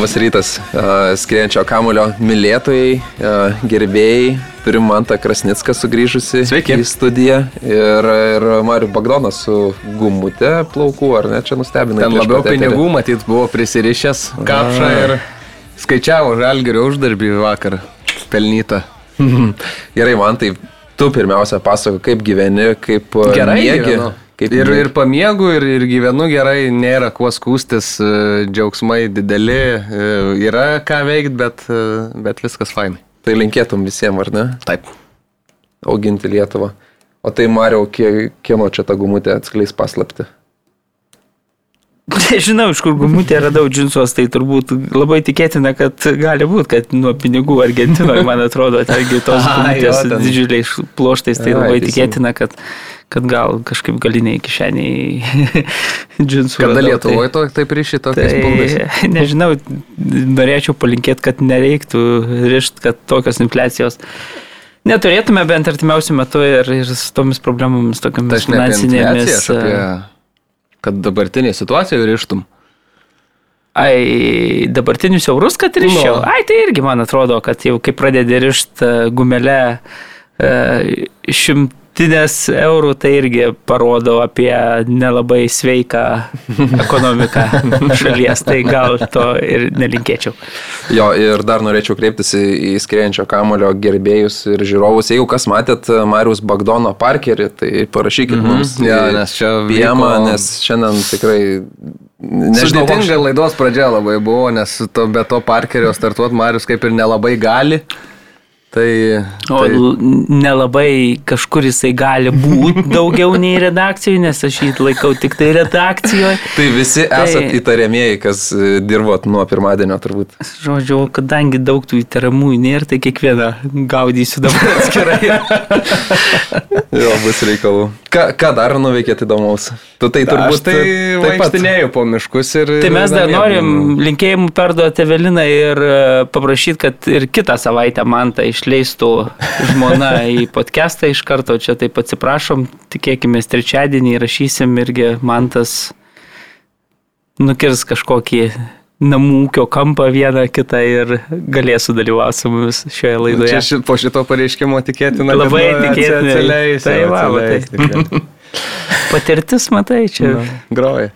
Labas rytas, skrienčio kamulio mylėtojai, gerbėjai. Turim Mantą Krasnicką sugrįžusi Sveiki. į studiją ir, ir Mariu Bagdoną su gumute plaukų, ar ne, čia nustebino. Ten labiau pinigų, matyt, buvo prisirišęs kapšą ir skaičiavo žalgerio uždarbį vakar pelnytą. Gerai, man tai tu pirmiausia pasako, kaip gyveni, kaip Gerai miegi. gyvenu. Kaip Ir, ir pamiegu, ir, ir gyvenu gerai, nėra kuo skūstis, e, džiaugsmai dideli, e, yra ką veikti, bet, e, bet viskas fainai. Tai linkėtum visiems, ar ne? Taip. Auginti Lietuvą. O tai kie, kieno čia ta gumutė atskleis paslapti? Nežinau, iš kur gumutė radau džinsos, tai turbūt labai tikėtina, kad gali būti, kad nuo pinigų Argentinoje, man atrodo, tengi tos Ai, gumutės ten. didžiuliais ploštais, tai Ai, labai teisingai. tikėtina, kad, kad gal kažkaip galiniai kišeniai džinsų. Kada Lietuvoje to, taip būdais? Tai, nežinau, norėčiau palinkėti, kad nereiktų rišti, kad tokios infliacijos neturėtume bent artimiausių metų ir, ir su tomis problemomis, Tai tokiamis infliaciją, finansinėmis. apie, kad dabartinė situacija ryštum. Ai, dabartinius eurus, kad riščiau. Nu. Ai, tai irgi man atrodo, kad jau kai pradedi rišti gumelę e, šimtinės eurų, tai irgi parodo apie nelabai sveiką ekonomiką šalies. Tai gal to ir nelinkėčiau. Jo, ir dar norėčiau kreiptis į, į skrienčio kamulio gerbėjus ir žiūrovus. Jeigu kas matėt Marius Bagdono parkerį, tai parašykit mm -hmm. mums. Į nes čia Piemą, vyko- nes šiandien tikrai... Nežinau, Sudėtinga laidos pradžia labai buvo, nes to, be to Parkerio startuot Marius kaip ir nelabai gali. Tai, O tai nelabai kažkur jisai gali būti daugiau nei redakcijoje, nes aš jį laikau tik tai redakcijoje. Tai visi Tai- esat įtariamieji, kas e, dirbot nuo pirmadienio turbūt. Žodžiu, kadangi daug tų įtariamųjų nėra, tai kiekvieną gaudysiu dabar atskirai. Jo, bus reikalų. Ką, ką dar nuveikėt įdomaus? Tu tai turbūt aš tai vaikštinėjau po miškus ir... Tai mes dar norim linkėjimų perduoti Eveliną ir e, paprašyti, kad ir kitą savaitę man tai išleistų žmona į podcastą iš karto. Čia taip atsiprašom, tikėkime, trečiadienį rašysim irgi man tas nukirs kažkokį namų ūkio kampą vieną kitą ir galėsiu dalyvauti su mumis šioje laidoje. Čia ši, po šito pareiškimo tikėtina. Labai nu, tikėtina. atsileis, Tai va, tikrai. Patirtis, matai, čia. Nu, Groja.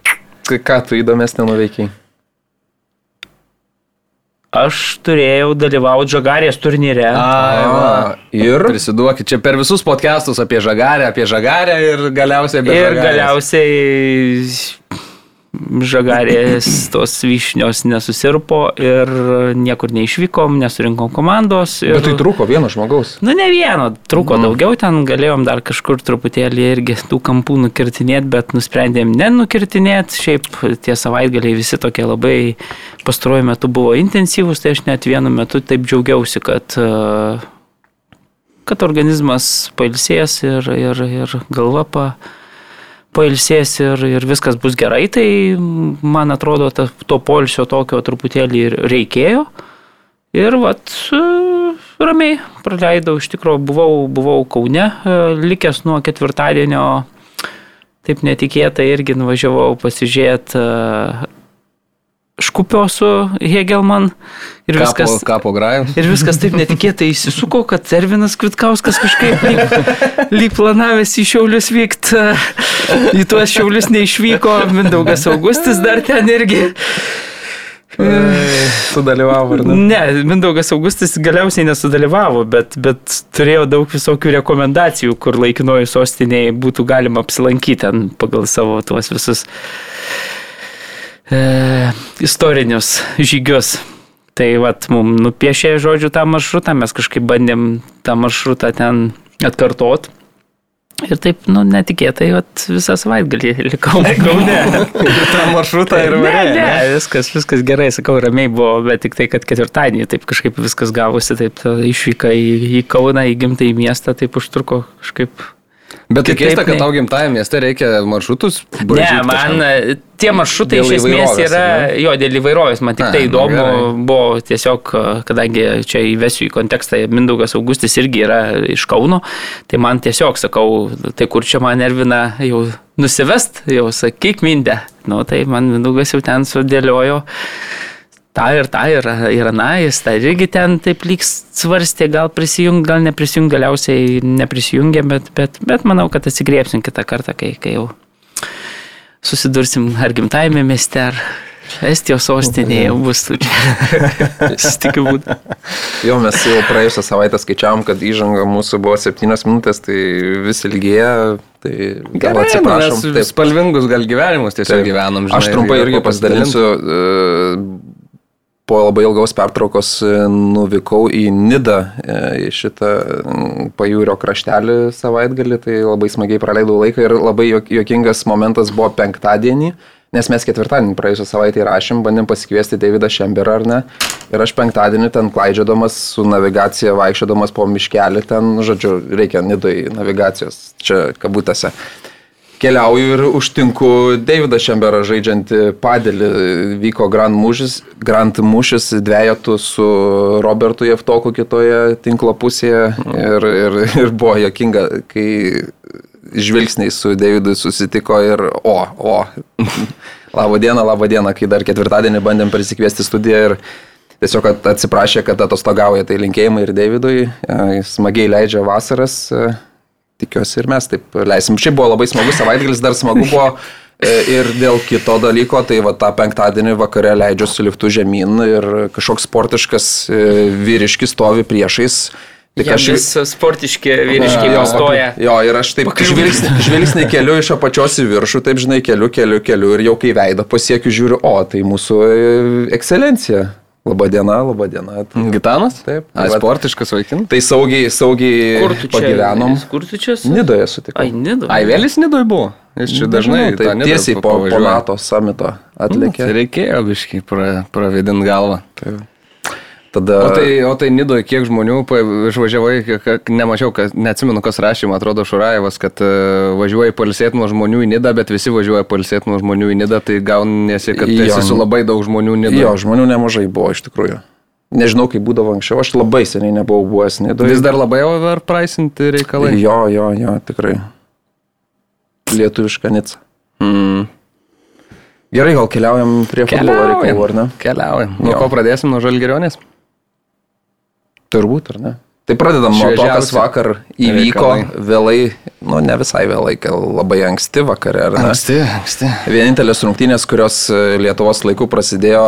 Kai ką tu įdomesnė nuveikiai? Aš turėjau dalyvauti žagarės turnyre. Ai, va. ir Prisiduokit čia per visus podcastus apie žagarę, apie žagarę ir galiausiai apie Ir žagarės. galiausiai žagarės tos vyšnios nesusirpo ir niekur neišvykom, nesurinkom komandos. Ir... Bet tai trūko vieno žmogaus. Nu, ne vieno, trūko mm. daugiau, ten galėjom dar kažkur truputėlį irgi tų kampų nukirtinėti, bet nusprendėm nenukirtinėti. Šiaip tie savaitgaliai visi tokie labai pastaruoju metu buvo intensyvūs, tai aš net vienu metu taip džiaugiausi, kad, e, kad organizmas pailsės ir, ir, ir galva pa, pailsės ir, ir viskas bus gerai. Tai man atrodo, ta, to polsio tokio truputėlį ir reikėjo. Ir vat, e, ramiai praleidau, iš tikrųjų buvau, buvau Kaune, e, likęs nuo ketvirtadienio, taip netikėtai irgi nuvažiavau pasižiūrėti Škupio su Hegelman ir Kapo, viskas. kapo grajus. Ir viskas taip netikėtai įsisuko, kad Servinas Kvitkauskas kažkaip lyg, lyg planavęs į Šiaulius vykti, į tuos Šiaulius neišvyko, Mindaugas Augustis dar ten irgi. Sudalyvavo, ar ne? Ne, Mindaugas Augustis galiausiai nesudalyvavo, bet, bet turėjo daug visokių rekomendacijų, kur laikinoji sostiniai būtų galima apsilankyti ten pagal savo tuos visus e, istorinius žygius. Tai vad, mums nupiešė žodžiu tą maršrutą, mes kažkaip bandėm tą maršrutą ten atkartot. Ir taip, nu, netikėtai, vat, visą savaitgalį likau Kaune. tą maršrutą ir Ne, varė. ne, viskas, viskas gerai, sakau, ramiai buvo, bet tik tai, kad ketvirtadienį taip kažkaip viskas gavosi, taip ta išvyka į, į Kauną, į gimtąjį miestą, taip užtruko kažkaip. Bet tai keista, kad tau gimtajame mieste reikia maršrutus. Ne, man kažkam. tie maršrutai Dėl iš esmės yra, ar jo, dėl įvairovės, man tik A, tai nu, įdomu gerai. buvo tiesiog, kadangi čia įvesiu į kontekstą, Mindaugas Augustis irgi yra iš Kauno, tai man tiesiog sakau, tai kur čia man nervina jau nusivest, jau sakyk mindę. Nu, tai man Mindaugas jau ten sudėliojo tą ir tą ir, ir na, jis tą irgi ten taip lyg svarstė, gal prisijungti, gal neprisijungti, galiausiai neprisijungė, bet, bet, bet manau, kad atsigriepsim kitą kartą, kai, kai jau susidursim ar gimtajame mieste, ar Estijos sostinėje bus tų čia. Susitikiu būtų. Jo, mes jau praėjusią savaitę skaičiavom, kad įžanga mūsų buvo 7 minutės, tai vis ilgėja. Tai gal Gerai, atsiprašom. mes spalvingus gal gyvenimus tiesiog Taip. gyvenom. Aš trumpai irgi pasidalinsiu. e, Po labai ilgaus pertraukos e, nuvykau į Nidą, e, į šitą pajūrio kraštelį savaitgalį, tai labai smagiai praleidau laiką ir labai juok- juokingas momentas buvo penktadienį, nes mes ketvirtadienį praėjusią savaitę įrašėm, bandėm pasikviesti Davidą Šemberą ar ne. Ir aš penktadienį ten klaidžiodamas su navigacija, vaikščiodamas po miškelį, ten, žodžiu, reikia Nidoj navigacijos, čia kabutėse keliauju ir užtinku Davidą Šemberą žaidžiantį padėlį. Vyko Grand Mūšis, Grand Mūšis dviejatų su Robertu Jeftoku kitoje tinklo pusėje ir, ir, ir buvo jokinga, kai žvilgsniai su Davidu susitiko ir o, o. Labą dieną, labą dieną, kai dar ketvirtadienį bandėm prisikviesti studiją ir tiesiog at- atsiprašė, kad atostogauja, tai linkėjimai ir Davidui, smagiai leidžia vasaras. e, Tikiuosi ir mes taip leisim. Šiaip buvo labai smagus savaitgalis, dar smagu buvo e, ir dėl kito dalyko, tai va tą penktadienį vakare leidžiu su liftu žemyn ir kažkoks sportiškas e, vyriškis stovi priešais. Tik aš vis sportiški vyriškiai Jo, pastoja. Jo, ir aš taip žvilgsnį, žvilgsnį keliu iš apačios į viršų, taip žinai, keliu, keliu, keliu ir jau kai veidą pasiekiu, žiūriu, o tai mūsų e, ekscelencija. Labadiena, labadiena. Gitanas? Taip. A, Vat- sportiškas vaikinas. Tai saugiai, saugiai Kur tu čia? pagyvenom. Kur tu čia? Nidoje sutikau. Ai, nidu. Ai, vėlis Nidoj buvo. Jis čia dažnai tai tiesiai po, po. NATO samito Tai atlėkė. reikėjo biškai pra, pravedint galvą. Tada O tai, o tai Nidoje kiek žmonių išvažiavai, nemačiau, kas, neatsimenu, kas rašė, man atrodo, Šurajevas, kad uh, važiuoja palsėti nuo žmonių į Nidą, bet visi važiuoja palsėti nuo žmonių į Nidą, tai gaunasi, kad Jo. esi su labai daug žmonių Nidoje. jo, žmonių nemažai buvo iš tikrųjų. Nežinau, kaip būdavo anksčiau, aš labai seniai nebuvau buvęs Nidoje. Vis dar labai overpriceinti reikalai. Jo, jo, jo, tikrai. Lietuviška Nica. Mm. Gerai, gal keliaujam prie futbolo reikalų, ar ne? Keliaujam. Nuo ko pradėsim? Nuo žalgerionės? Turbūt, ar ne? Tai pradedam nuo to, kas vakar įvyko reikalai. vėlai, nu ne visai vėlai, labai anksti vakare? Anksti, anksti. Vienintelės rungtynės, kurios e, Lietuvos laiku prasidėjo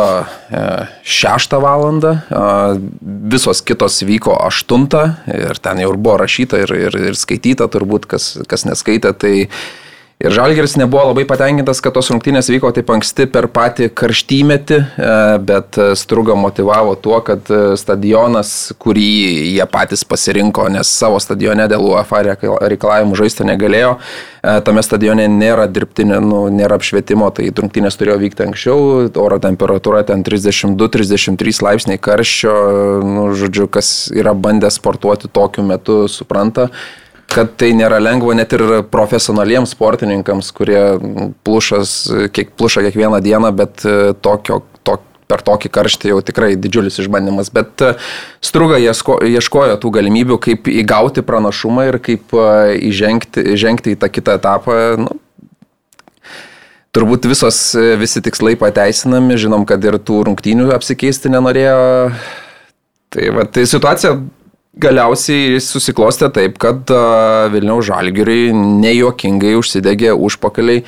e, 6 val. Visos kitos vyko 8 ir ten jau ir buvo rašyta ir, ir, ir skaityta turbūt, kas, kas neskaitė. Tai ir Žalgeris nebuvo labai patenkintas, kad tos rungtynės vyko taip anksti per patį karštymetį, e, bet e, Struga motivavo tuo, kad e, stadionas, kurį jie patys pasirinko, nes savo stadione dėl UEFA reikal- reikalavimų žaisti negalėjo, tame stadione nėra dirbtinio, nu, nėra apšvietimo, tai rungtynės turėjo vykti anksčiau, oro temperatūra ten 32-33 laipsniai karščio, nu, žodžiu, kas yra bandę sportuoti tokiu metu, supranta kad tai nėra lengva net ir profesionaliems sportininkams, kurie plušas, kiek, pluša kiekvieną dieną, bet e, tokio, to, per tokį karštį jau tikrai didžiulis išbandymas. Bet e, Struga ieško, ieškojo tų galimybių, kaip įgauti pranašumą ir kaip e, įžengti, įžengti į tą kitą etapą. Nu, Turbūt visos, visi tikslai pateisinami, žinom, kad ir tų rungtynių apsikeisti nenorėjo. Tai, va, tai situacija galiausiai susiklostė taip, kad Vilniaus žalgiriui nejuokingai užsidegė užpakaliai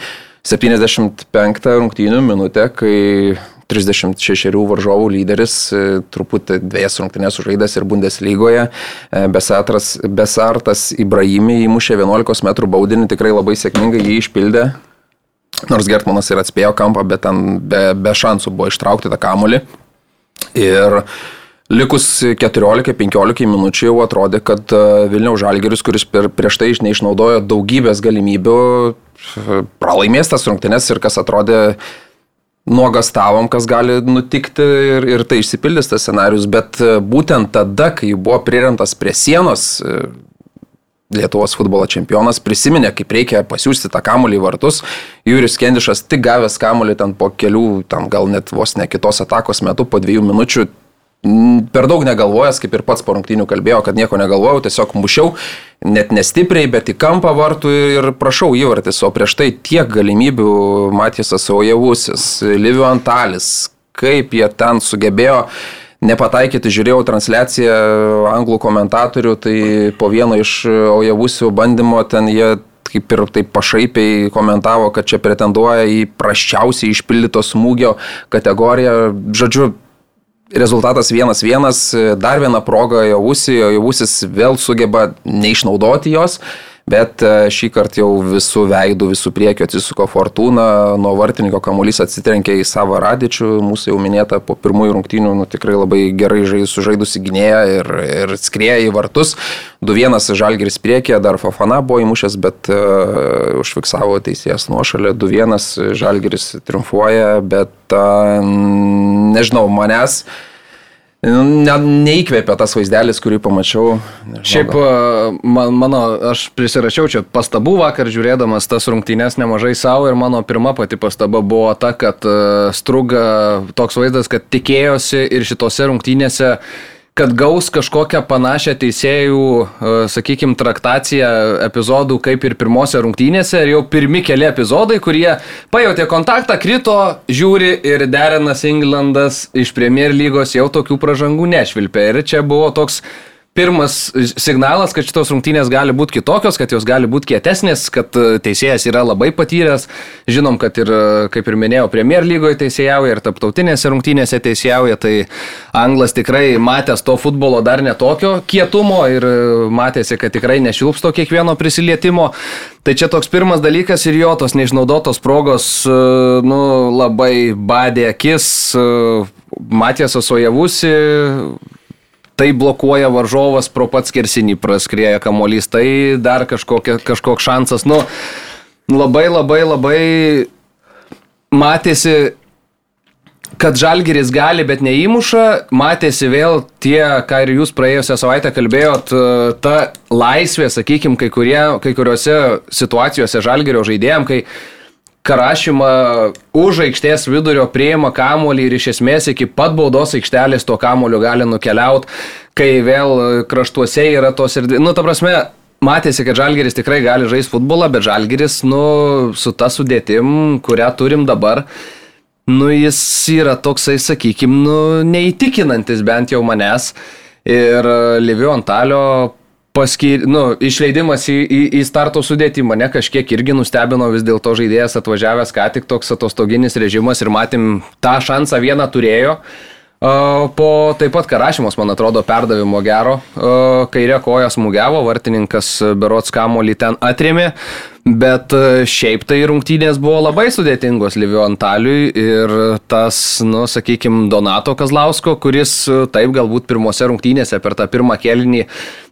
75 rungtynių minutę, kai 36 varžovų lyderis, e, truputį dviejas rungtynės sužaidęs ir Bundeslygoje, e, Besatras, Besartas Ibrahimi įmušė 11 m baudinį, tikrai labai sėkmingai jį išpildė. Nors Gertmanas ir atspėjo kampą, bet ten be, be šansų buvo ištraukti tą kamulį. Ir likus 14-15 minučių jau atrodė, kad e, Vilniaus Žalgeris, kuris per, prieš tai neišnaudojo daugybės galimybių, e, pralaimės tas rungtynes ir kas atrodė nuogastavom, kas gali nutikti ir, ir tai išsipildys tas scenarius, bet e, būtent tada, kai buvo priremtas prie sienos, Lietuvos futbolo čempionas prisiminė, kaip reikia pasiūsti tą kamuolį į vartus. Jūris Kendišas tik gavęs kamuolį ten po kelių, tam gal net vos ne kitos atakos metu, po dviejų minučių, per daug negalvojęs, kaip ir pats po rungtynių kalbėjo, kad nieko negalvojau, tiesiog mušiau, net nestipriai, bet į kampą vartų ir prašau įvartis, o prieš tai tiek galimybių Matysas Aujavusis, Livio Antalis, kaip jie ten sugebėjo nepataikyti, žiūrėjau transliaciją anglų komentatorių, tai po vieno iš Ojavusių bandymo ten jie kaip ir taip pašaipiai komentavo, kad čia pretenduoja į prasčiausiai išpildyto smūgio kategoriją. Žodžiu, rezultatas 1-1, dar viena proga Javusi, Javusis vėl sugeba neišnaudoti jos. Bet e, šį kartą jau visų veidų, visų priekių atsisuko Fortūna, nuo vartininko kamuolys atsitrenkė į savo radičių, mūsų jau minėta po pirmųjų rungtynių, nu, tikrai labai gerai žai, sužaidusi gynėja ir, ir skrieja į vartus. 2-1 Žalgiris priekė, dar Fafana buvo įmušęs, bet uh, užfiksavo teisėjas nuošalę, 2-1 Žalgiris triumfuoja, bet uh, nežinau, manęs uh, ne, neįkvėpė tas vaizdelis, kurį pamačiau. Nežinau, Šiaip man, mano, aš prisirašiau čia pastabų vakar žiūrėdamas tas rungtynės nemažai savo ir mano pirma pati pastaba buvo ta, kad struga toks vaizdas, kad tikėjosi ir šitose rungtynėse kad gaus kažkokią panašią teisėjų, e, sakykime, traktaciją epizodų kaip ir pirmose rungtynėse. Ir jau pirmi keli epizodai, kurie pajutė kontaktą, krito, žiūri ir Derenas Englandas iš Premier lygos jau tokių pražangų nešvilpė. Ir čia buvo toks pirmas signalas, kad šitos rungtynės gali būti kitokios, kad jos gali būti kietesnės, kad e, teisėjas yra labai patyręs. Žinom, kad ir, e, kaip ir minėjau, Premier lygoje teisėjauja ir taptautinėse rungtynėse teisėjauja, tai Anglas tikrai matęs to futbolo dar netokio kietumo ir e, matėsi, kad tikrai nešilpsto kiekvieno prisilietimo. Tai čia toks pirmas dalykas ir jo tos neišnaudotos progos, nu, labai badė akis. Matėsas Ojavusi tai blokuoja varžovas pro pats kersinį praskrieja kamolys, tai dar kažkokia, kažkoks šansas. Nu, labai labai labai matėsi, kad Žalgiris gali, bet neįmuša, matėsi vėl tie, ką ir jūs praėjusią savaitę kalbėjot, ta laisvė, sakykime, kai, kurie, kai kuriuose situacijose Žalgirio žaidėjim, kai Karašymą už aikštės vidurio prieima kamuolį ir iš esmės iki pat baudos aikštelės to kamuolio gali nukeliauti, kai vėl kraštuose yra tos ir... Nu, ta prasme, matėsi, kad Žalgeris tikrai gali žaisti futbolą, bet Žalgeris, nu, su ta sudėtim, kurią turim dabar, nu, jis yra toksai, sakykim, nu, neįtikinantis bent jau manęs. Ir Livio Antalio paskir, nu, išleidimas į, į, į starto sudėtį mane kažkiek irgi nustebino, vis dėlto žaidėjas atvažiavęs ką tik toks atostoginis režimas ir matėm tą šansą vieną turėjo. Po taip pat Karašymos, man atrodo, perdavimo gero, kairė koja smūgiavo, vartininkas Berots Kamolį ten atrėmė, Bet e, šiaip tai rungtynės buvo labai sudėtingos Livio Antaliui ir tas, nu, sakykime, Donato Kazlausko, kuris e, taip galbūt pirmose rungtynėse per tą pirmą kelinį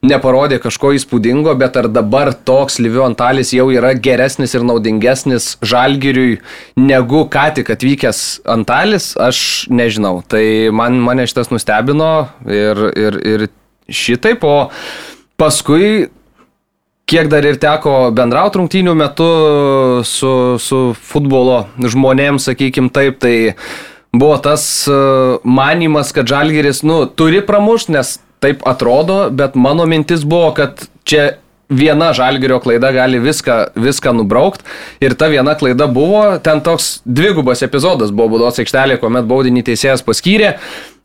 neparodė kažko įspūdingo, bet ar dabar toks Livio Antalis jau yra geresnis ir naudingesnis žalgiriui negu ką tik atvykęs Antalis, aš nežinau. Tai man, mane šitas nustebino ir, ir, ir šitaip, o paskui kiek dar ir teko bendrauti rungtynių metu su, su futbolo žmonėms, sakykim taip, tai buvo tas e, manimas, kad Žalgiris, nu, turi pramušti, nes taip atrodo, bet mano mintis buvo, kad čia viena žalgerio klaida gali viską, viską nubraukti. Ir ta viena klaida buvo, ten toks dvigubas epizodas buvo būdos aikštelė, kuomet baudinį teisėjas paskyrė.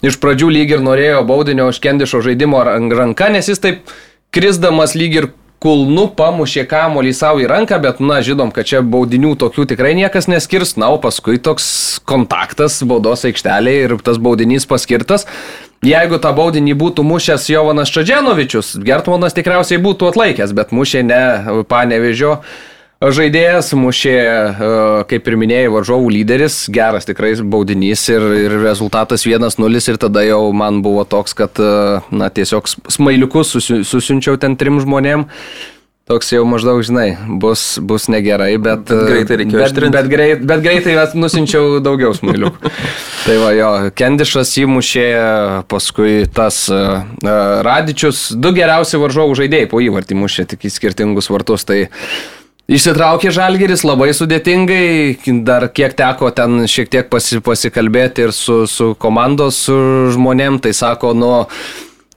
Iš pradžių lyg ir norėjo baudinio užkendišo žaidimo ranka, nes jis taip krisdamas lyg ir kulnu pamušė kamolį savo į ranką, bet, na, žinom, kad čia baudinių tokių tikrai niekas neskirs, na, o paskui toks kontaktas baudos aikštelėje ir tas baudinys paskirtas. Jeigu tą baudinį būtų mušęs Jovanas Čadženovičius, Gertmanas tikriausiai būtų atlaikęs, bet mušė ne panevežio žaidėjas, mušė, e, kaip ir minėjai, varžovų lyderis, geras tikrai baudinys ir, ir rezultatas 1-0 ir tada jau man buvo toks, kad, e, na, tiesiog smailiukus susi, susiunčiau ten trim žmonėm. Toks jau maždaug, žinai, bus, bus negerai, bet... bet greitai reikėjo bet, bet, bet, greit, bet greitai nusinčiau daugiau smailiukų. tai va jo, Kendišas įmušė, paskui tas uh, Radičius, du geriausi varžovų žaidėjai po įvartį mušė tik į skirtingus vartus. Tai Išsitraukė Žalgeris labai sudėtingai, dar kiek teko ten šiek tiek pasi, pasikalbėti ir su, su komandos su žmonėm, tai sako, nu,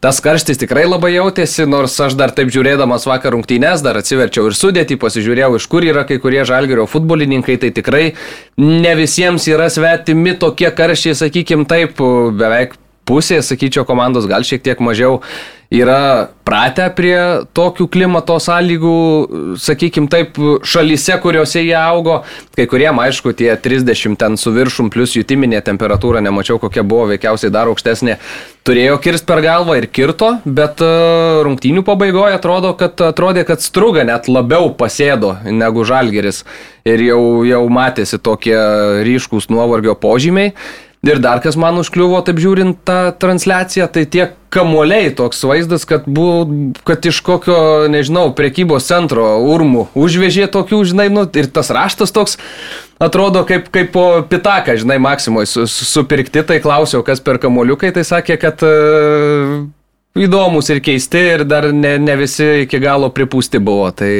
tas karštis tikrai labai jautėsi, nors aš dar taip žiūrėdamas vakar rungtynės, dar atsiverčiau ir sudėti, pasižiūrėjau, iš kur yra kai kurie žalgerio futbolininkai, tai tikrai ne visiems yra svetimi tokie karščiai, sakykime taip, beveik pusė, sakyčiau, komandos gal šiek tiek mažiau yra pratę prie tokių klimato sąlygų, sakykime taip, šalyse, kuriuose jie augo. Kai kuriem, aišku, tie 30 ten su viršum plus jutiminė temperatūra, nemačiau kokia buvo, veikiausiai dar aukštesnė, turėjo kirst per galvą ir kirto, bet e, rungtynių pabaigoje atrodo, kad, atrodė, kad struga net labiau pasėdo negu žalgeris ir jau, jau matėsi tokie ryškus nuovargio požymiai. Ir dar kas man užkliuvo, taip žiūrint tą transliaciją, tai tie kamuoliai toks vaizdas, kad, buvo, kad iš kokio, nežinau, prekybos centro urmų užvežė tokių, žinai, nu, ir tas raštas toks atrodo kaip, kaip po pitaką, žinai, Maksimoje su, su, supirkti, tai klausiau, kas per kamuoliukai, tai sakė, kad uh, įdomus ir keisti ir dar ne, ne visi iki galo pripūsti buvo. Tai,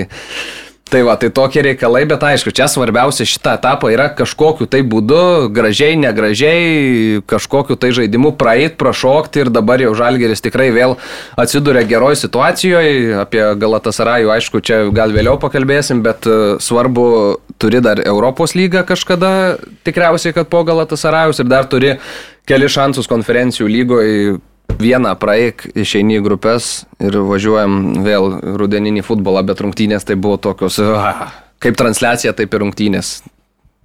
Tai va, tai tokie reikalai, bet aišku, čia svarbiausia šitą etapą yra kažkokiu tai būdu, gražiai, negražiai, kažkokiu tai žaidimu praeit, prašokti ir dabar jau Žalgeris tikrai vėl atsiduria geroj situacijoje. Apie Galatasarajų, aišku, čia gal vėliau pakalbėsim, bet e, svarbu, turi dar Europos lygą kažkada, tikriausiai, kad po Galatasarajus ir dar turi keli šansus konferencijų lygoje vieną praeik, išeini į grupės ir važiuojam vėl rudeninį futbolą, bet rungtynės tai buvo tokios, ah, kaip transliacija, taip ir rungtynės.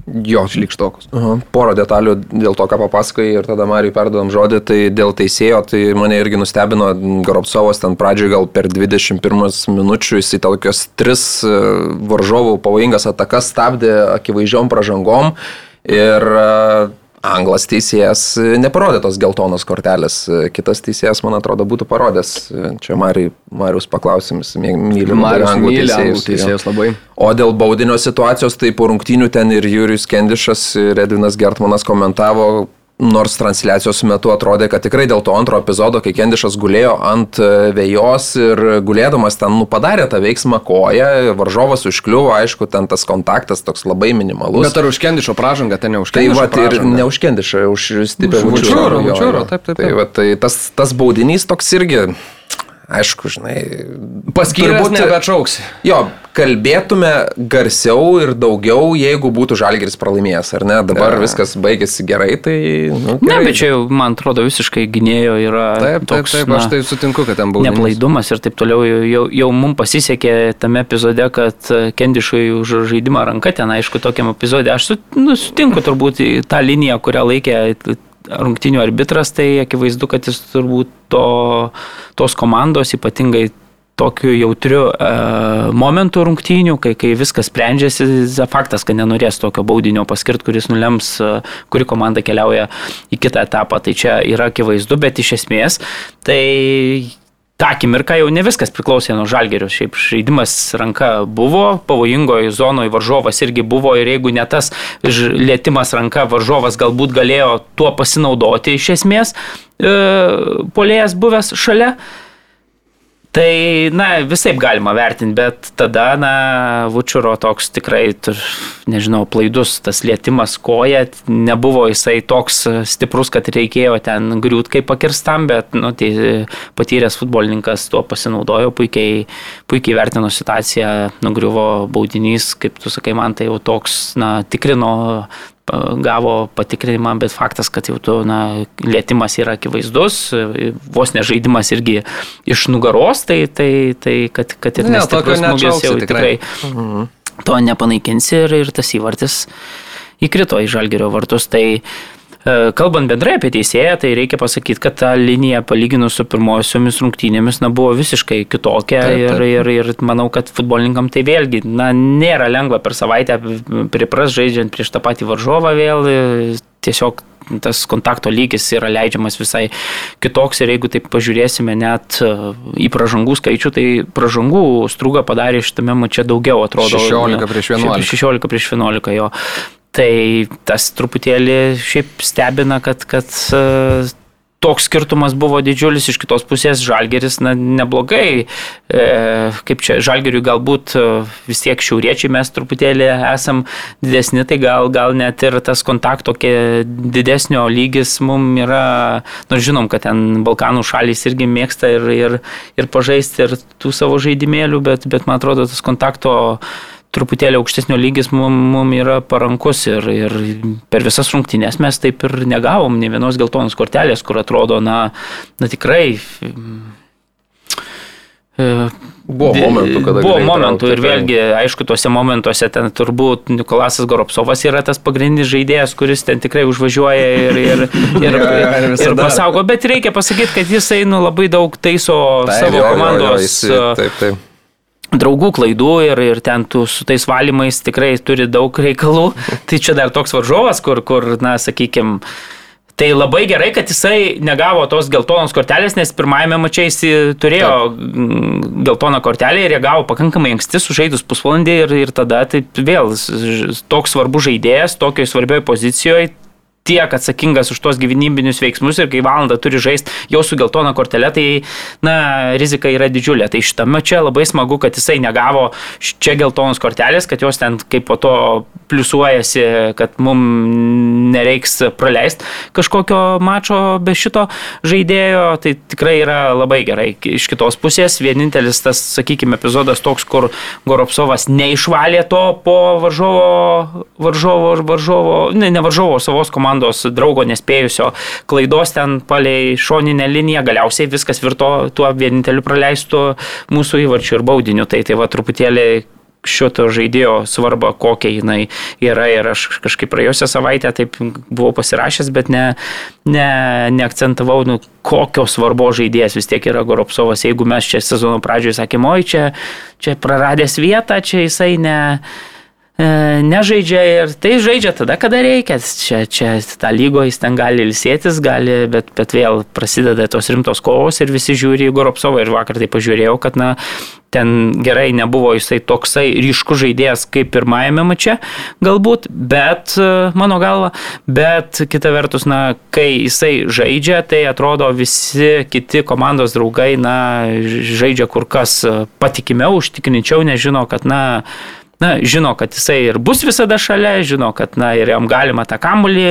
Jo, šlikštokus. Porą detalių dėl to, ką papasakai ir tada Marijai perdodam žodį, tai dėl teisėjo, tai mane irgi nustebino Goropsovas ten pradžioje gal per 21 minučių jis į tokios tris e, varžovų pavojingas atakas stabdė akivaizdžiom pražangom ir e, Anglas teisėjas neparodė tos geltonos kortelės, kitas teisėjas, man atrodo, būtų parodęs. Čia Mari, Marius paklausimus, myli Marius anglų teisėjus. teisėjus labai. O dėl baudinio situacijos, tai po rungtynių ten ir Jurijus Kendišas, ir Edvinas Gertmanas komentavo, Nors transliacijos metu atrodė, kad tikrai dėl to antro epizodo, kai Kendišas gulėjo ant e, vėjos ir gulėdamas ten nu, padarė tą veiksmą koją, varžovas užkliuvo, aišku, ten tas kontaktas toks labai minimalus. Bet ar už Kendišo pražangą ten neužkendišo? Tai va, ir neužkendišo, už stipę Vučiūro. Vučiūro, taip, taip. taip. Tai, va, tai tas, tas baudinys toks irgi aišku, žinai. Paskyręs turbūt nebeatšauks. Jo, kalbėtume garsiau ir daugiau, jeigu būtų žalgeris pralaimėjęs, ar ne? Dabar ja. viskas baigėsi gerai, tai... Nu, gerai. Ne, bet čia jau, man atrodo, visiškai gynėjo yra... Taip, toks, taip, taip, na, aš tai sutinku, kad ten buvo. Neplaidumas ir taip toliau. Jau, jau, jau mums pasisekė tame epizode, kad Kendišui už žaidimą ranka ten, aišku, tokiam epizode. Aš nu, sutinku turbūt tą liniją, kurią laikė rungtinių arbitras, tai akivaizdu, kad jis turbūt to, tos komandos ypatingai tokiu jautriu e, momentu rungtynių, kai, kai viskas sprendžiasi, faktas, kad nenorės tokio baudinio paskirti, kuris nulems, e, kuri komanda keliauja į kitą etapą. Tai čia yra akivaizdu, bet iš esmės tai tą akimirką jau ne viskas priklausė nuo žalgerio. Šiaip žaidimas ranka buvo, pavojingoje zonoje varžovas irgi buvo ir jeigu ne tas lėtimas ranka, varžovas galbūt galėjo tuo pasinaudoti iš esmės, e, polėjas buvęs šalia. Tai, na, visai galima vertinti, bet tada, na, Vučiuro toks tikrai, nežinau, plaidus tas lietimas koja, nebuvo jisai toks stiprus, kad reikėjo ten griūt kaip pakirstam, bet, nu, tai patyręs futbolininkas tuo pasinaudojo, puikiai, puikiai vertino situaciją, nugriuvo baudinys, kaip tu sakai, man tai jau toks, na, tikrino gavo patikrinimą, bet faktas, kad jau tu, na, lėtimas yra akivaizdus, vos nežaidimas irgi iš nugaros, tai, tai, tai kad, kad ir nestiprus smūgis jau tikrai, tikrai mhm. to nepanaikinsi ir, ir tas įvartis įkrito į žalgerio vartus. Tai, kalbant bendrai apie teisėją, tai reikia pasakyti, kad ta linija palyginus su pirmosiomis rungtynėmis na, buvo visiškai kitokia taip, taip. Ir, ir, ir manau, kad futbolininkam tai vėlgi na, nėra lengva per savaitę pripras žaidžiant prieš tą patį varžovą vėl. E, tiesiog tas kontakto lygis yra leidžiamas visai kitoks ir jeigu taip pažiūrėsime net e, į pražangų skaičių, tai pražangų strūga padarė šitame mače daugiau, atrodo. 16 prieš 11. 16 prieš 11 jo. Tai tas truputėlį šiaip stebina, kad, kad toks skirtumas buvo didžiulis, iš kitos pusės Žalgeris, na, neblogai, e, kaip čia Žalgeriui galbūt e, vis tiek šiauriečiai mes truputėlį esam didesni, tai gal, gal net ir tas kontakto didesnio lygis mums yra, nors žinom, kad ten Balkanų šalys irgi mėgsta ir, ir, ir pažaisti ir tų savo žaidimėlių, bet, bet man atrodo tas kontakto truputėlį aukštesnio lygis mums mum yra parankus ir, ir per visas rungtynės mes taip ir negavom ne vienos geltonos kortelės, kur atrodo, na, na tikrai. E, buvo momentų, kada. Buvo momentų ir vėlgi, aišku, tuose momentuose ten turbūt Nikolasas Goropsovas yra tas pagrindinis žaidėjas, kuris ten tikrai užvažiuoja ir, ir, ir, ir, ir pasaugo, bet reikia pasakyti, kad jisai nu, labai daug taiso taip, savo komandos. Jo, jo, jis, taip, taip draugų klaidų ir, ir ten tu su tais valymais tikrai turi daug reikalų. Tai čia dar toks varžovas, kur, kur na, sakykime, Tai labai gerai, kad jisai negavo tos geltonos kortelės, nes pirmajame mačiai jis turėjo Taip. geltoną kortelę ir jie gavo pakankamai anksti sužaidus pusvalandį ir, ir tada tai vėl toks svarbus žaidėjas, tokioje svarbioje pozicijoje, tiek atsakingas už tuos gyvybinius veiksmus ir kai valandą turi žaisti jau su geltona kortelė, tai na, rizika yra didžiulė. Tai šitame čia labai smagu, kad jisai negavo čia geltonos kortelės, kad jos ten kaip po to pliusuojasi, kad mums nereiks praleisti kažkokio mačo be šito žaidėjo. Tai tikrai yra labai gerai. Iš kitos pusės vienintelis tas, sakykime, epizodas toks, kur Goropsovas neišvalė to po varžovo, varžovo, varžovo, ne, ne varžovo, savos komandos komandos draugo nespėjusio klaidos ten palei šoninę liniją, galiausiai viskas virto tuo vieninteliu praleistų mūsų įvarčių ir baudiniu. Tai tai va truputėlį šito žaidėjo svarbą, kokia jinai yra ir aš kažkaip praėjusią savaitę taip buvau pasirašęs, bet ne, ne, neakcentavau, nu, kokio svarbo žaidėjas vis tiek yra Goropsovas. Jeigu mes čia sezono pradžioje sakėme, oi, čia, čia praradęs vietą, čia jisai ne nežaidžia ir tai žaidžia tada, kada reikia. Čia, čia tą lygo jis ten gali ilsėtis, gali, bet, bet vėl prasideda tos rimtos kovos ir visi žiūri į Goropsovą ir vakar tai pažiūrėjau, kad na, ten gerai nebuvo jisai toksai ryškus žaidėjas kaip pirmajame mače, galbūt, bet e, mano galva, bet kita vertus, na, kai jisai žaidžia, tai atrodo visi kiti komandos draugai, na, žaidžia kur kas patikimiau, užtikrinčiau, nežino, kad, na, na, žino, kad jisai ir bus visada šalia, žino, kad, na, ir jam galima tą kamulį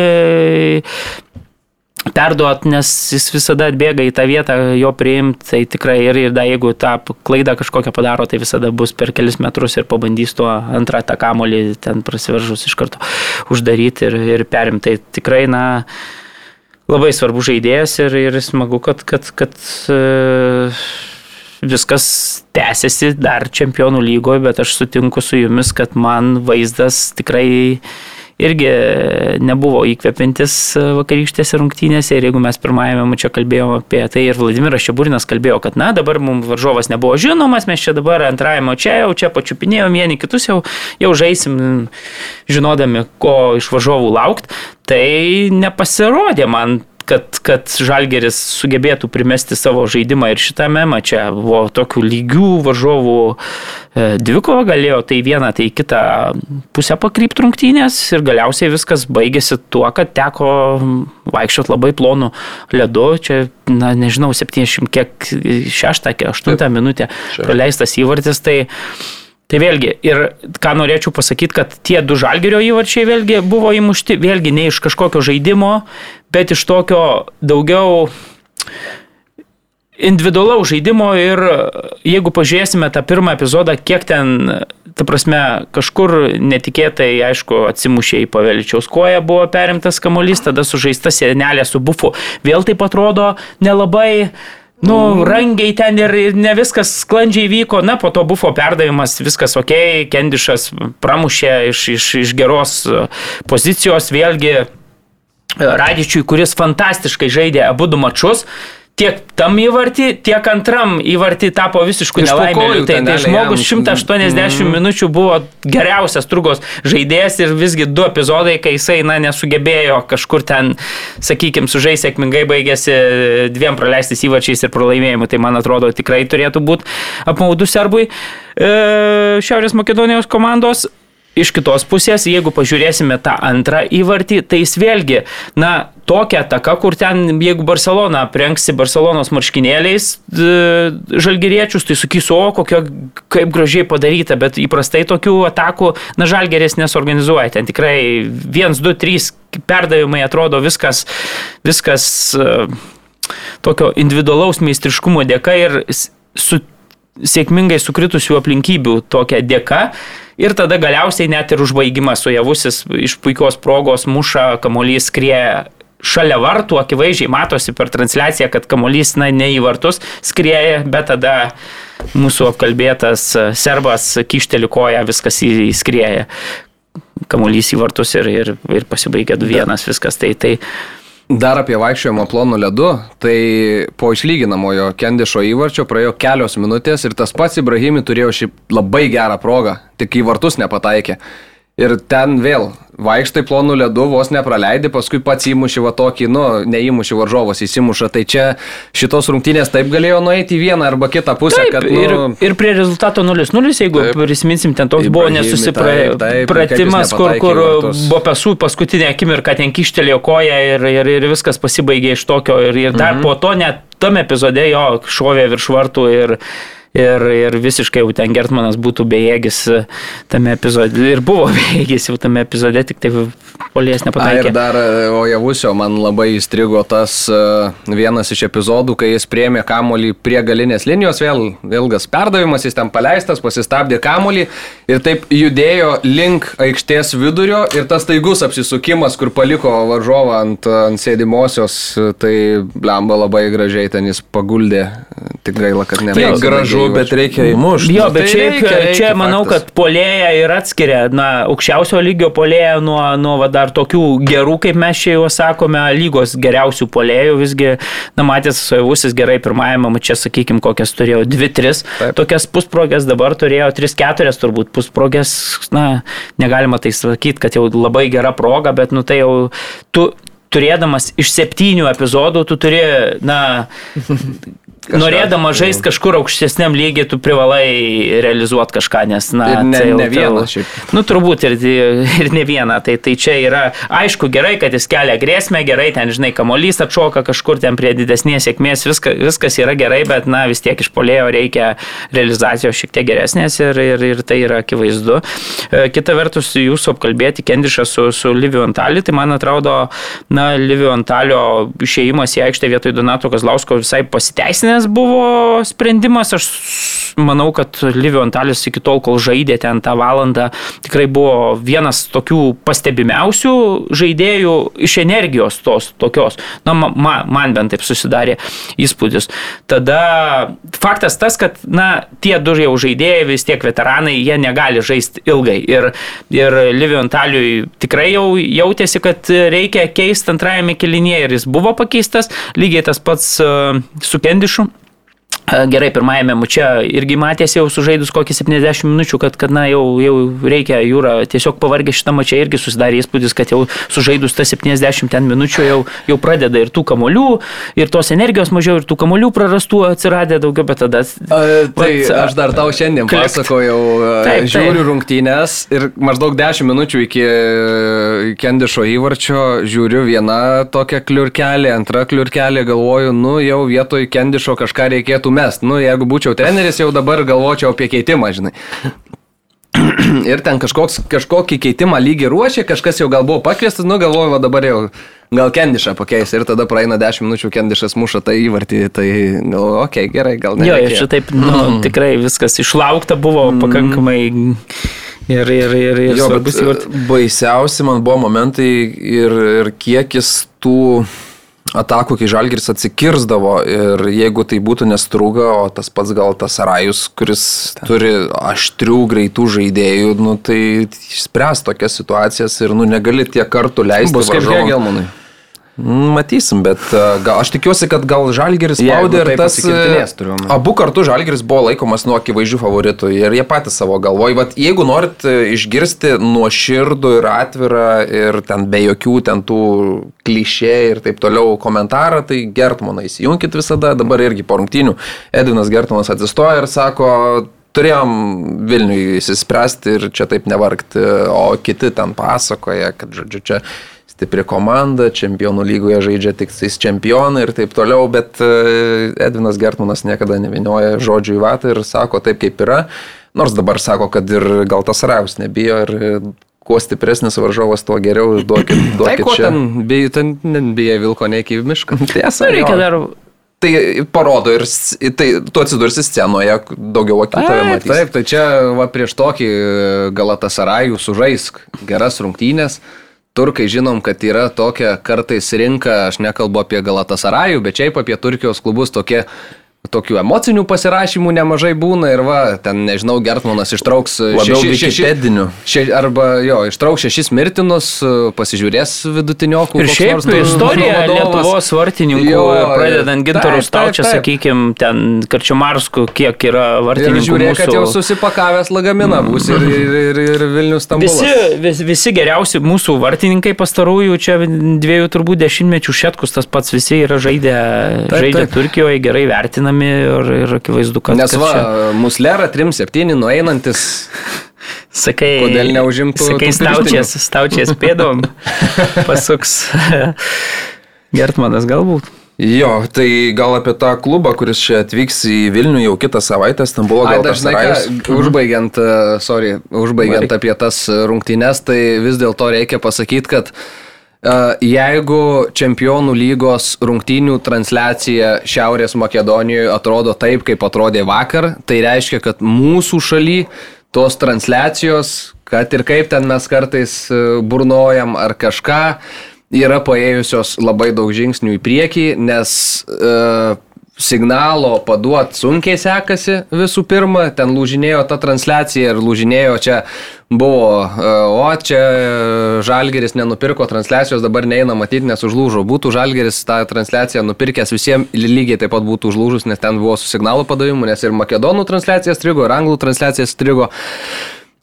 perduot, nes jis visada atbėga į tą vietą jo priimti, tai tikrai ir, ir da, jeigu tą klaidą kažkokią padaro, tai visada bus per kelis metrus ir pabandys tuo antrą tą kamolį ten prasiveržus iš karto uždaryti ir, ir perimti. Tai tikrai, na, labai svarbu žaidėjas ir, ir smagu, kad, kad, kad uh, viskas tęsiasi dar čempionų lygoje, bet aš sutinku su jumis, kad man vaizdas tikrai irgi nebuvo įkvepintis vakarykštėse rungtynėse ir jeigu mes pirmajame mače kalbėjome apie tai ir Vladimiras Šeburinas kalbėjo, kad na dabar mums varžovas nebuvo žinomas, mes čia dabar antrajame čia jau čia pačiupinėjom vieni kitus, jau, jau žaisim žinodami, ko iš varžovų laukti, tai nepasirodė man kad, kad Žalgeris sugebėtų primesti savo žaidimą ir šitame mače buvo tokių lygių varžovų e, dvikova, galėjo tai vieną, tai kitą pusę pakrypti rungtynės ir galiausiai viskas baigėsi tuo, kad teko vaikščioti labai plonu ledu, čia, na, nežinau, 70 kiek 6, 8 minutę praleistas įvartis, tai Tai vėlgi, ir ką norėčiau pasakyti, kad tie du žalgerio įvarčiai vėlgi buvo įmušti, vėlgi ne iš kažkokio žaidimo, bet iš tokio daugiau individualaus žaidimo ir jeigu pažiūrėsime tą pirmą epizodą, kiek ten, ta prasme, kažkur netikėtai, aišku, atsimušė į paveličiaus koją, buvo perimtas kamuolys, tada sužaista senelė su bufu, vėl taip atrodo nelabai Nu, rangiai ten ir ne viskas sklandžiai vyko, na, po to buvo perdavimas, viskas ok, Kendišas pramušė iš, iš, iš geros pozicijos, vėlgi Radičiui, kuris fantastiškai žaidė abu du mačius, tiek tam įvartį, tiek antram įvartį tapo visiškų nelaimėlių. Tai, tai žmogus 180 mm. minučių buvo geriausias trugos žaidėjas ir visgi du epizodai, kai jisai na, nesugebėjo kažkur ten, sakykime, sužais sėkmingai baigėsi dviem praleistais įvarčiais ir pralaimėjimu. Tai man atrodo tikrai turėtų būti apmaudu serbui. E, Šiaurės Makedonijos komandos Iš kitos pusės, jeigu pažiūrėsime tą antrą įvartį, tai jis vėlgi, na, tokia ataka, kur ten, jeigu Barcelona prengsi Barcelonos marškinėliais žalgeriečius, tai sakysiu, o kokio, kaip gražiai padaryta, bet įprastai tokių atakų, na, žalgeris nesorganizuoja. Ten tikrai 1, 2, 3 perdavimai atrodo viskas, viskas tokio individualaus meistriškumo dėka ir su sėkmingai sukritusių aplinkybių tokia dėka. Ir tada galiausiai net ir užbaigimas sujavusis iš puikios progos muša kamuolys skrie šalia vartų, akivaizdžiai matosi per transliaciją, kad kamuolys na, ne į vartus skrieja, bet tada mūsų apkalbėtas serbas kišteli koją, viskas įskrieja. Kamuolys į vartus ir, ir, ir pasibaigia 2-1 viskas. Tai, tai, Dar apie vaikščiojimą plonų ledu, tai po išlyginamojo Kendišo įvarčio praėjo kelios minutės ir tas pats Ibrahimi turėjo šį labai gerą progą, tik į vartus nepataikė. Ir ten vėl vaikštai plonų ledų, vos nepraleidi, paskui pats įmuši va tokį, nu, neįmuši varžovas, įsimuša. Tai čia šitos rungtynės taip galėjo nueiti į vieną arba kitą pusę. Taip, kad, nu, ir, ir prie rezultato 0-0, jeigu taip, prisiminsim, ten toks buvo nesusipratimas, kur, kur Bopesų paskutinę akimirką ten kištelėjo koją ir, ir, ir viskas pasibaigė iš tokio. Ir, ir dar mhm. po to net tam epizode jo šovė virš vartų ir ir, ir visiškai jau ten Gertmanas būtų bejėgis e, tame epizode. Ir buvo bejėgis jau tame epizode, tik tai polės nepataikė. A, ir dar e, Ojavusio man labai įstrigo tas uh, vienas iš epizodų, kai jis priemė kamolį prie galinės linijos, vėl ilgas perdavimas, jis ten paleistas, pasistabdė kamolį ir taip judėjo link aikštės vidurio ir tas taigus apsisukimas, kur paliko varžovą ant, ant sėdimosios, tai blemba labai gražiai ten jis paguldė. Tik gaila, kad ne. Tai gražu gražu, bet reikia įmušti. Jo, bet tai šiaip reikia, reikia, čia manau, faktas. kad polėja ir atskiria, na, aukščiausio lygio polėja nuo, nuo va, dar tokių gerų, kaip mes čia jau sakome, lygos geriausių polėjų. Visgi, na, matęs, Soivusis gerai pirmajame mače, sakykime, kokias turėjo 2-3, tokias pusprogės dabar turėjo 3-4 turbūt pusprogės, na, negalima tai sakyti, kad jau labai gera proga, bet, nu, tai jau tu turėdamas iš septynių epizodų, tu turi, na, Kažką, Norėdama žaisti kažkur aukštesniam lygiai, tu privalai realizuoti kažką, nes, na, ir ne, tai ne vieną šiaip. Nu, turbūt ir, ir ne vieną. Tai, tai čia yra, aišku, gerai, kad jis kelia grėsmę, gerai, ten, žinai, kamolys atšoka kažkur ten prie didesnės sėkmės, viska, viskas yra gerai, bet, na, vis tiek iš polėjo reikia realizacijos šiek tiek geresnės ir, ir, ir tai yra akivaizdu. E, kita vertus, jūsų apkalbėti Kendišą su, su Liviu Antaliu, tai man atrodo, na, Liviu Antalio išėjimas į aikštę vietoj Donato Kazlausko visai pasiteisinęs teisinės buvo sprendimas. Aš manau, kad Livio Antalis iki tol, kol žaidė ten tą valandą, tikrai buvo vienas tokių pastebimiausių žaidėjų iš energijos tos tokios. Na, man, man bent taip susidarė įspūdis. Tada faktas tas, kad, na, tie du jau žaidėjai, vis tiek veteranai, jie negali žaisti ilgai. Ir, ir Livio Antaliui tikrai jau jautėsi, kad reikia keisti antrajame kilinėje ir jis buvo pakeistas. Lygiai tas pats uh, su Kendišu Gerai, pirmajame muče irgi matėsi jau sužaidus kokį 70 minučių, kad, kad na, jau, jau reikia jūra tiesiog pavargę šitą mačią irgi susidarė įspūdis, kad jau sužaidus tą 70 minučių jau, jau pradeda ir tų kamolių, ir tos energijos mažiau, ir tų kamolių prarastų atsiradė daugiau, bet tada... A, tai vat, aš dar tau šiandien klikt. pasakojau, taip, taip. žiūriu rungtynės ir maždaug 10 minučių iki Kendišo įvarčio žiūriu vieną tokią kliurkelį, antrą kliurkelį, galvoju, nu jau vietoj Kendišo kažką reikėtų mest. Nu, jeigu būčiau treneris, jau dabar galvočiau apie keitimą, žinai. ir ten kažkoks, kažkokį keitimą lygiai ruošė, kažkas jau gal buvo pakviestas, nu galvoju, va dabar jau gal kendišą pakeis ir tada praeina 10 minučių, kendišas muša tą įvartį, tai galvoju, okei, okay, gerai, gal ne. Jo, ir šitaip, nu, mm. tikrai viskas išlaukta buvo mm. pakankamai. Ir, ir, ir, ir jo, bet baisiausi man buvo momentai ir, ir kiekis tų atakų, kai Žalgiris atsikirzdavo ir jeigu tai būtų nestruga, o tas pats gal tas Arajus, kuris Ta. turi aštrių, greitų žaidėjų, nu, tai spręs tokias situacijas ir nu, negali tiek kartų leisti. Bus kaip Hegelmanui. Matysim, bet gal, aš tikiuosi, kad gal Žalgeris spaudė ir tas... Abu kartu Žalgeris buvo laikomas nuo akivaizdžių favoritų ir jie patys savo galvoj. Vat, jeigu norit išgirsti nuo širdų ir atvirą ir ten be jokių ten tų klišė ir taip toliau komentarą, tai Gertmaną įsijunkit visada. Dabar irgi po rungtynių Edvinas Gertmanas atsistoja ir sako, turėjom Vilniui įsispręsti ir čia taip nevargti, o kiti ten pasakoja, kad, žodžiu, čia stipri komanda, čempionų lygoje žaidžia tik tais čempionai ir taip toliau, bet e, Edvinas Gertmanas niekada nevinioja žodžių į vatą ir sako taip, kaip yra. Nors dabar sako, kad ir gal tas Raus nebijo ir kuo stipresnis varžovas, tuo geriau duokit, Tai duokit ko čia. ten, bei, ten nebijai vilko ne iki mišką. Tiesa, Nu, reikia jo. dar Tai parodo ir tai, tu atsidursi scenoje, daugiau akių tave Taip, matys. taip, tai čia va, prieš tokį Galatasarajų sužaisk geras rungtynės. Turkai žinom, kad yra tokia kartais rinka, aš nekalbu apie Galatasarajų, bet šiaip apie Turkijos klubus tokie Tokių emocinių pasirašymų nemažai būna ir va, ten, nežinau, Gertmanas ištrauks Labiau wikipedinių. še, arba jo, ištrauks šešis mirtinus, pasižiūrės vidutiniokų. Ir šiaip nors istorija. Lietuvos vartininkų, Jo, pradedant gintarų taip. sakykime, ten Karčiumarsku, kiek yra Ir vartininkų. žiūrėk, kad jau mūsų. susipakavęs lagaminą bus ir, ir, ir, ir Vilnius Stambulas. Visi, vis, visi geriausi mūsų vartininkai pastarųjų čia dviejų turbūt dešimtmečių šetkus tas pats visi yra žaidę, Taip, žaidę taip. Turkijoje, gerai vertinami ir, ir akivaizdu, kad... Nes va, čia- muslera 3-7 nueinantis, Sakai, Kodėl neužimtų Sakai, staučias, staučias pėdom, pasuks. Gertmanas galbūt. Jo, tai gal apie tą klubą, kuris čia atvyks į Vilnių jau kitą savaitę, Stambulo gal dažnai, ką, užbaigiant, uh, sorry, užbaigiant Varyk. apie tas rungtynes, tai vis dėlto reikia pasakyti, kad uh, jeigu čempionų lygos rungtynių transliacija Šiaurės Makedonijoje atrodo taip, kaip atrodė vakar, tai reiškia, kad mūsų šaly tos transliacijos, kad ir kaip ten mes kartais uh, burnojam ar kažką, yra paėjusios labai daug žingsnių į priekį, nes uh, signalo paduot sunkiai sekasi visų pirma, ten lūžinėjo ta transliacija ir lūžinėjo čia buvo, e, o čia Žalgeris nenupirko transliacijos, dabar neina matyti, nes užlūžo. Būtų Žalgeris tą transliaciją nupirkęs visiems lygiai taip pat būtų užlūžus, nes ten buvo su signalo padavimu, nes ir makedonų transliacija strigo, ir anglų transliacija strigo.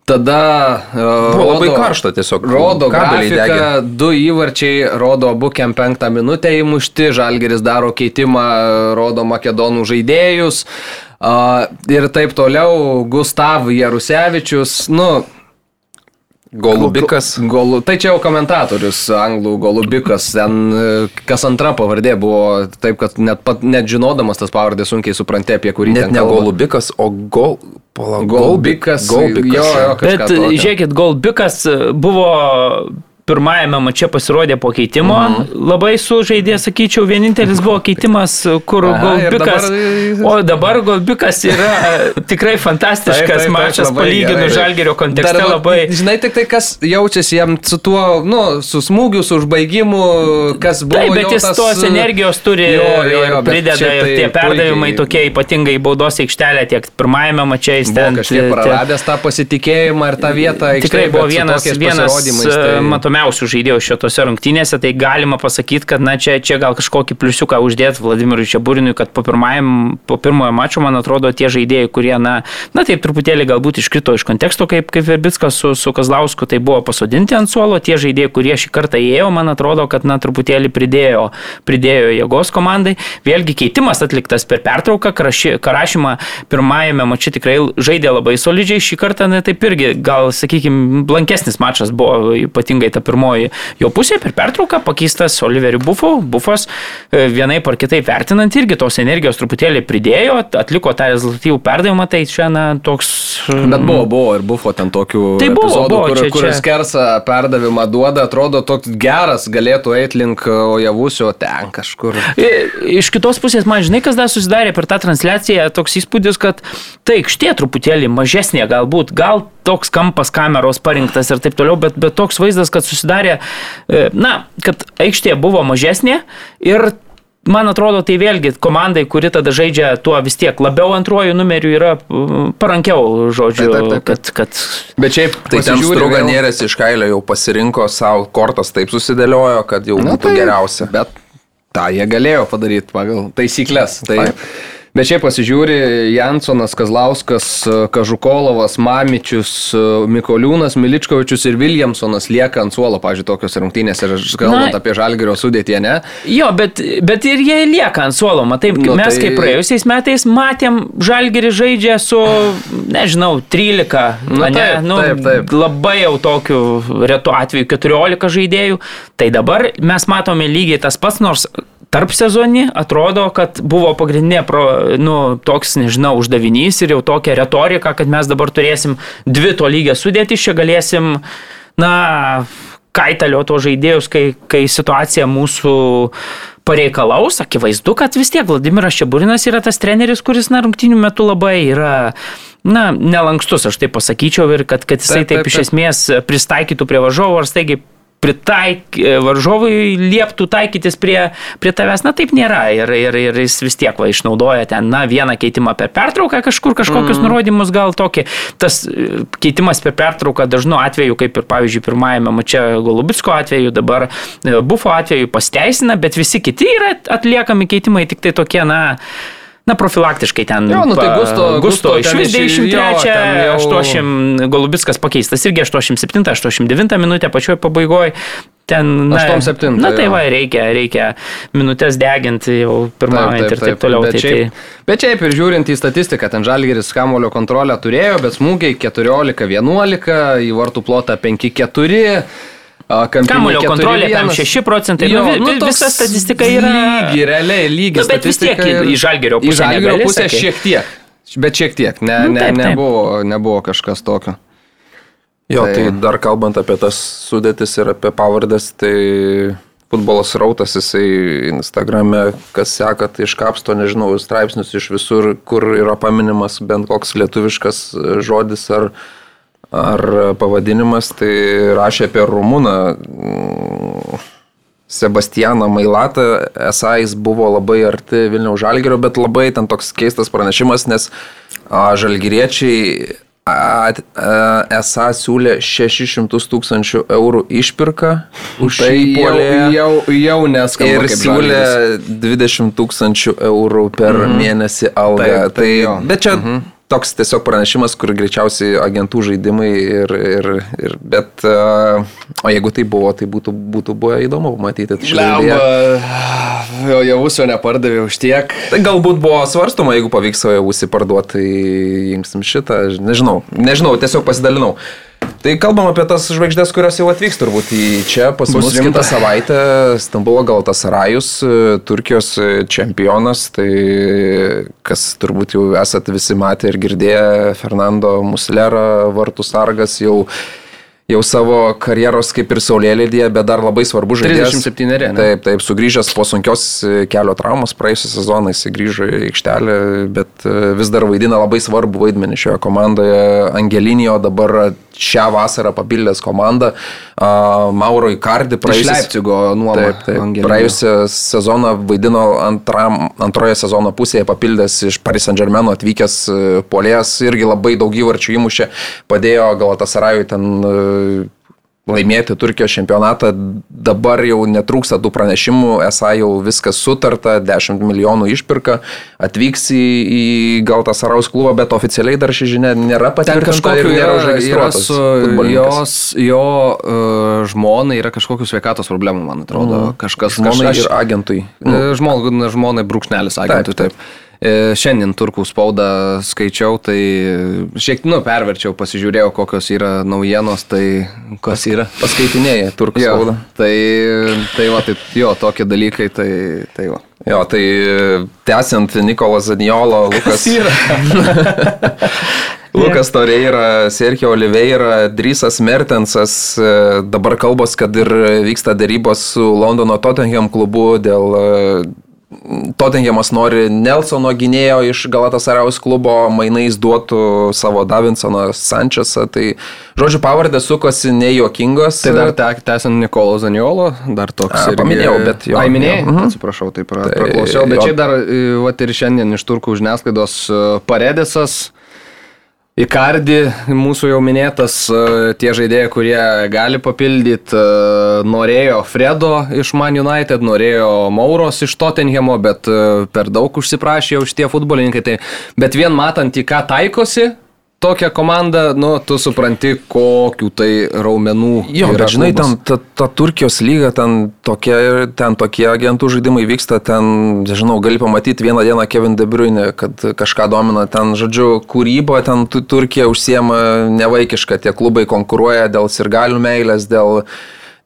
Tada uh, Buvo labai karšta tiesiog. Rodo grafiką, du įvarčiai, rodo abu kem penktą minutę įmušti, Žalgeris daro keitimą, rodo makedonų žaidėjus. Uh, ir taip toliau, Gustav Jarusevičius, nu, Golubikas. Golu, tai čia jau komentatorius, anglų Golubikas, ten e, kas antra pavardė buvo, taip kad net, pat, net žinodamas tas pavardė sunkiai supranti, apie kurį Net ten ne kalba. Golubikas, o Gol... Pala, Golbikas. Golbikas. Jo, jo, Bet tokio. žiūrėkit, Golbikas buvo pirmajame mače pasirodė po keitimo. Mhm. Labai sužaidė, sakyčiau, vienintelis buvo keitimas, kur Aha, ir Golbikas. dabar- O dabar Golbikas yra tikrai fantastiškas Taip, taip, taip, mačas palyginus. Žalgerio kontekste Dar labai. Žinai, tik tai kas jaučiasi jam su tuo, nu, su smūgiu, su užbaigimu, kas buvo. Taip, bet jis tas, tos e, energijos turi jo, jo, ir jo, bet prideda šiaip ir tai tie perdavimai puikiai- tokie ypatingai baudos aikštelę, tiek pirmajame mače jis ten kažkiek praradęs tą pasitikėjimą ir tą vietą. Tikrai buvo vienas, vienas pasirodymais, tai... tai- matomiausių žaidėjų šitose rungtynėse, tai galima pasakyti, kad na, čia, čia gal kažkokį pliusiuką uždėti Vladimirui Čiaburinui, kad po, pirmajam, po pirmojo mačo, man atrodo, tie žaidėjai, kurie, na, na taip truputėlį galbūt iškrito iš konteksto, kaip, kaip Verbickas su, su Kazlausku, tai buvo pasodinti ant suolo, tie žaidėjai, kurie šį kartą įėjo, man atrodo, kad, na, truputėlį pridėjo, pridėjo jėgos komandai. Vėlgi keitimas atliktas per pertrauką, Karaši- Karašymą pirmajame mače tikrai žaidė labai solidžiai, šį kartą, na, taip irgi, gal, sakykime, blankesnis mačas buvo, ypatingai ta pirmoji jo pusė per pertrauką, pakeistas Oliveriu Bufu, Bufas e, vienai par kitaip vertinant irgi tos energijos truputėlį pridėjo, atliko tą rezultatyvų perdavimą, tai čia, na, toks... Bet buvo, buvo ir buvo ten tokių Tai buvo, epizodų, buvo, kur, čia- kur čia- skersą perdavimą duoda, atrodo toks geras, galėtų eiti link Ojavusio ten kažkur. I- Iš kitos pusės, man žinai, kas dar susidarė per tą transliaciją, toks įspūdis, kad tai aikštė truputėlį mažesnė galbūt, gal toks kampas kameros parinktas ir taip toliau, bet, bet toks vaizdas, kad susidarė, e, na, kad aikštė buvo mažesnė ir Man atrodo, tai vėlgi komandai, kuri tada žaidžia tuo vis tiek labiau antrojų numerių yra parankiau, žodžiu, Taip, taip, taip. kad, kad Bet šiaip, Tai ten struga vėl- nėrės iš kailio jau pasirinko savo kortas, taip susidėliojo, kad jau Na, būtų geriausia. Bet tą jie galėjo padaryti pagal taisyklės. Tai Taip. Bet šiaip pasižiūri, Jansonas, Kazlauskas, Kažukolovas, Mamičius, Mikoliūnas, Miličkovičius ir Williamsonas lieka ant suolo, pažiūrėjau, tokios rungtynės ir kalbant Na, apie Žalgirio sudėtį, ne? Jo, bet, bet ir jie lieka ant suolo. Matai, Nu, nu, mes tai- kaip praėjusiais metais matėm, Žalgerį žaidžia su, nežinau, 13. Nu, ane? taip, taip, taip. Labai jau tokiu retu atveju 14 žaidėjų. Tai dabar mes matome lygiai tas pats, nors tarp sezonį atrodo, kad buvo pagrindinė, pro, nu, toks, nežinau, uždavinys ir jau tokia retorika, kad mes dabar turėsim dvi to lygio sudėti, čia galėsim, na, kaitalio to žaidėjus, kai, kai situacija mūsų pareikalaus, akivaizdu, kad vis tiek Vladimiras Čiaburinas yra tas treneris, kuris, na, rungtinių metų labai yra na, nelankstus, aš taip pasakyčiau, ir kad, kad jisai Taip, taip, taip, taip. iš esmės pritaikytų prie varžovų ar staigiai pritaik, varžovui lieptų taikytis prie, prie tavęs, na taip nėra ir, ir, ir jis vis tiek va, išnaudoja ten, na, vieną keitimą per pertrauką kažkur, kažkokius mm. nurodymus gal tokį. Tas e, keitimas per pertrauką dažnu atveju, kaip ir pavyzdžiui pirmajame mače Golubitsko atveju, dabar e, Bufo atveju pasteisina, bet visi kiti yra atliekami keitimai tik tai tokie, na, Na, profilaktiškai ten. Jo, nu tai Gusto- Gusto Gusto iš vis iš- jo, 93, ten jau- 80 Golubitskas pakeistas irgi 87, 89 minutę pačioje pabaigoje. Ten, na, 87, na tai va, reikia, reikia minutės deginti jau pirmaujant ir taip toliau. Bet Tai, šiaip, tai, bet šiaip ir žiūrint į statistiką, ten Žalgeris kamulio kontrolę turėjo, bet smūgiai 14-11, į vartų plotą 5-4. Kamulio kontrolė tam 6 procentai. Jo, nu, nu, visa statistika yra. Lygi, realiai, lygi. Nu, bet vis tiek statistika ir- į Žalgirio Į pusę Žalgerio negali pusę sakyt. šiek tiek. Bet šiek tiek, ne, Nu, ne, taip, taip. nebuvo, nebuvo kažkas tokio. Jo, Tai- tai dar kalbant apie tas sudėtis ir apie pavardės, tai futbolas rautas, jisai Instagrame, kas seka, tai iškapsto, nežinau, straipsnius iš visur, kur yra paminimas bent koks lietuviškas žodis ar, ar pavadinimas, tai rašė apie Rumūną. mm, Sebastianą Mailatą, esą jis buvo labai arti Vilniaus Žalgerio, bet labai ten toks keistas pranešimas, nes a, žalgyriečiai a, a, esą siūlė 600 tūkstančių eurų išpirką už Tai jau, jau, jau neskamba. Ir siūlė Žalgiris. 20 tūkstančių eurų per mm. mėnesį algą. Taip, taip, tai, bet čia mm -hmm. Toks tiesiog pranešimas, kur greičiausiai agentų žaidimai ir... ir, ir bet, uh, o jeigu tai buvo, tai būtų, būtų buvę įdomu matyti. tą žaidėją. Lemba, jo javusio nepardavė už tiek. Tai galbūt buvo svarstoma, jeigu pavyks savo ausį parduoti, tai imsim šitą, nežinau, nežinau, tiesiog pasidalinau. Tai kalbam apie tas žvaigždės, kurios jau atvyks turbūt į čia pas mus kitą savaitę. Stambulo Galtasarajus, Turkijos čempionas, tai kas turbūt jau esate visi matę ir girdėję, Fernando Muslera, vartų sargas jau jau savo karjeros kaip ir saulėlydėje, bet dar labai svarbu žaidėjas. 37, ne? Taip, taip, sugrįžęs po sunkios e, kelio traumos praėjusią sezoną, jis grįžo į aikštelę, bet e, vis dar vaidina labai svarbu vaidmenį šioje komandoje. Angelinio dabar šią vasarą papildęs komandą. Mauro Icardi praėjusią sezoną vaidino antram, antroje sezono pusėje papildęs iš Paris Saint Germain atvykęs e, polėjas, irgi labai daug įvarčių įmušė, padėjo Galatasarajui ten laimėti Turkijos čempionatą. Dabar jau netrūksta tų pranešimų, esą jau viskas sutarta, 10 milijonų išpirka, atvyks į, į Galatasarajaus klubą, bet oficialiai dar ši žinia nėra patvirtinta ir nėra futbolininkas. jos, jo uh, žmonai yra kažkokių sveikatos problemų, man atrodo. Mm. Kažkas Žmonai kažkas, ir agentui. Nu, žmonai, žmonai brūkšnelis agentui, Taip, taip. taip. E, Šiandien turkų spaudą skaičiau, tai šiek tiek, nu, perverčiau, pasižiūrėjau, kokios yra naujienos, tai kas yra. Paskaitinėjai turkų Jo, spaudą. tai, tai va, tai, jo, tokie dalykai, tai, tai va. Jo, tai tęsiant Nikolo Zaniolo, Lukas. Lukas Toreira, Sergio Oliveira, Drysas Mertensas, e, dabar kalbos, kad ir vyksta dėrybos su Londono Tottenham klubu dėl e, Tottenhamas nori Nelsono gynėjo iš Galatasarajaus klubo, mainais duotų savo Davinsoną Sančesą. Tai, žodžiu, pavardė sukosi nejuokingos. Tai dar te, tęsiant Nikolo Zaniolo, dar toks. A, paminėjau, bet jo, Ai, minėjai? mhm. Atsiprašau, taip Tai praklausiau. Bet jo. šiaip dar, e, va ir šiandien iš turkų žiniasklaidos e, Paredisas. Ikardi, mūsų jau minėtas, e, tie žaidėjai, kurie gali papildyti, e, norėjo Fredo iš Man United, norėjo Mauros iš Tottenhamo, bet e, per daug užsiprašė už tie futbolininkai. Tai, bet vien matant, į ką taikosi, tokią komandą, nu, tu supranti, kokių tai raumenų. Jo, bet žinai, ten ta, ta Turkijos lyga, ten tokie, ten tokie agentų žaidimai vyksta, ten, žinau, gali pamatyti vieną dieną Kevin De Bruyne, kad kažką domina, ten, žodžiu, kūryba, ten Turkija užsiema nevaikiška, tie klubai konkuruoja dėl sirgalių meilės, dėl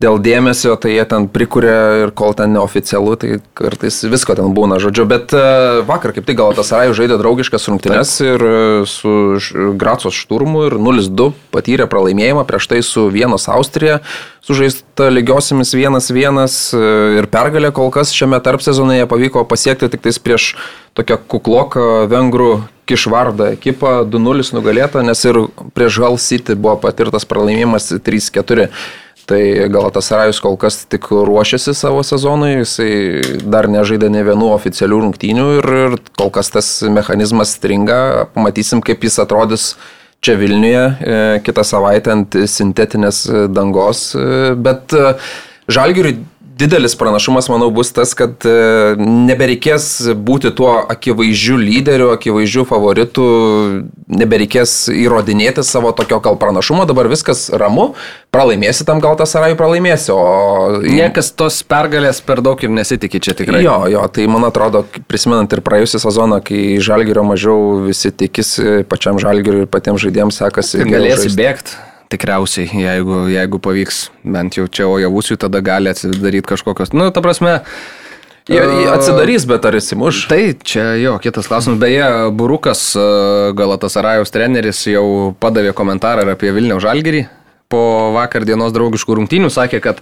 dėl dėmesio, tai jie ten prikuria ir kol ten neoficialu, tai kartais visko ten būna, žodžiu. Bet e, vakar kaip tik gal tas Rajų žaidė draugiškas rungtynes ir e, su Gracos šturmu ir 0-2 patyrė pralaimėjimą prieš tai su Vienos Austrija, sužaista lygiosiamis 1-1 e, ir pergalė kol kas šiame tarp sezonėje pavyko pasiekti tik tais prieš tokią kukloką vengrų Kišvardą ekipą 2-0 nugalėta, nes ir prieš Hull City buvo patirtas pralaimėjimas 3-4. Tai Galatasarajus kol kas tik ruošiasi savo sezonui, jisai dar nežaidė ne vienų oficialių rungtynių ir, ir kol kas tas mechanizmas stringa, pamatysim kaip jis atrodys čia Vilniuje e, kitą savaitę ant sintetinės dangos, e, bet e, Žalgiriui didelis pranašumas, manau, bus tas, kad e, nebereikės būti tuo akivaizdžiu lyderiu, akivaizdžiu favoritu, nebereikės įrodinėti savo tokio gal pranašumo, dabar viskas ramu, pralaimėsi tam gal tas arai pralaimėsi, o... Niekas tos pergalės per daug ir nesitikė čia tikrai. Jo, jo, tai man atrodo, prisimenant ir praėjusią sezoną, kai žalgerio mažiau visi tikisi, pačiam žalgeriu ir patiems žaidėjams sekasi. Galėsi bėgti. Tikriausiai, jeigu, jeigu pavyks, bent jau čia Ojavusiui, tada gali atsidaryti kažkokios, nu, ta prasme, Jie atsidarys, bet ar įsimuš? Tai čia jo, kitas klausimas. Beje, Burukas, Galatas Arajos treneris, jau padavė komentarą apie Vilniaus žalgerį. Po vakar dienos draugiškų rungtynių sakė, kad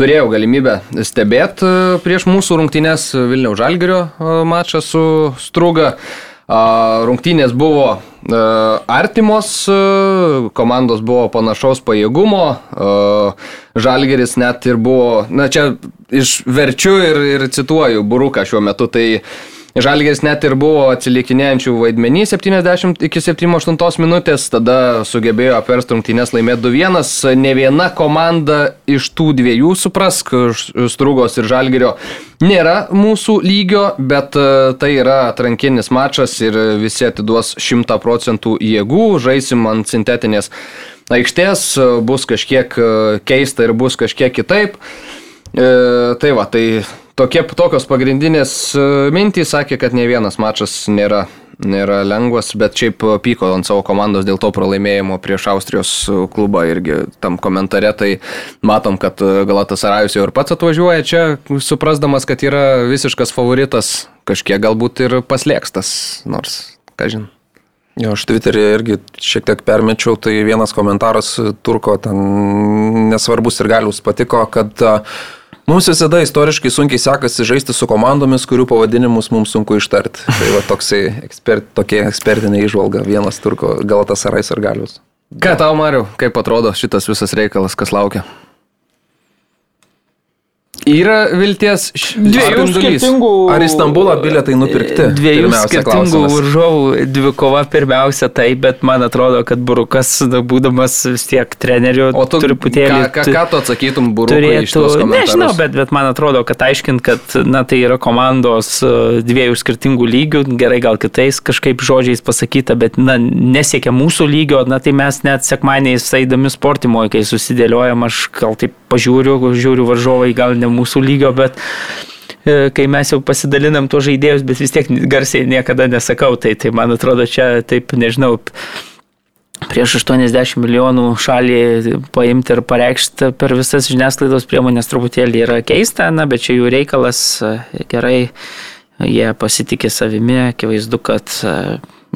turėjau galimybę stebėti prieš mūsų rungtynės Vilniaus žalgerio mačą su Struga. Rungtynės buvo artimos, komandos buvo panašaus pajėgumo, Žalgeris net ir buvo, na čia išverčiu ir, ir cituoju Buruką šiuo metu, tai Žalgeris net ir buvo atsilikinėjančių vaidmenį 70 iki 78 minutės, tada sugebėjo apversti rungtynės laimėti 2-1. Ne viena komanda iš tų dviejų, suprask, Strugos ir Žalgerio, nėra mūsų lygio, bet e, tai yra atrankinis mačas ir visi atiduos 100 procentų jėgų, žaisim ant sintetinės aikštės, bus kažkiek e, keista ir bus kažkiek kitaip. E, tai va, tai tokie, tokios pagrindinės e, mintys sakė, kad ne vienas mačas nėra, nėra lengvas, bet šiaip pyko ant savo komandos dėl to pralaimėjimo prieš Austrijos klubą irgi tam komentare, tai matom, kad Galatas Arajus jau ir pats atvažiuoja čia, suprasdamas, kad yra visiškas favoritas, kažkiek galbūt ir paslėkstas, nors, ką žinai. Jo, aš Twitter'e irgi šiek tiek permečiau, tai vienas komentaras turko ten nesvarbus ir galius patiko, kad uh, Mums visada istoriškai sunkiai sekasi žaisti su komandomis, kurių pavadinimus mums sunku ištarti. Tai va toksai ekspert, tokia ekspertinė išvalga, vienas turko Galatas Arais ar Galius. Ką tau, Mariu, kaip atrodo šitas visas reikalas, kas laukia? Yra vilties dviejų skirtingų. Ar į Stambulą bilietai nupirkti? Dviejų skirtingų varžovų dvikova pirmiausia tai, bet man atrodo, kad Burukas, būdamas vis tiek treneriu, o tu truputėlį... Ką, ką, ką tu atsakytum Burukui? Turėtų, nežinau, bet, bet man atrodo, kad aiškint, kad na, tai yra komandos e, dviejų skirtingų lygių, gerai gal kitais kažkaip žodžiais pasakyta, bet na, nesiekia mūsų lygio, na tai mes net sekmaniais eidami sportimoje, kai susidėliojam, aš gal taip pažiūriu, žiūriu varžovai gal ne mūsų lygio, bet e, kai mes jau pasidalinam tuos žaidėjus, bet vis tiek garsiai niekada nesakau, tai, tai man atrodo čia taip, nežinau, prieš 80 milijonų šalį paimti ir pareikšti per visas žiniasklaidos priemonės truputėlį yra keista, na, bet čia jų reikalas e, gerai, jie pasitikė savimi, akivaizdu, kad e,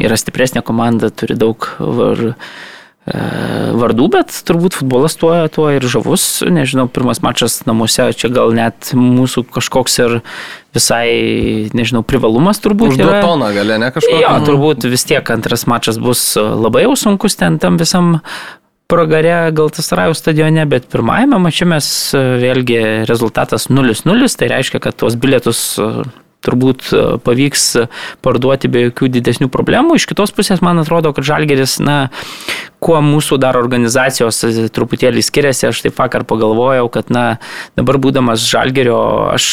yra stipresnė komanda, turi daug var, vardų, bet turbūt futbolas tuo, tuo ir žavus. Nežinau, pirmas mačas namuose, čia gal net mūsų kažkoks ir visai, nežinau, privalumas turbūt. Už du toną gali, ne kažkoks. Jo, turbūt vis tiek antras mačas bus labai jau sunkus ten tam visam pragare Galtasarajų stadione, bet pirmajame mače mes vėlgi rezultatas 0-0, tai reiškia, kad tuos bilietus turbūt e, pavyks parduoti be jokių didesnių problemų. Iš kitos pusės, man atrodo, kad Žalgeris, na, kuo mūsų dar organizacijos truputėlį skiriasi, aš taip vakar pagalvojau, kad, na, dabar būdamas Žalgerio, aš,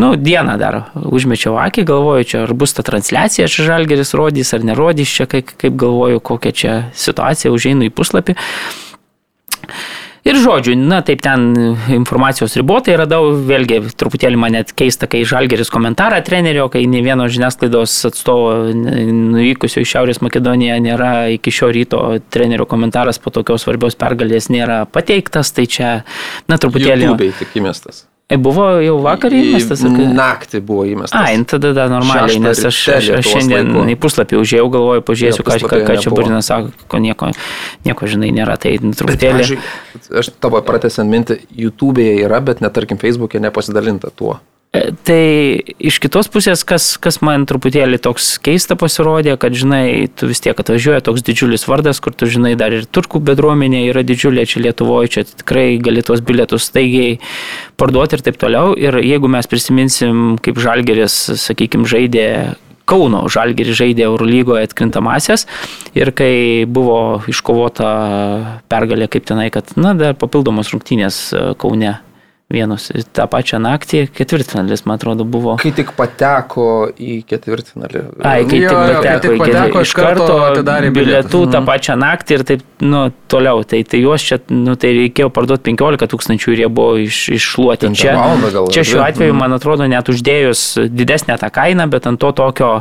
nu, dieną dar užmečiau akį, galvoju, čia ar bus ta transliacija, čia Žalgeris rodys ar nerodys, čia kaip, kaip galvoju, kokia čia situacija, užeinu į puslapį. Ir žodžiu, na taip ten informacijos ribotai radau, vėlgi truputėlį man net keista, kai Žalgeris komentarą trenerio, kai ne vieno žiniasklaidos atstovo nuvykusio į Šiaurės Makedoniją nėra iki šio ryto trenerio komentaras po tokios svarbios pergalės nėra pateiktas, tai čia, na truputėlį... YouTube tik įmestas. E, buvo jau vakar įmestas? Ar... Naktį buvo įmestas. Ai, tada da, normaliai, nes aš, aš, aš šiandien laiku. į puslapį užėjau, galvoju, pažiūrėsiu, ką, ką, ką čia Burinas sako, ko nieko, nieko, žinai, nėra. Tai truputėlį... Aš tavo pratęsiant mintį, YouTube'e yra, bet netarkim Facebook'e nepasidalinta tuo. E, tai iš kitos pusės, kas, kas man truputėlį toks keista pasirodė, kad, žinai, tu vis tiek atvažiuoja toks didžiulis vardas, kur tu, žinai, dar ir turkų bendruomenė yra didžiulė čia Lietuvoje, čia tikrai gali tuos bilietus staigiai parduoti ir taip toliau. Ir jeigu mes prisiminsim, kaip Žalgeris, sakykime, žaidė Kauno Žalgirį žaidė Eurolygoje atkrintamasias ir kai buvo iškovota pergalė kaip tenai, kad, na, dar papildomos rungtynės Kaune vienus tą pačią naktį, ketvirtfinalis, man atrodo, buvo. Kai tik pateko į ketvirtfinalį. Ai, kai jo, tik pateko, kai tik pateko iš karto atidarė bilietų mhm. tą pačią naktį ir taip, nu, toliau. Tai, tai juos čia, nu, tai reikėjo parduoti 15 tūkstančių ir jie buvo iš, iššluoti. Čia, gal, čia šiuo atveju, mhm. man atrodo, net uždėjus didesnę tą kainą, bet ant to tokio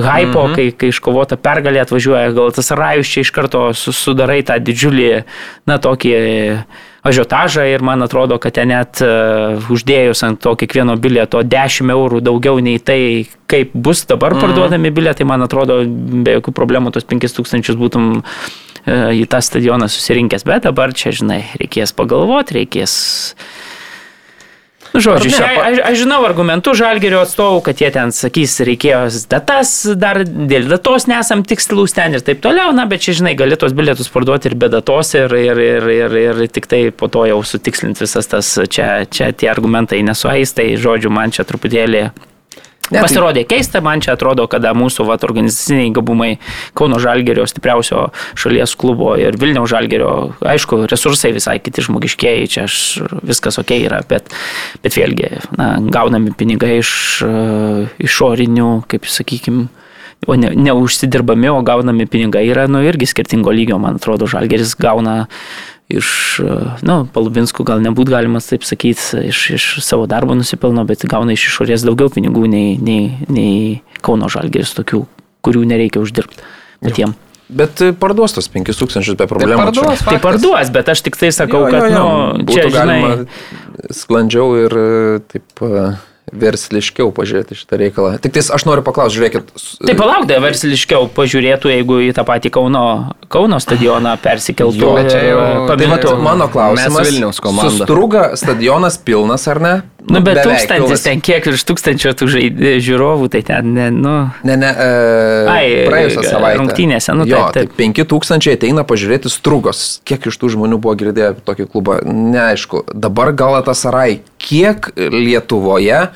hypo, mhm. kai, kai iškovota pergalė atvažiuoja, gal tas rajus čia iš karto sudarai tą didžiulį, na, tokį ažiotažą ir man atrodo, kad ten net uh, uždėjus ant to kiekvieno bilieto 10 eurų daugiau nei tai, kaip bus dabar mhm. parduodami bilietai, man atrodo, be jokių problemų tos 5000 būtum uh, į tą stadioną susirinkęs, bet dabar čia, žinai, reikės pagalvoti, reikės Nu, žodžiu, ne, aš, aš žinau argumentų žalgerio atstovų, kad jie ten sakys, reikėjo datas, dar dėl datos nesam tikslus ten ir taip toliau, na, bet čia, žinai, gali tos bilietus parduoti ir be datos ir, ir, ir, ir, ir tik tai po to jau sutikslinti visas tas, čia, čia tie argumentai nesuais, tai žodžiu, man čia truputėlį Ne, tai- Pasirodė keista, man čia atrodo, kada mūsų vat, organizaciniai gabumai Kauno Žalgerio stipriausio šalies klubo ir Vilniaus Žalgerio, aišku, resursai visai kiti žmogiškiai, čia aš, viskas ok yra, bet, bet vėlgi, na, gaunami pinigai iš uh, išorinių, kaip sakykime, o ne, neužsidirbami, o gaunami pinigai yra, nu, irgi skirtingo lygio, man atrodo, Žalgeris gauna iš, nu, Palubinskų gal nebūt galima taip sakyti, iš, iš savo darbo nusipelno, bet gauna iš išorės daugiau pinigų nei, nei, nei Kauno Žalgeris, tokių, kurių nereikia uždirbti patiems. Bet parduos tos 5000 be problemų. Tai parduos, tai parduos, bet aš tik tai sakau, jo, jo, jo, kad, nu, čia, žinai, sklandžiau ir taip versliškiau pažiūrėti šitą reikalą. Tik tais aš noriu paklausti, žiūrėkit. Tai palauk, da versliškiau pažiūrėtų, jeigu į tą patį Kauno, Kauno stadioną persikeltų. Jo, čia jau paminėtų. Tai mano klausimas. Vilniaus komanda. Struga stadionas pilnas ar ne? Nu, nu bet tūkstantis pilnas. ten kiek virš tūkstančio tų žiūrovų, tai ten, ne, nu. Ne, ne, e, Ai, praėjusią savaitę. Rungtynėse, nu, jo, taip, taip. Tai 5000 ateina pažiūrėti strugos. Kiek iš tų žmonių buvo girdėję tokį klubą, neaišku. Dabar Galatasaray, kiek Lietuvoje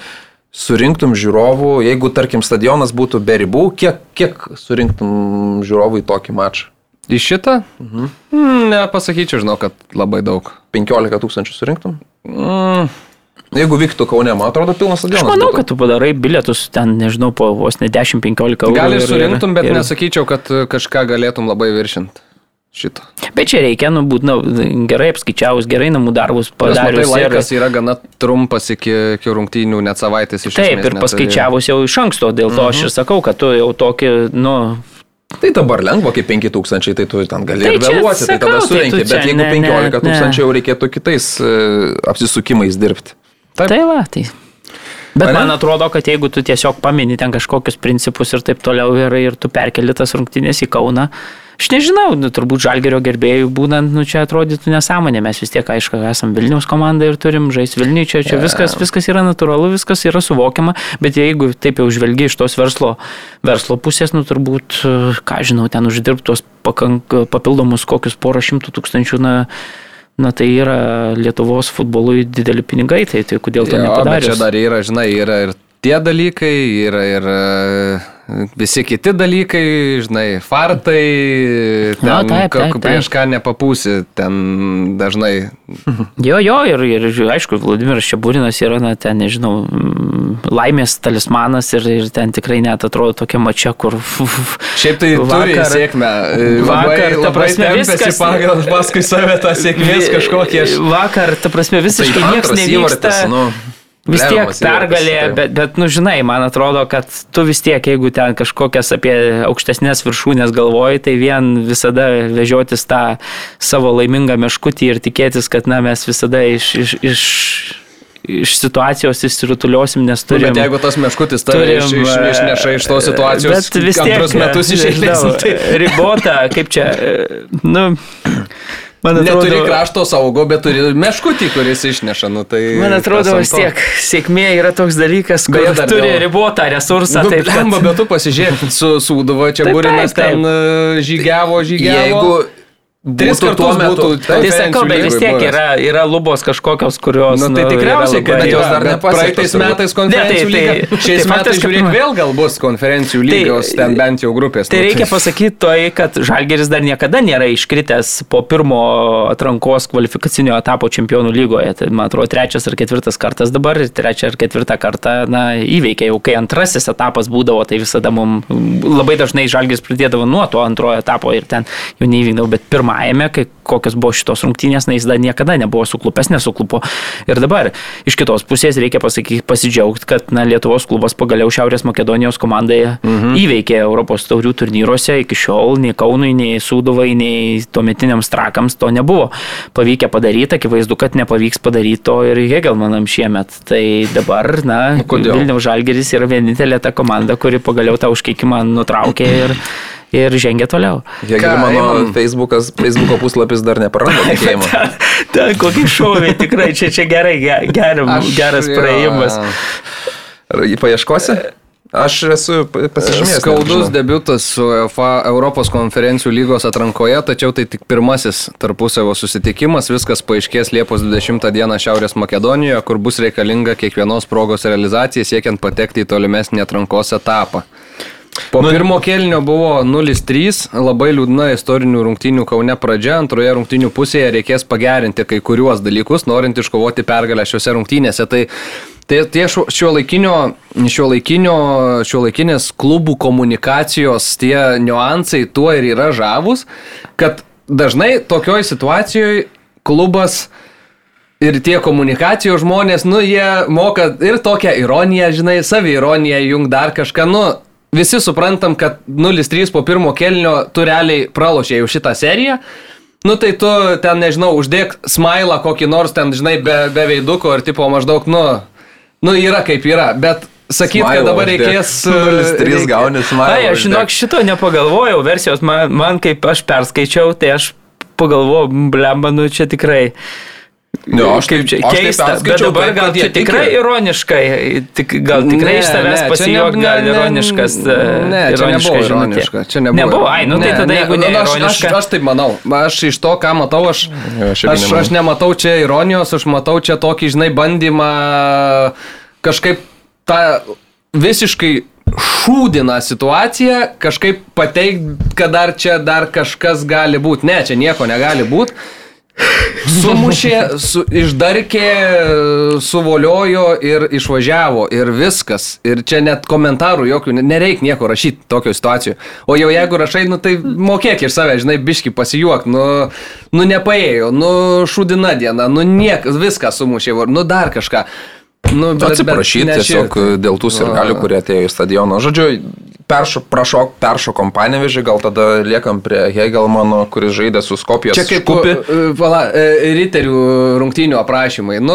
surinktum žiūrovų, jeigu, tarkim, stadionas būtų be ribų, kiek, kiek surinktum žiūrovų į tokį mačą? Į šitą? Mhm. Mm, nepasakyčiau, žinau, kad labai daug. 15 tūkstančių surinktum? Mm. Jeigu vyktų Kaune, man atrodo, pilnas stadionas. Aš manau, būtų. kad tu padarai bilietus ten, nežinau, po vos ne 10-15 eurų. Gal ir surinktum, bet ir... nesakyčiau, kad kažką galėtum labai viršinti šito. Bet čia reikia, nu, būt nu, gerai apskaičiavus, gerai namų darbus padarus. Tai laikas ir... yra gana trumpas iki, iki rungtynių, net savaitės iš Taip, ir paskaičiavus jau iš anksto, dėl to uh -huh. aš ir mhm. sakau, kad tu jau tokį, nu, Tai dabar lengva, kaip 5000, tai tu ten gali tai ir vėluoti, tai tada surenki, tai bet jeigu ne, 15 tūkstančių jau reikėtų kitais uh, apsisukimais dirbti. Taip. Tai va, tai. Bet man atrodo, kad jeigu tu tiesiog pamini ten kažkokius principus ir taip toliau ir, ir tu perkeli tas rungtynės į Kauną, uh, Aš nežinau, nu, turbūt žalgerio gerbėjų būnant, nu, čia atrodytų nesąmonė, mes vis tiek, aišku, esam Vilniaus komanda ir turim žaisti Vilniui, čia, čia yeah. viskas, viskas yra natūralu, viskas yra suvokiama, bet jeigu taip jau žvelgi iš tos verslo, verslo pusės, nu, turbūt, ką žinau, ten uždirbtos pakank, papildomus kokius porą šimtų tūkstančių, na, Na tai yra Lietuvos futbolui dideli pinigai, tai, tai kodėl to ja, nepadarė? Čia dar yra, žinai, yra ir tie dalykai, yra ir e, visi kiti dalykai, žinai, fartai, ten, Na, taip, ka- taip, prieš taip. ką nepapūsi, ten dažnai. Jo, jo, ir, ir aišku, Vladimiras Čiaburinas yra, na, ten, nežinau, mm, laimės talismanas ir, ir ten tikrai net atrodo tokia mačia, kur... Šiaip tai vakar, turi sėkmę. e, vakar, ta prasme, viskas- pagal paskui save tą sėkmės kažkokie. Aš... Vakar, ta prasme, visiškai niekas nevyksta. nu, Vis tiek pergalė, taip. bet, bet, nu, žinai, man atrodo, kad tu vis tiek, jeigu ten kažkokias apie aukštesnės viršūnės galvoji, tai vien visada vežiotis tą savo laimingą meškutį ir tikėtis, kad, na, mes visada iš, iš, iš, iš situacijos išsirutuliosim, nes Nu, turim... bet jeigu tas meškutis tave iš, iš, išneša iš tos situacijos, bet vis tiek, antrus metus iš eilės, nežinau, nu, tai ribota, kaip čia, e, nu, man atrodo... neturi krašto saugo, bet turi meškutį, kuris išneša. Nu, tai Man atrodo, vis to? tiek sėkmė yra toks dalykas, kur dar turi dėl- ribotą resursą. Nu, taip, kad- blemba, bet tu pasižiūrėk, su Sūduva čia Būrinas ten e, žygiavo, žygiavo. Jeigu Tris kartus metu, Tai sakau, bet vis tiek yra, yra lubos kažkokios, kurios... Nu, tai nu, tikriausiai, yra kad labai- jos dar bet nepasiektos praeitais metais konferencijų Ne, tai- tai- Šiais tai metais žiūrėk vėl gal bus konferencijų Tai- lygos, ten bent jau grupės. Tai reikia pasakyti toj, kad Žalgeris dar niekada nėra iškritęs po pirmo atrankos kvalifikacinio etapo čempionų lygoje. Tai, man atrodo, trečias ar ketvirtas kartas dabar ir trečią ar ketvirtą kartą na, įveikė. Jau kai antrasis etapas būdavo, tai visada mums labai dažnai Žalgeris pradėdavo nuo to antrojo etapo ir ten jau neįvykdavo. Bet pirmajame, kai kokios buvo šitos rungtynės, na jis dar niekada nebuvo suklupęs, nesuklupo. Ir dabar iš kitos pusės reikia pasakyti, pasidžiaugti, kad na, Lietuvos klubas pagaliau Šiaurės Makedonijos komandai mhm. įveikė Europos taurių turnyruose. Iki šiol nei Kaunui, nei Sūduvai, nei tuometiniams trakams to nebuvo pavykę padaryti. Akivaizdu, kad nepavyks padaryti to ir Hegelmanam šiemet. Tai dabar, na? Vilniaus Žalgeris yra vienintelė ta komanda, kuri pagaliau tą užkeikimą nutraukė ir, ir žengė toliau. Jeigu Ką, mano? Facebookas, Facebooko puslapis dar neprarado tikėjimo. Ten kokį šovį tikrai čia, čia gerai, ge- geram, Aš- geras jo. praėjimas. Jį paieškosi? Aš esu pa- pasižymėjęs. Skaudus debutas su UEFA Europos konferencijų lygos atrankoje, tačiau tai tik pirmasis tarpusavio susitikimas. Viskas paaiškės Liepos 20 dieną Šiaurės Makedonijoje, kur bus reikalinga kiekvienos progos realizacija siekiant patekti į tolimesnį atrankos etapą. Po nu, pirmo kelnio buvo 0-3, labai liūdna istorinių rungtynių Kaune pradžia, antroje rungtynių pusėje reikės pagerinti kai kuriuos dalykus, norint iškovoti pergalę šiuose rungtynėse. Tai Tai tie šio, laikinio, šio, laikinio, šio laikinės klubų komunikacijos tie niuansai tuo ir yra žavus, kad dažnai tokioj situacijoje klubas ir tie komunikacijos žmonės, nu, jie moka ir tokią ironiją, žinai, saviironiją, jung dar kažką, nu, visi suprantam, kad 0-3 po pirmo kelnio tu realiai pralošė jau šitą seriją. Nu tai tu ten, nežinau, uždėk smailą kokį nors ten, žinai, be, be veiduko ir tipo maždaug, nu, nu yra kaip yra, bet sakyt, kad dabar uždėk. reikės... 0-3 reik- gauni smailą. Ai, aš žinok, šito nepagalvojau, versijos man, man kaip aš perskaičiau, tai aš pagalvojau, blemba, nu čia tikrai. Jo, aš kaip čia aš taip keista, bet dabar gal jie čia tikrai ironiškai, tik, gal tikrai Ne, iš savęs ne, čia pasijuok, ne- gal ne- ironiškas. e, Ne, čia ironiška nebuvo ironiška. Čia nebuvo. Nebuvo, ai, nu tai tada jeigu ne nu, aš, aš, ironiška. aš taip manau. Aš iš to, ką matau, aš, aš aš, aš nematau čia ironijos, aš matau čia tokį, žinai, bandymą kažkaip tą visiškai šūdiną situaciją, kažkaip pateikti, kad dar čia dar kažkas gali būti. Ne, čia nieko negali būti. Sumušė, su, išdarkė, suvoliojo ir išvažiavo ir viskas. Ir čia net komentarų jokių, nereikia nieko rašyti tokio situacijų. O jau jeigu rašai, nu tai mokėk iš savęs, žinai, biški pasijuok, nu, nu nepaėjo, nu šūdina diena, nu niek, viską sumušė, nu dar kažką. Nu, Atsiprašyti ne tiesiog šitą. dėl tų sirgalių, kurie atėjo į stadioną. Žodžiu, peršo, prašok, peršokom panevežį, gal tada liekam prie Hegelmano, kuris žaidė su Skopijos Čia kaip Škupi. e, pala, e, riterių rungtynių aprašymai. Nu,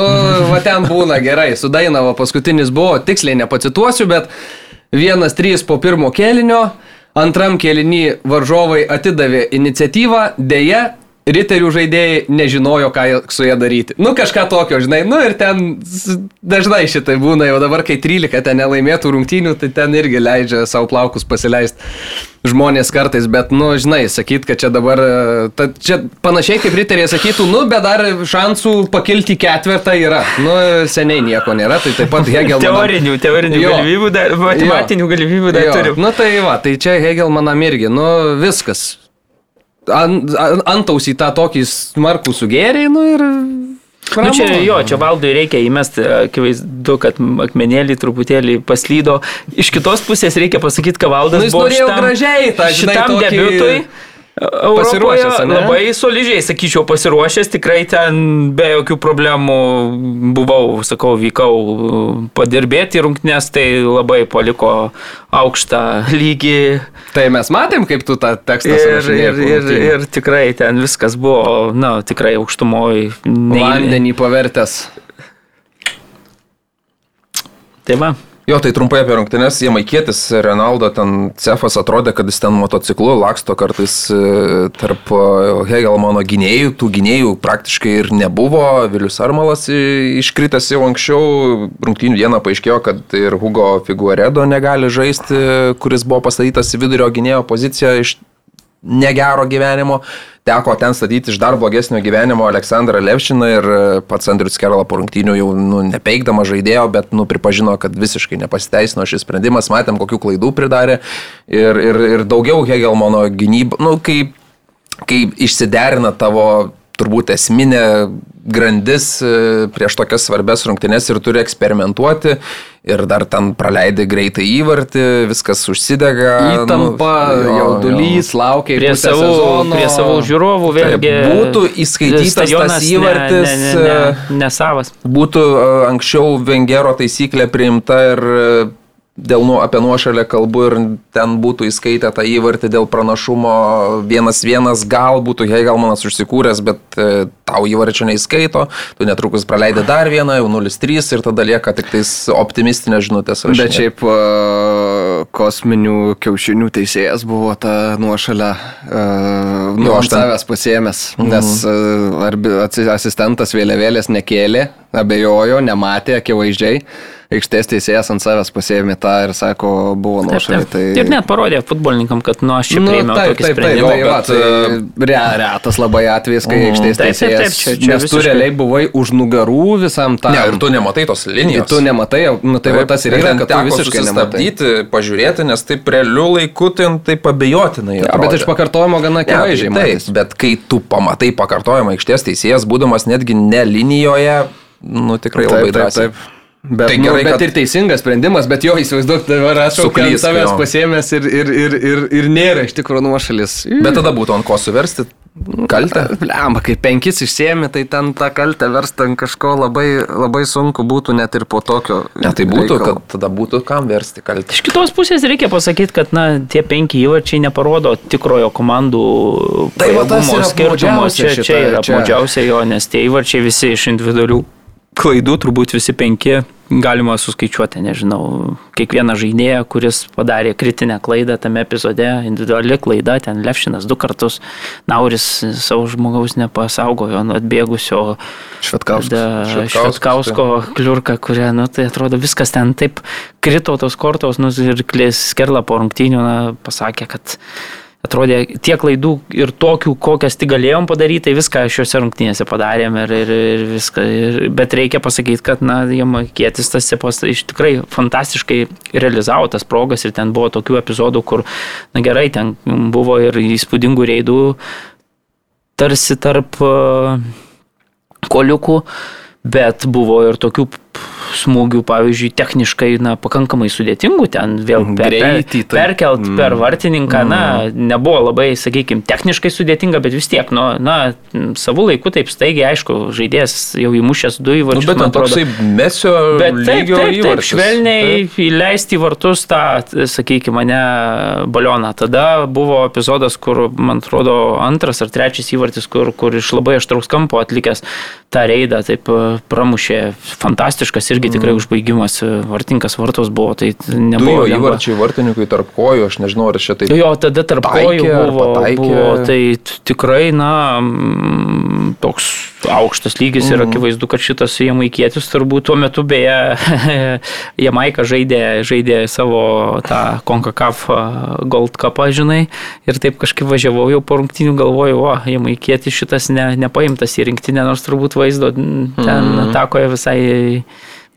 va ten būna gerai. Su Dainavo paskutinis buvo, tiksliai nepacituosiu, bet vienas trys po pirmo kelinio, antram kelinį varžovai atidavė iniciatyvą, dėja riterių žaidėjai nežinojo, ką su jie daryti. Nu, kažką tokio, žinai, nu ir ten dažnai šitai būna, jau dabar, kai 13 ten nelaimėtų rungtynių, tai ten irgi leidžia savo plaukus pasileisti žmonės kartais, bet, nu, žinai, sakyt, kad čia dabar, ta, čia panašiai kaip riteriai sakytų, nu, bet dar šansų pakilti ketvirtą yra. Nu, seniai nieko nėra, tai taip pat Hegel. Teorinių, teorinių Jo. galimybių, dar, matematinių galimybių dar Jo, turim. Nu tai va, tai čia Hegelmanam irgi, nu viskas. Ant, ant, antausį tą tokį smarkų sugėrė, nu ir... Nu, čia, jo, čia valdui reikia įmesti, akivaizdu, kad akmenėlį truputėlį paslydo. Iš kitos pusės reikia pasakyti, kad valdas Nu, buvo šitam, gražiai tą, žinai, šitam tokį- debutui. Europoje labai solidžiai, sakyčiau, pasiruošęs, tikrai ten be jokių problemų buvau, sakau, vykau padirbėti rungtynės, tai labai paliko aukštą lygį Tai mes matėm, kaip tu tą tekstą ir, surašinėjai ir, ir, rungtynių. ir tikrai ten viskas buvo, na, tikrai aukštumoje. Vandenį pavertęs. Tai va. Jo, tai trumpai apie rungtynes. Jamaikietis Renaldo ten Cefas atrodė, kad jis ten motociklu laksto kartais e, tarp e, Hegelmano gynėjų. Tų gynėjų praktiškai ir nebuvo. Vilius Armalas iškritęs jau anksčiau. Rungtynių dieną paaiškėjo, kad ir Hugo Figueredo negali žaisti, kuris buvo pastatytas į vidurio gynėjo poziciją iš negero gyvenimo. Teko ten statyti iš dar blogesnio gyvenimo Aleksandrą Levšiną ir e, pats Andrius Kerala po rungtynių jau nu, nepeikdama žaidėjo, bet nu, pripažino, kad visiškai nepasiteisino šis sprendimas, matėm, kokių klaidų pridarė ir, ir, ir daugiau Hegelmano gynyba, nu, kai, kai išsiderina tavo turbūt esminė grandis e, prieš tokias svarbes rungtynes ir turi eksperimentuoti ir dar ten praleidai greitai įvartį, viskas užsidega. Įtampa, nu, jaudulys, laukia Prie savų, sezono. prie savų žiūrovų Taip, vėlgi. būtų įskaitytas tas įvartis, Ne, ne, ne, ne, ne savas. būtų e, anksčiau Vengero taisyklė priimta ir e, dėl nu, apie nuošalę kalbu ir ten būtų įskaitę tą įvartį dėl pranašumo vienas vienas, gal būtų Hegelmanas užsikūręs, bet e, tau įvarčio neįskaito, tu netrukus praleidai dar vieną, jau 0-3 ir tada lieka tik tais optimistinės žinutės. Bet šiaip uh, kosminių kiaušinių teisėjas buvo ta nuošalia uh, Jo, nuo aš savęs pasėmęs, nes uh, arbi- atsi- asistentas vėliavėlės nekėlė, abejojo, nematė akivaizdžiai. Aikštės teisėjas ant savęs pasėmė tą ir sako, buvo Taip, nuošalia. taip. Ir net parodė futbolininkam, kad nu aš čia Nu, priėmiau taip, tokį taip, taip, sprendimą. tai, bet, tai re, retas labai atvejis, kai Mhm. aikštės Taip, taip, taip, teisėjas, čia- čia nes tu visiškai- realiai buvai už nugarų visam tam. Ne, ir tu nematai tos linijos. Tu nematai, nu tai va tas ir yra, kad tu teko sustabdyti, pažiūrėti, nes taip realių laikų ten taip abejotinai. Ja, bet iš pakartojimo gana Ne, tai akivaizdžiai. taip, bet kai tu pamatai pakartojimą aikštės teisėjas, būdamas netgi ne linijoje, nu tikrai labai drąsiai. Bet, Tai nu, gerai, bet kad- ir teisingas sprendimas, bet jo įsivaizduok, dabar aš Suklysk, savęs pasėmęs ir, ir, ir, ir, ir nėra iš tikrųjų nuošalis. Bet tada būtų ant ko suversti kaltę. Lemba, kai penkis išsiemi, tai ten tą kaltę versti ant kažko labai, labai sunku būtų net ir po tokio. Ne, tai būtų, reikalo. kad tada būtų kam versti kaltę. Iš kitos pusės reikia pasakyti, kad na, tie penki įvarčiai neparodo tikrojo komandų Tai skirtumo. Čia, čia yra apmaudžiausia jo, nes tie įvarčiai visi iš individualių klaidų, turbūt visi penki, galima suskaičiuoti, nežinau, kiekvieną žaidėją, kuris padarė kritinę klaidą tame epizode, individuali klaida, ten Lefšinas du kartus, Nauris savo žmogaus nepasaugojo nuo atbėgusio Švetkauskas, Švetkausko kliurka, kuria, nu, tai atrodo viskas ten taip krito tos kortos, nu, ir Klis Skerla po rungtynių na, pasakė, kad atrodė tiek klaidų ir tokių, kokias tik galėjom padaryti, tai viską šiuose rungtynėse padarėm ir, ir, ir viską. Ir, bet reikia pasakyti, kad, na, jamakietis tas sepas iš tikrai fantastiškai realizavo tas progas ir ten buvo tokių epizodų, kur, na gerai, ten buvo ir įspūdingų reidų tarsi tarp uh, koliukų, bet buvo ir tokių smūgių, pavyzdžiui, techniškai, na, pakankamai sudėtingų, ten vėl per, Greitį, tai- perkelt mm. per vartininką, mm. na, nebuvo labai, sakykime, techniškai sudėtinga, bet vis tiek, nu, na, savų laikų taip staigiai, aišku, žaidėjas jau įmušęs du Nu, įvarčius. bet man toksai mesio Bet taip, taip, taip, įvartis. švelniai Taip. įleisti į vartus tą, sakykime, mane balioną. Tada buvo epizodas, kur, man atrodo, antras ar trečias įvartis, kur, kur iš labai aštraus kampo atlikęs tą reidą, taip pramušė fantastiškai fantastiškas irgi tikrai užbaigimas, vartinkas vartos buvo, tai nebuvo. jo įvarčiai vartininkui tarp kojų, aš nežinau, ar šitai. Jo, tada tarp Taikė kojų buvo, buvo, tai tikrai, na, mm, toks aukštas lygis ir Mhm. akivaizdu, kad šitas jamaikietis turbūt tuo metu beje Jamaika žaidė, žaidė savo tą CONCACAF Gold Cupą, žinai, ir taip kažkaip važiavau jau po rungtinių galvoju, o, jamaikietis šitas ne, nepaimtas į rinktinę, nors turbūt vaizdo mm, ten Mhm. atakoje visai,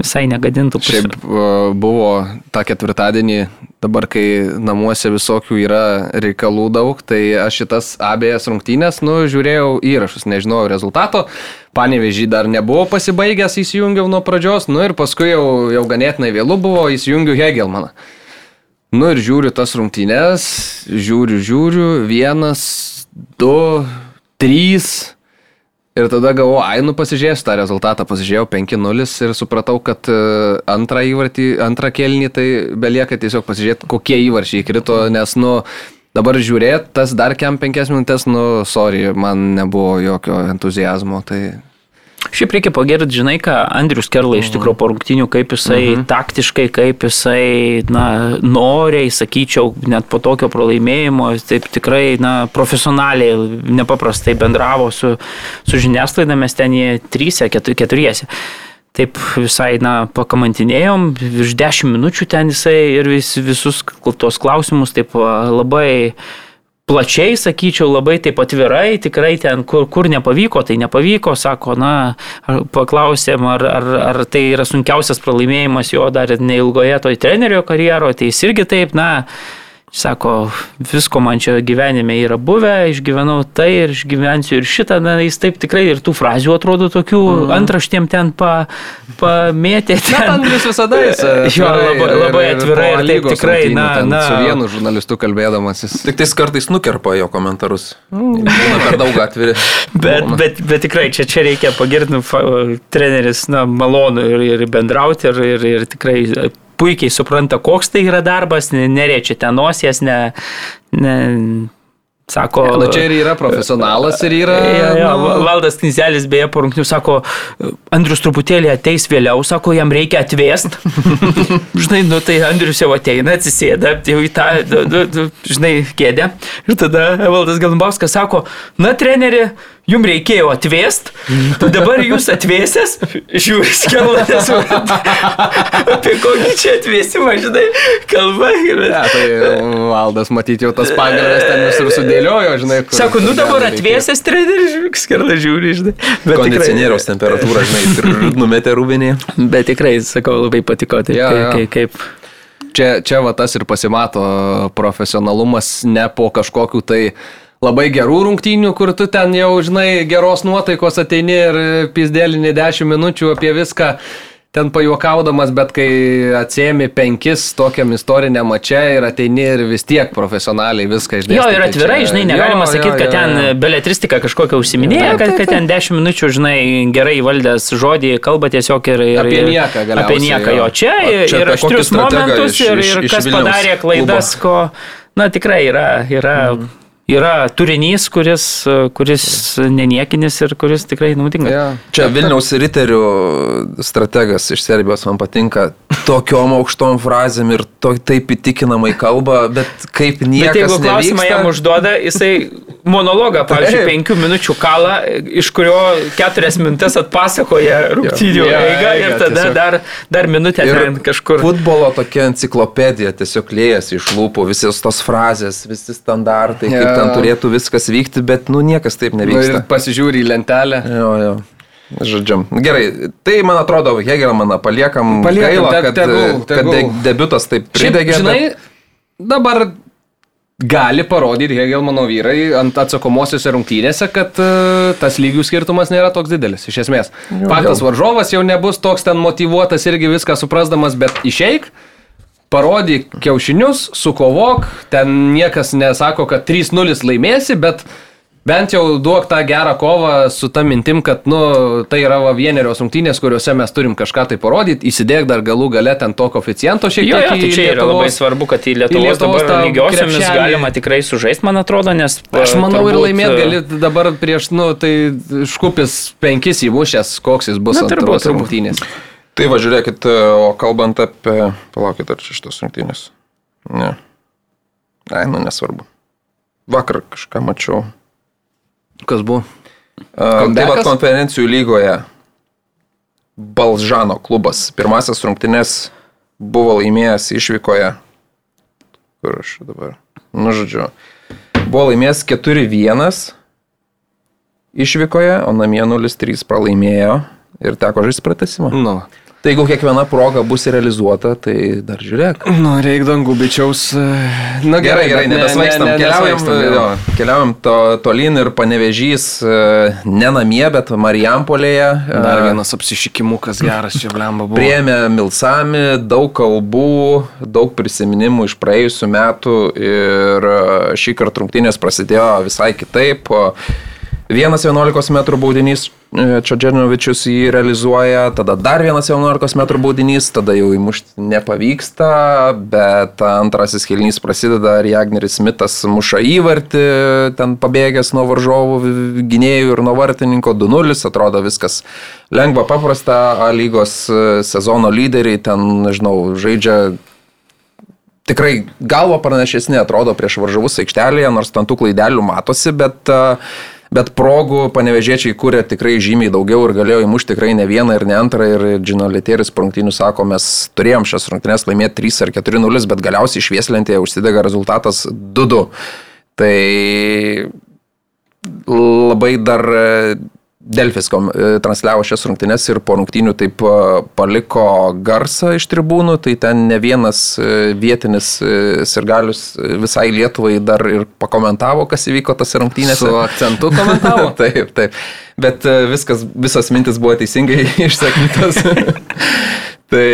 visai negadintų pusę. Šiaip e, buvo tą ketvirtadienį, dabar kai namuose visokių yra reikalų daug, tai aš šitas abiejas rungtynės, nu, žiūrėjau įrašus, nežinau rezultato. Panevežį dar nebuvo pasibaigęs, įsijungiau nuo pradžios, nu ir paskui jau, jau ganėtinai vėlų buvo, įsijungiau Hegelmaną. Nu ir žiūriu tas rungtynės, žiūriu, žiūriu, vienas, du, trys. Ir tada galvoju, ai, nu pasižiūrėsiu tą rezultatą, pasižiūrėjau 5-0 ir supratau, kad e, antrą įvartį, antrą kelnį tai belieka tiesiog pasižiūrėti, kokie įvarčiai krito, nes, nu, dabar žiūrėt, tas dar kem 5 minutės, nu, sorry, man nebuvo jokio entuzijazmo, tai... Šiaip reikia pagirti, žinai, ką Andrius Kerla iš tikrųjų po rungtinių, kaip jisai -huh. taktiškai, kaip jisai, na, noriai, sakyčiau, net po tokio pralaimėjimo, taip tikrai, na, profesionaliai, nepaprastai bendravo su, su žiniasklaida, mes ten jie trysia, ketu- keturiese. Taip visai, na, pakamantinėjom, virš dešimt minučių ten jisai ir vis, visus tos klausimus taip labai plačiai, sakyčiau, labai taip atvirai, tikrai ten, kur, kur nepavyko, tai nepavyko, sako, na, paklausėm, ar, ar, ar tai yra sunkiausias pralaimėjimas jo dar neilgoje toj trenerio karjeroje, tai jis irgi taip, na, sako, visko man čia gyvenime yra buvę, išgyvenau tai ir išgyvensiu ir šitą, na, jis taip tikrai ir tų frazių atrodo tokių mm. antraštėm ten pa, pamėtė. Na, ten. Andrius visada jis. Jo, labai- labai atvirai ir taip tikrai, na, na. Su vienu žurnalistu kalbėdamas jis. Tik tais kartais nukerpa jo komentarus. Būna per daug atviri. Bet, bet, bet tikrai čia, čia reikia pagirti, nu, treneris, na, malonu ir, ir bendrauti ir, ir, ir tikrai puikiai supranta, koks tai yra darbas, ne- neriečia ten nosies, ne, ne, sako. Na čia ir yra profesionalas ir yra... Ja, ja, nu, Valdas Knizelis beje po rungtynių sako, Andrius truputėlį ateis vėliau, sako, jam reikia atvėst. žinai, nu tai Andrius jau ateina, atsisėda, jau į tą, du, du, du, žinai, kėdę. Ir tada Valdas Galumbauskas sako, na treneri, jums reikėjo atvėst, tai dabar jūs atvėsęs, žiūri, nesupranta. Apie kokį čia atvėsimą, žinai, kalba. Ne, tai valdas matyti jau tas pagalbės ten visur sudėliojo, žinai. kur- Sako, nu dabar atvėsęs treneris, skelbą žiūri, žinai. Bet tikrai- Kondicionieriaus temperatūra, žinai, ir numetė rūbinį. Bet tikrai, sakau, labai patiko, tai Jo, kaip, jo. kaip, kaip. Čia, čia va tas ir pasimato profesionalumas ne po kažkokių tai labai gerų rungtynių, kur tu ten jau, žinai, geros nuotaikos ateini ir pizdėlinį 10 minučių apie viską ten pajuokaudamas, bet kai atsėmi penkis tokiam istoriniam mačia ir ateini ir vis tiek profesionaliai viską išdėstyti. Jo, ir atvirai, žinai, negalima sakyti, kad ten beletristika kažkokia užsiminėja, kad, kad ten 10 minučių, žinai, gerai valdęs žodį, kalba tiesiog ir... ir Apie nieką galiausiai, Apie nieką jo. Čia, O čia ir aštrius momentus, iš- ir, iš- ir iš kas Vilniaus padarė klaidas, ko... Na, tikrai yra, yra, Mhm. Yra turinys, kuris, kuris neniekinis ir kuris tikrai naudingas. Ja. Čia Vilniaus riterių strategas iš Serbijos man patinka tokiom aukštom frazėm ir to, taip įtikinamai kalba, bet kaip Bet niekas jeigu klausimą nevyksta. jam užduoda, jisai monologą, pavyzdžiui, penkių minučių kalą, iš kurio keturias minutės atpasakoja rungtynių Jo, eigą ir eigą tada tiesiog. dar, dar minutę Ir ten kažkur. Futbolo tokia enciklopedija tiesiog lėjasi iš lūpų, visos tos frazės, visi standartai, kaip Jo. Ten turėtų viskas vykti, bet nu niekas taip Nu, ir nevyksta. pasižiūri į lentelę. Jo, jo. Žodžiu, gerai, tai man atrodo, Hegelmaną paliekam. Paliekam, gaila, te- kad, tegul, kad tegul. de, debutas taip Šiaip, pridegė. žinai, dabar gali parodyti Hegelmano vyrai ant atsakomosiose rungtynėse, kad uh, tas lygių skirtumas nėra toks didelis, iš esmės. Faktas, jo. varžovas jau nebus toks ten motivuotas irgi viską suprasdamas, bet išeik, parodyk kiaušinius, sukovok, ten niekas nesako, kad 3-0 laimėsi, bet bent jau duok tą gerą kovą su ta mintim, kad, nu, tai yra va vienerios rungtynės, kuriuose mes turim kažką tai parodyti, įsidėk dar galų gale ten to koficiento šiek Jo, tiek. jo, tai į čia yra labai Lietuvos- svarbu, kad į Lietuvos, Lietuvos dabar tą lygiosiomis krepšelį- galima tikrai sužaisti, man atrodo, nes... Aš manau ir turbūt, laimėti e, gali dabar prieš, nu, tai škupis penkis įmušęs, koks jis bus Na, turbūt, antros turbūt. rungtynės. Tai va, žiūrėkit, o kalbant apie... Palaukit, ar čia šitos rungtynės? Ne. Ai, nu nesvarbu. Vakar kažką mačiau. Kas buvo? A, Taip Comebackas? pat konferencijų lygoje Balžano klubas pirmasis rungtynės buvo laimėjęs išvykoje. Kur aš dabar? Nu, žodžiu. Buvo laimėjęs 4-1 išvykoje, o namie 0-3 pralaimėjo ir teko žaisti pratesimą. Nu. Tai jeigu kiekviena proga bus realizuota, tai dar žiūrėk. Nu, reik dangų bičiaus. e, Na Gerai, gerai, bet ne- ne- ne- Keliaujam, nesvaikstam, jo. keliaujam to, tolyn ir panevežys ne namie, bet Marijampolėje. Dar e, vienas apsišikimukas geras čia blemba buvo. Priėmė Milsami, daug kalbų, daug prisiminimų iš praėjusių metų ir e, šį kartą rungtynės prasidėjo visai kitaip. O Vienas 11 m baudinys, e, Čadžernovičius jį realizuoja, tada dar vienas 11 m baudinys, tada jau įmušti nepavyksta, bet antrasis kelnys prasideda ir Jagneris Smithas muša įvartį, ten pabėgęs nuo varžovų gynėjų ir nuo vartininko 2-0, atrodo viskas lengva, paprasta, A lygos e, sezono lyderiai ten, nežinau, žaidžia tikrai galvo pranašesni atrodo prieš varžovus aikštelėje, nors ten tų klaidelių matosi, bet, a, bet progų panevežėčiai kūrė tikrai žymiai daugiau ir galėjo įmušti tikrai ne vieną ir ne antrą. Ir Džino Letėris po rungtynių sako, mes turėjom šias rungtynės laimėti 3 ar 4-0, bet galiausiai švieslentėje užsidega rezultatas 2-2. Tai labai dar Delfis e, transliavo šias rungtynes ir po rungtynių taip e, paliko garsą iš tribūnų, tai ten ne vienas e, vietinis sirgalius visai Lietuvai dar ir pakomentavo, kas įvyko tose rungtynėse. Su akcentu komentavo. taip, taip. Bet viskas, visas mintis buvo teisingai išsakytas. tai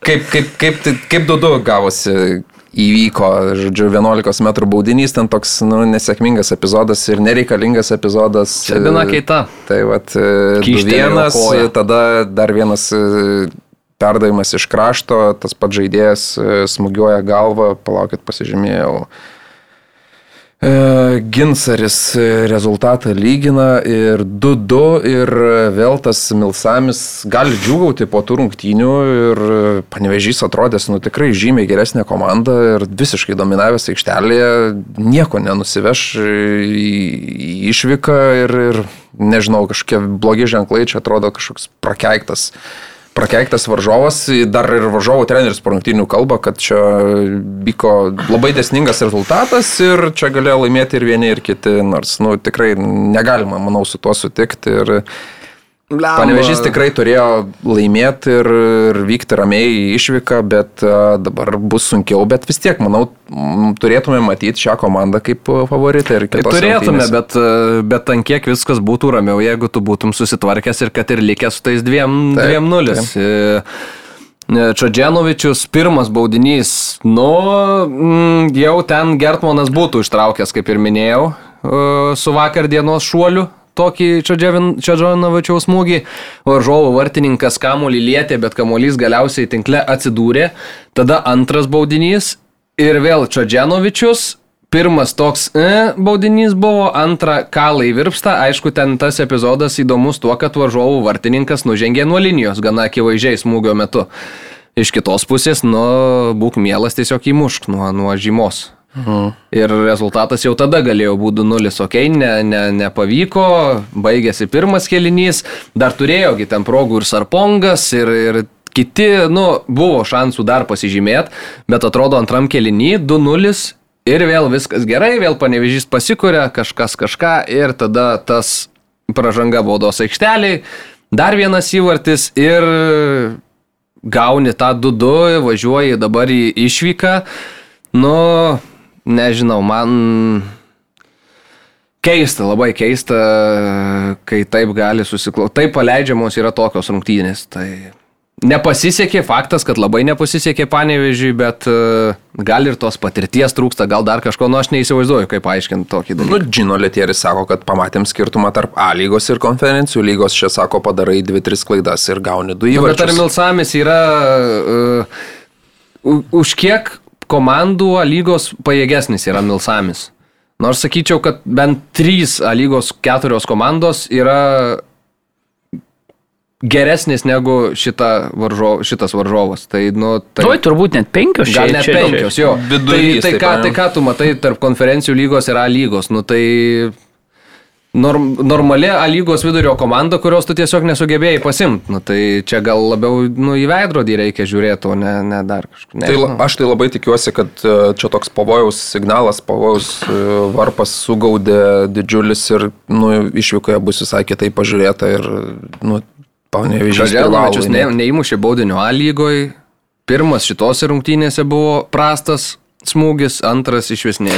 kaip, kaip, kaip, tai- kaip dudu gavosi įvyko, žodžiu, 11 m baudinys, ten toks nu, nesėkmingas epizodas ir nereikalingas epizodas. Čia bina keita. Tai vat, Kyštelėjo vienas, koją. tada dar vienas e, perdavimas iš krašto, tas pats žaidėjas e, smūgiuoja galvą, palaukit, pasižymėjau. E, Ginsaris e, rezultatą lygina ir 2-2 ir vėl tas Milsamis gali džiūgauti po tų rungtynių ir panevežys atrodęs, nu tikrai žymiai geresnė komanda ir visiškai dominavęs aikštelėje, nieko nenusiveš į išvyką ir, ir nežinau, kažkokie blogi ženklai, čia atrodo kažkoks prakeiktas prakeiktas varžovas, dar ir varžovų treneris po rungtynių kalba, kad čia vyko labai desningas rezultatas ir čia galėjo laimėti ir vieni, ir kiti, nors, nu, tikrai negalima, manau, su tuo sutikti. Ir Panevežys tikrai turėjo laimėti ir, ir vykti ramiai į išvyką, bet a, dabar bus sunkiau, bet vis tiek, manau, turėtume matyti šią komandą kaip favoritą ir kitose turėtume, rungtynėse. bet, e, bet ant kiek viskas būtų ramiau, jeigu tu būtum susitvarkęs ir kad ir likęs su tais dviem, Taip, dviem nulis. E, Čadženovičius pirmas baudinys, nu, mm, jau ten Gertmanas būtų ištraukęs, kaip ir minėjau, e, su vakar dienos šuoliu. Tokį Čadžanovičiaus smūgį, varžovo vartininkas kamuolį lietė, bet kamuolys galiausiai tinkle atsidūrė. Tada antras baudinys ir vėl Čadžanovičius, Pirmas toks e, baudinys buvo, antra kalai virpsta, aišku, ten tas epizodas įdomus tuo, kad varžovų vartininkas nužengė nuo linijos, gana akivaizdžiai smūgio metu. Iš kitos pusės, nu, būk mielas tiesiog įmušk nuo, nuo žymos. Mhm. Ir rezultatas jau tada galėjo būti 0, okei, okay, ne, ne, nepavyko, baigėsi pirmas kelinys, dar turėjogi ten progų ir Sarpongas, ir, ir kiti, nu, buvo šansų dar pasižymėti, bet atrodo antram kelinį 2-0 ir vėl viskas gerai, vėl panevežys pasikuria, kažkas kažką ir tada tas pražanga baudos aikšteliai, dar vienas įvartis ir gauni tą 2-2, važiuoji dabar į išvyką. Nu, nežinau, man keista, labai keista, kai taip gali susiklausyti. Taip paleidžiamos yra tokios rungtynės. Tai nepasisekė, faktas, kad labai nepasisekė panevežiui, bet uh, gal ir tos patirties trūksta, gal dar kažko, nu aš neįsivaizduoju, kaip paaiškinti tokį dalyką. Nu, Džino Letieris sako, kad pamatėm skirtumą tarp A lygos ir konferencijų lygos. Čia sako, padarai 2-3 klaidas ir gauni 2 Nu, Bet ar įvarčius. Milsamis yra uh, už kiek komandų A lygos pajėgesnis yra Milsamis? Nors sakyčiau, kad bent trys A lygos keturios komandos yra geresnis negu šita varžo, šitas varžovas. Tai, nu, tai... Oi, turbūt net penkios Gal net penkios, jo. Vidurys, tai, tai, taip, ką, tai ką tu matai tarp konferencijų lygos ir A lygos? Nu, tai norm, normali A lygos vidurio komanda, kurios tu tiesiog nesugebėjai pasimti. Nu, tai čia gal labiau nu, į veidrodį reikia žiūrėti, o ne, ne dar kažkur. Tai aš tai labai tikiuosi, kad e, čia toks pavojaus signalas, pavojaus e, varpas sugaudė didžiulis ir nu, išvykoje bus visai kitaip pažiūrėta ir nu, panevežys Žalgiris ne, neįmušė baudinio A lygoje. Pirmas šitose rungtynėse buvo prastas smūgis, antras iš vis ne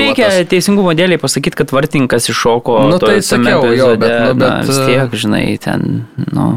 Reikia teisingumo dėliai pasakyti, kad vartininkas iššoko. Nu, tai sakiau, jo, bet- epizode, nu, bet, na, vis tiek, žinai, ten, nu.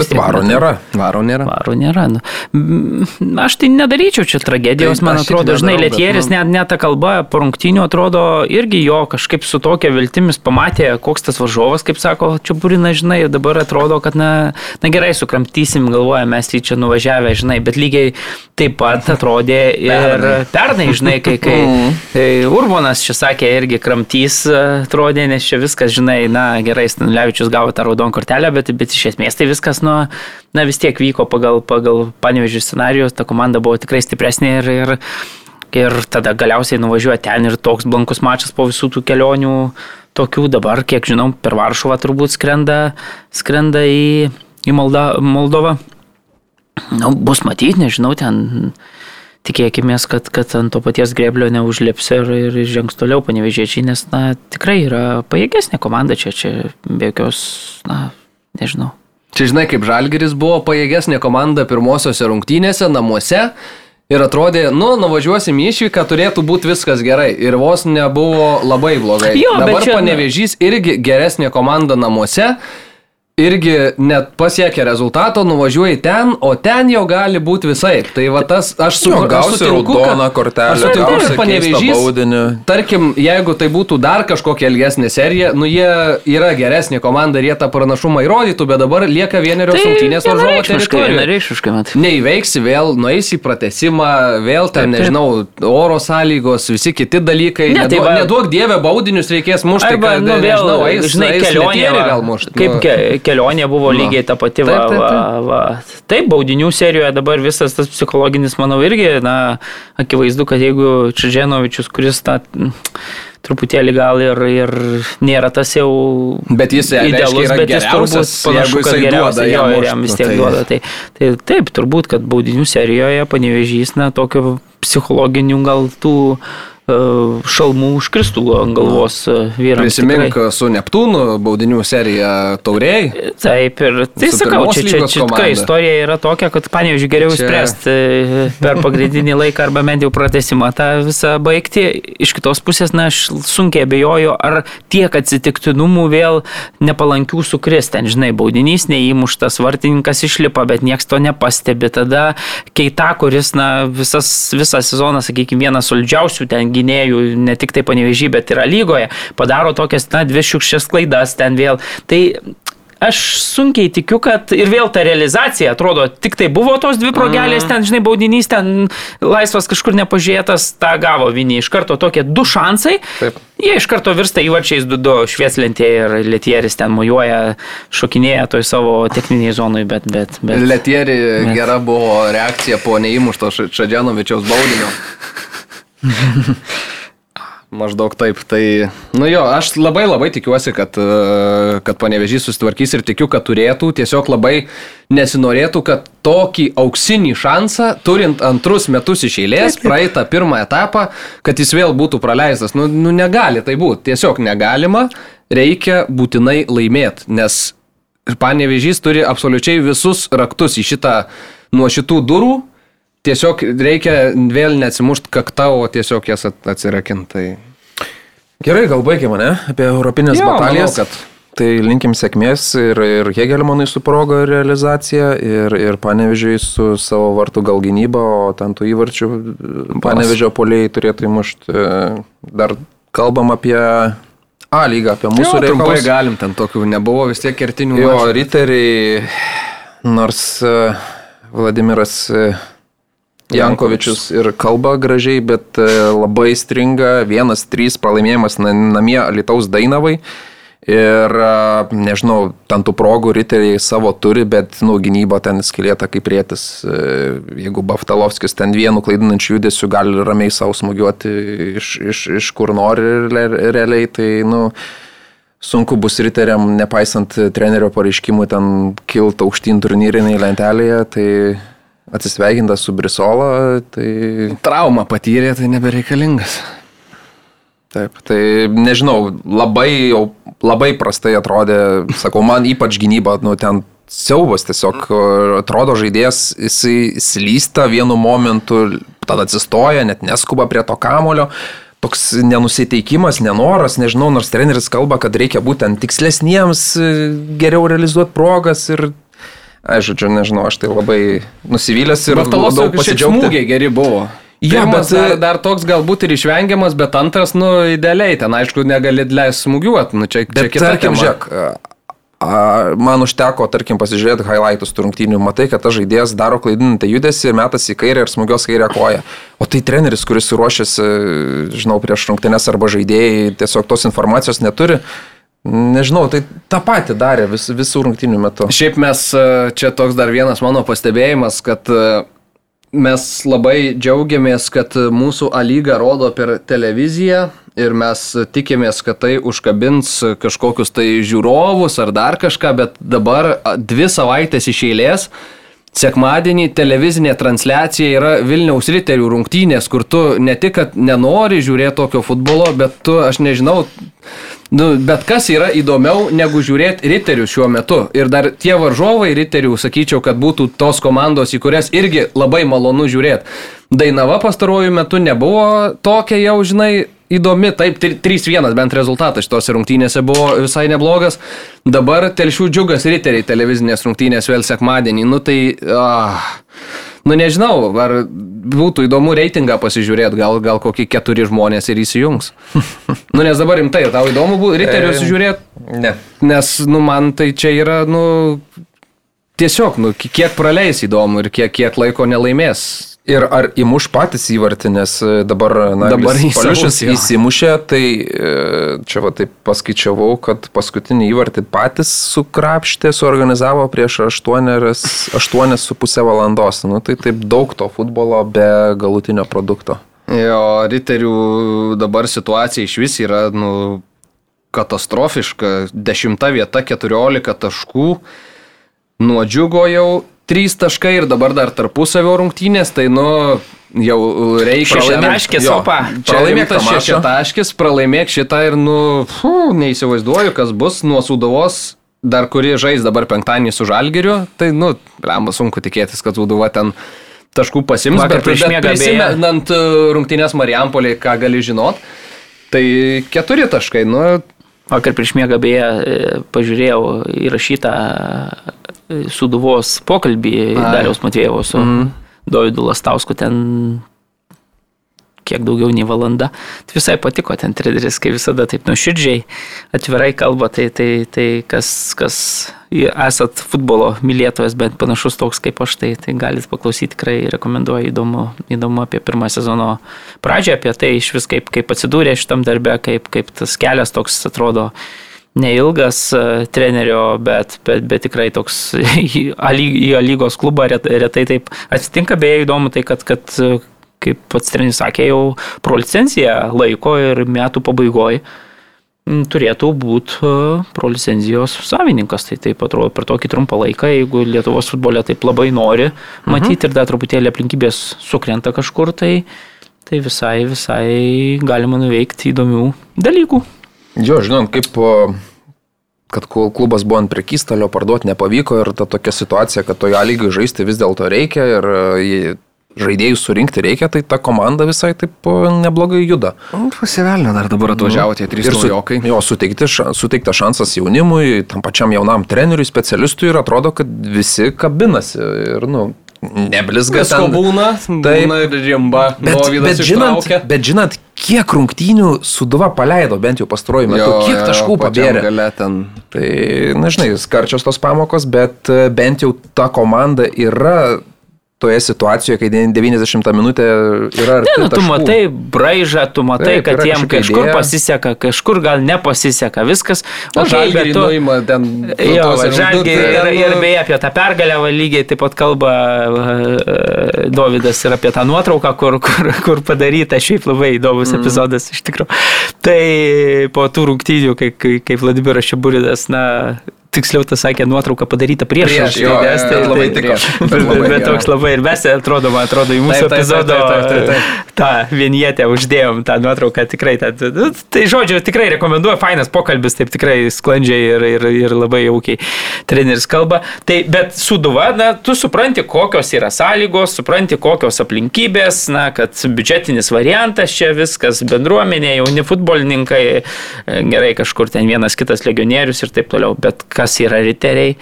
Bet varo nėra. Varo nėra. Varo nėra. Nu. Mm, Aš tai nedaryčiau čia tragedijos, Tai man atrodo, žinai, Lietieris, nu- net, net ta kalba po rungtynių atrodo irgi jo kažkaip su tokia viltimis pamatė, koks tas varžovas, kaip sako, čia burina, žinai, ir dabar atrodo, kad, na, na gerai, sukramtysim, galvoja, mes į čia nuvažiavę, žinai, bet lygiai taip pat atrodė ir pernai, žinai, kai, kai, kai Urbonas čia sakė, irgi kramtys atrodė, nes čia viskas, žinai, na gerai, Stanlevičius gavo tą raudoną kortelę, bet, bet iš esmės tai viskas, nu, na vis tiek vyko pagal, pagal panevežių scenarijus, ta komanda buvo tikrai stipresnė ir, ir, ir tada galiausiai nuvažiuoja ten ir toks blankus mačas po visų tų kelionių. Tokių dabar, kiek žinau, per Varšuvą turbūt skrenda, skrenda į, į Molda, Moldovą. Nu, bus matyti, nežinau, ten tikėkime, kad, kad ant to paties greblio neužlips ir, ir žengs toliau panevežėčiai, nes, na, tikrai yra pajėgesnė komanda čia, čia be jokios, na, nežinau. Čia žinai, kaip Žalgeris buvo pajėgesnė komanda pirmosiose rungtynėse namuose. Ir atrodė, nu, nuvažiuosim į išvyką, turėtų būti viskas gerai. Ir vos nebuvo labai blogai. Jo, Dabar čia- panevežys irgi geresnė komanda namuose. Irgi net pasiekė rezultato, nuvažiuoji ten, o ten jau gali būti visai. Tai va tas, aš su Jo, aš gausi sutinku, raudoną kortelę, aš sutinku, kad baudinį. tarkim, jeigu tai būtų dar kažkokia ilgesnė serija, nu jie yra geresnė komanda ir jie tą pranašumą įrodytų, bet dabar lieka vienerios rungtynės varžovo Tai teritorijoje. Neįveiksi vėl, nueisi į pratesimą, vėl ten, Taip, taip. nežinau, oro sąlygos, visi kiti dalykai. Ne, tai neduok, va- neduok dievę, baudinius reikės mušti, Arba, kad, nu, vėl, nežinau, eis, žinai, eis kelionė, gal mušti. kaip nu. Ke, kelionė buvo lygiai ta pati. Va, Taip, taip, taip. Va, va. Taip, baudinių serijoje dabar visas tas psichologinis, manau, irgi, na, akivaizdu, kad jeigu Čiženovičius, kuris mm, truputėlį gal ir, ir nėra tas jau Bet jis, reiškia, idealus, yra bet jis turbūt panašu, kad duoda jo ir jam vis nu, tiek tai- duoda. Tai, tai taip, turbūt, kad baudinių serijoje panevežys, na, tokio psichologinių gal tų e, šalmų užkristų ant galvos e, vyrams. Prisimink tikrai. su Neptūnu baudinių seriją tauriai. Taip, ir tai sakau, čia, čia, čia tikrai istorija yra tokia, kad panevižiu geriau Čia- išspręsti e, per pagrindinį laiką arba bent jau pratesimą tą visą baigti. Iš kitos pusės, na, aš sunkiai abejoju, ar tiek atsitiktinumų vėl nepalankių sukris. Ten, žinai, baudinys neįmuštas, vartininkas išlipa, bet nieks to nepastebi. Tada keita, kuris, na, visas, visą sezoną, sakykime, vienas solidžiausių ten gynėjų, ne tik tai panevežį, bet yra lygoje, padaro tokias, na, dvi šiukščias klaidas ten vėl. Tai Aš sunkiai tikiu, kad ir vėl ta realizacija, atrodo, tik tai buvo tos dvi progelės, ten, žinai, baudinys, ten laisvas kažkur nepažiūrėtas, tą gavo vieni iš karto tokie du šansai. Taip. Jie iš karto virsta įvarčiais du du švieslentė ir lietieris ten mojuoja, šokinėja toj savo techniniai zonai, bet, bet, bet. Letieri Bet- gera buvo reakcija po neįmušto Ša- Šadžianovičiaus baudinio. Maždaug taip. Tai, nu jo, aš labai labai tikiuosi, kad, e, kad panevežys susitvarkys ir tikiu, kad turėtų. Tiesiog labai nesinorėtų, kad tokį auksinį šansą, turint antrus metus iš eilės, praeitą pirmą etapą, kad jis vėl būtų praleistas. Nu, nu negali tai būti. Tiesiog negalima. Reikia būtinai laimėti, nes panevežys turi absoliučiai visus raktus į šitą, nuo šitų durų. Tiesiog reikia vėl neatsimušti kaktą, o tiesiog jas at- atsirakinti. Tai... Gerai, gal baigėme, ne? Apie europinės Jo, batalijas. manau, kad- Tai linkim sėkmės ir, ir Hegelmanui su proga realizacija, ir, ir Panevežiai su savo vartų gal gynyba, o ten tų įvarčių Panevežio poliai turėtų įmušti. Dar kalbam apie A lygą, apie mūsų trumpai reikalus. galim, ten tokių nebuvo vis tiek kertinių. Jo, mačų. riteriai, nors e, Vladimiras e, Jankovičius ir kalba gražiai, bet e, labai stringa. Vienas, trys pralaimėjimas na- namie Alitaus Dainavai. Ir, e, nežinau, ten tų progų riteriai savo turi, bet, nu, gynyba ten skilėta kaip rėtis. E, jeigu Baftalovskis ten vienu klaidinančiu judesiu gali ramiai savo smūgiuoti iš, iš, iš kur nori realiai, tai, nu, sunku bus riteriam, nepaisant trenerio pareiškimų, ten kilti aukštyn turnyriniai lentelėje, tai atsisveikintas su Brisola, tai... Trauma patyrė, tai nebereikalingas. Taip, tai nežinau, labai labai prastai atrodė, sakau, man ypač gynyba, nu ten siaubas tiesiog atrodo žaidėjas, jisai slysta vienu momentu, tada atsistoja, net neskuba prie to kamulio. Toks nenusiteikimas, nenoras, nežinau, nors treneris kalba, kad reikia būtent tikslesniems, geriau realizuoti progas ir Aš žodžiu, nežinau, aš tai labai nusivylęs ir daug pasidžiaugti. Geri buvo. Jo, bet dar, dar toks galbūt ir išvengiamas, bet antras, nu, idealiai, ten aišku, negali leisti smūgiuoti, nu, čia, bet, čia tarkim, žiūrėk, man užteko, tarkim, pasižiūrėti highlightus turrungtinių, matai, kad tas žaidėjas daro klaidinantą judesį, metas į kairę ir smūgios kairę koją. O tai treneris, kuris ruošiasi, žinau, prieš rungtynės arba žaidėjai, tiesiog tos informacijos neturi. Nežinau, tai tą patį darė vis, visų rungtinių metų. Šiaip mes, čia toks dar vienas mano pastebėjimas, kad mes labai džiaugiamės, kad mūsų A lyga rodo per televiziją ir mes tikimės, kad tai užkabins kažkokius tai žiūrovus ar dar kažką, bet dabar dvi savaitės iš eilės. Sekmadienį televizinė transliacija yra Vilniaus riterių rungtynės, kur tu ne tik, kad nenori žiūrėti tokio futbolo, bet tu, aš nežinau, Nu, bet kas yra įdomiau negu žiūrėti riterius šiuo metu. Ir dar tie varžovai riterių, sakyčiau, kad būtų tos komandos, į kurias irgi labai malonu žiūrėti. Dainava pastaruoju metu nebuvo tokia jau, žinai, įdomi, taip, 3-1 bent rezultatas šitos rungtynėse buvo visai neblogas. Dabar telšių džiugas riteriai televizinės rungtynės vėl sekmadienį. Nu tai... Ah, nu nežinau, ar būtų įdomu reitingą pasižiūrėti, gal, gal kokie keturi žmonės ir įsijungs. nu nes dabar rimtai, tau įdomu būtų riterius žiūrėti? Ne. Nes, nu man tai čia yra, nu, tiesiog, nu, kiek praleis įdomu ir kiek, kiek laiko nelaimės Ir ar įmuš patys įvartį, nes e, dabar, na, dabar Paliušis įsimušė, tai e, čia va taip paskaičiavau, kad paskutinį įvartį patys sukrapštė, suorganizavo prieš 8,5 valandos. Nu, tai taip daug to futbolo be galutinio produkto. Jo, riterių dabar situacija iš vis yra, nu, katastrofiška. Dešimta vieta, 14 taškų. Nuo džiugo jau trys taškai ir dabar dar tarpusavio rungtynės, tai nu jau reikia... Šešitaškis, opa. Pralaimėk tas šešitaškis, pralaimėk šitą ir nu, fu, neįsivaizduoju, kas bus nuo sudovos dar kuri žais dabar penktadienį su Žalgiriu, tai, nu, lemba sunku tikėtis, kad Uduva ten taškų pasims, Vakar bet, bet prisimenant uh, rungtynės Marijampolį, ką gali žinot, tai keturi taškai, nu. Vakar prieš miegą beje e, pažiūrėjau įrašytą Suduvos pokalbį Dariaus Matvėjevo su mm. Dovydu Lastausku ten kiek daugiau nei valanda. Tai visai patiko ten treneris, kai visada taip nuoširdžiai atvirai kalba, tai, tai, tai kas, kas esat futbolo mylėtojas, bent panašus toks kaip aš, tai, tai galit paklausyti, tikrai rekomenduoju, įdomu, įdomu apie pirmą sezono pradžią, apie tai iš vis kaip, kaip atsidūrė šitam darbe, kaip, kaip tas kelias toks atrodo neilgas e, trenerio, bet, bet, bet tikrai toks į lygos klubą retai, retai taip atsitinka. Beje, įdomu tai, kad, kad kaip pats treneris sakė, jau pro licenciją laiko ir metų pabaigoje turėtų būti e, pro licenzijos savininkas. Tai taip atrodo per tokį trumpą laiką, jeigu Lietuvos futbolė taip labai nori mhm. matyti ir dar truputėlį aplinkybės sukrenta kažkur, tai, tai visai, visai galima nuveikti įdomių dalykų. Jo, žinant, kaip kad klubas buvo ant prekystalio, parduoti nepavyko ir ta tokia situacija, kad toje lygiai žaisti vis dėlto reikia ir e, žaidėjus surinkti reikia, tai ta komanda visai taip neblogai juda. Nu, Pasivelnė dar dabar atvažiavo tie trys naujokai. Jo, suteikti, suteiktas šansas jaunimui, tam pačiam jaunam treneriui, specialistui ir atrodo, kad visi kabinasi. Ir, nu, neblizga. Visko ten... būna, taip, būna ir rimba. Bet, bet, žinant, bet žinant, kiek rungtynių Suduva paleido, bent jau pastaruoju metu, jo, kiek taškų pabėrė. Ten... Tai, nežinai, skarčios tos pamokos, bet e, bent jau ta komanda yra toje situacijoje, kai 90 minutė yra Ne, nu, tu taškų. matai braižą, tu matai, Taip, kad jiem kažkur idėja. pasiseka, kažkur gal nepasiseka, viskas. O bet tu- nuima ten. Jo, va, ir ir, ir ten, beje apie tą pergalę va, lygiai taip pat kalba uh, Dovydas ir apie tą nuotrauką, kur, kur, kur padaryta, šiaip labai įdomus mm. epizodas iš tikrųjų. Tai po tų rungtynių, kai, kai, kai Vladimiras Šiburidas, na, tiksliau tas sakė, nuotrauka padaryta prieš Prieš, jo, tai labai tai- tiko. bet Bet, toks labai ir mes, atrodo, man atrodo, į mūsų Taip, taip, taip, epizodo taip, taip, taip, tą vienietę uždėjom, tą nuotrauką tikrai. Ta, ta, tai žodžiu, tikrai rekomenduoju, fainas pokalbis, taip tikrai sklandžiai ir, ir, ir labai jaukiai treneris kalba. Tai, bet suduva, na, tu supranti, kokios yra sąlygos, supranti, kokios aplinkybės, na, kad biudžetinis variantas čia viskas, bendruomenė, jauni futbolininkai, e, gerai kažkur ten vienas kitas legionierius ir taip toliau, bet kas yra riteriai,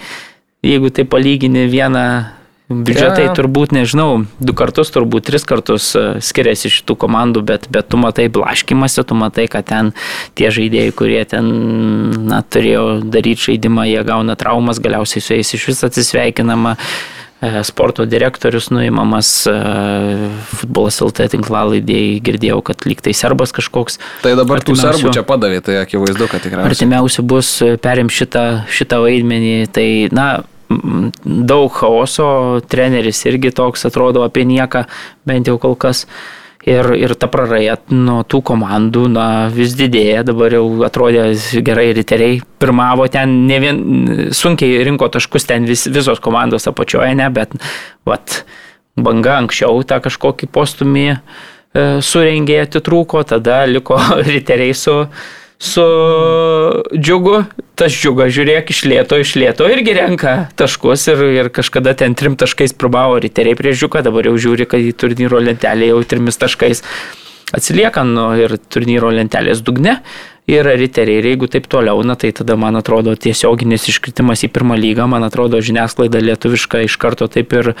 jeigu tai palygini vieną Biudžetai jo. turbūt, nežinau, du kartus, turbūt tris kartus e, skiriasi šitų komandų, bet, bet tu matai blaškimasi, tu matai, kad ten tie žaidėjai, kurie ten na, turėjo daryti žaidimą, jie gauna traumas, galiausiai su jais iš vis atsisveikinama. e, Sporto direktorius nuimamas, e, futbolas LT tinklalaidėjai girdėjau, kad lyg tai serbas kažkoks. Tai dabar tų serbų čia padavė, tai akivaizdu, kad tikrai. Artimiausiu bus e, perim šitą, šitą vaidmenį. Tai, na, daug chaoso, treneris irgi toks atrodo apie nieką, bent jau kol kas. Ir, ir ta praraja nuo tų komandų na, vis didėja, dabar jau atrodė gerai riteriai. Pirmavo ten, ne vien sunkiai rinko taškus ten vis, visos komandos apačioje, ne, bet vat, banga anksčiau tą kažkokį postumį e, surengė, atitrūko, tada liko riteriai su, su džiugu. Tas džiugas, žiūrėk, iš lėto, iš lėto irgi renka taškus ir, ir kažkada ten trim taškais probavo riteriai prieš džiugą, dabar jau žiūri, kad į turnyro lentelę jau trimis taškais atsilieka nu, ir turnyro lentelės dugne. Ir riteriai, ir jeigu taip toliau, na tai tada, man atrodo, tiesioginis iškritimas į pirmą lygą, man atrodo, žiniasklaida lietuviška iš karto taip ir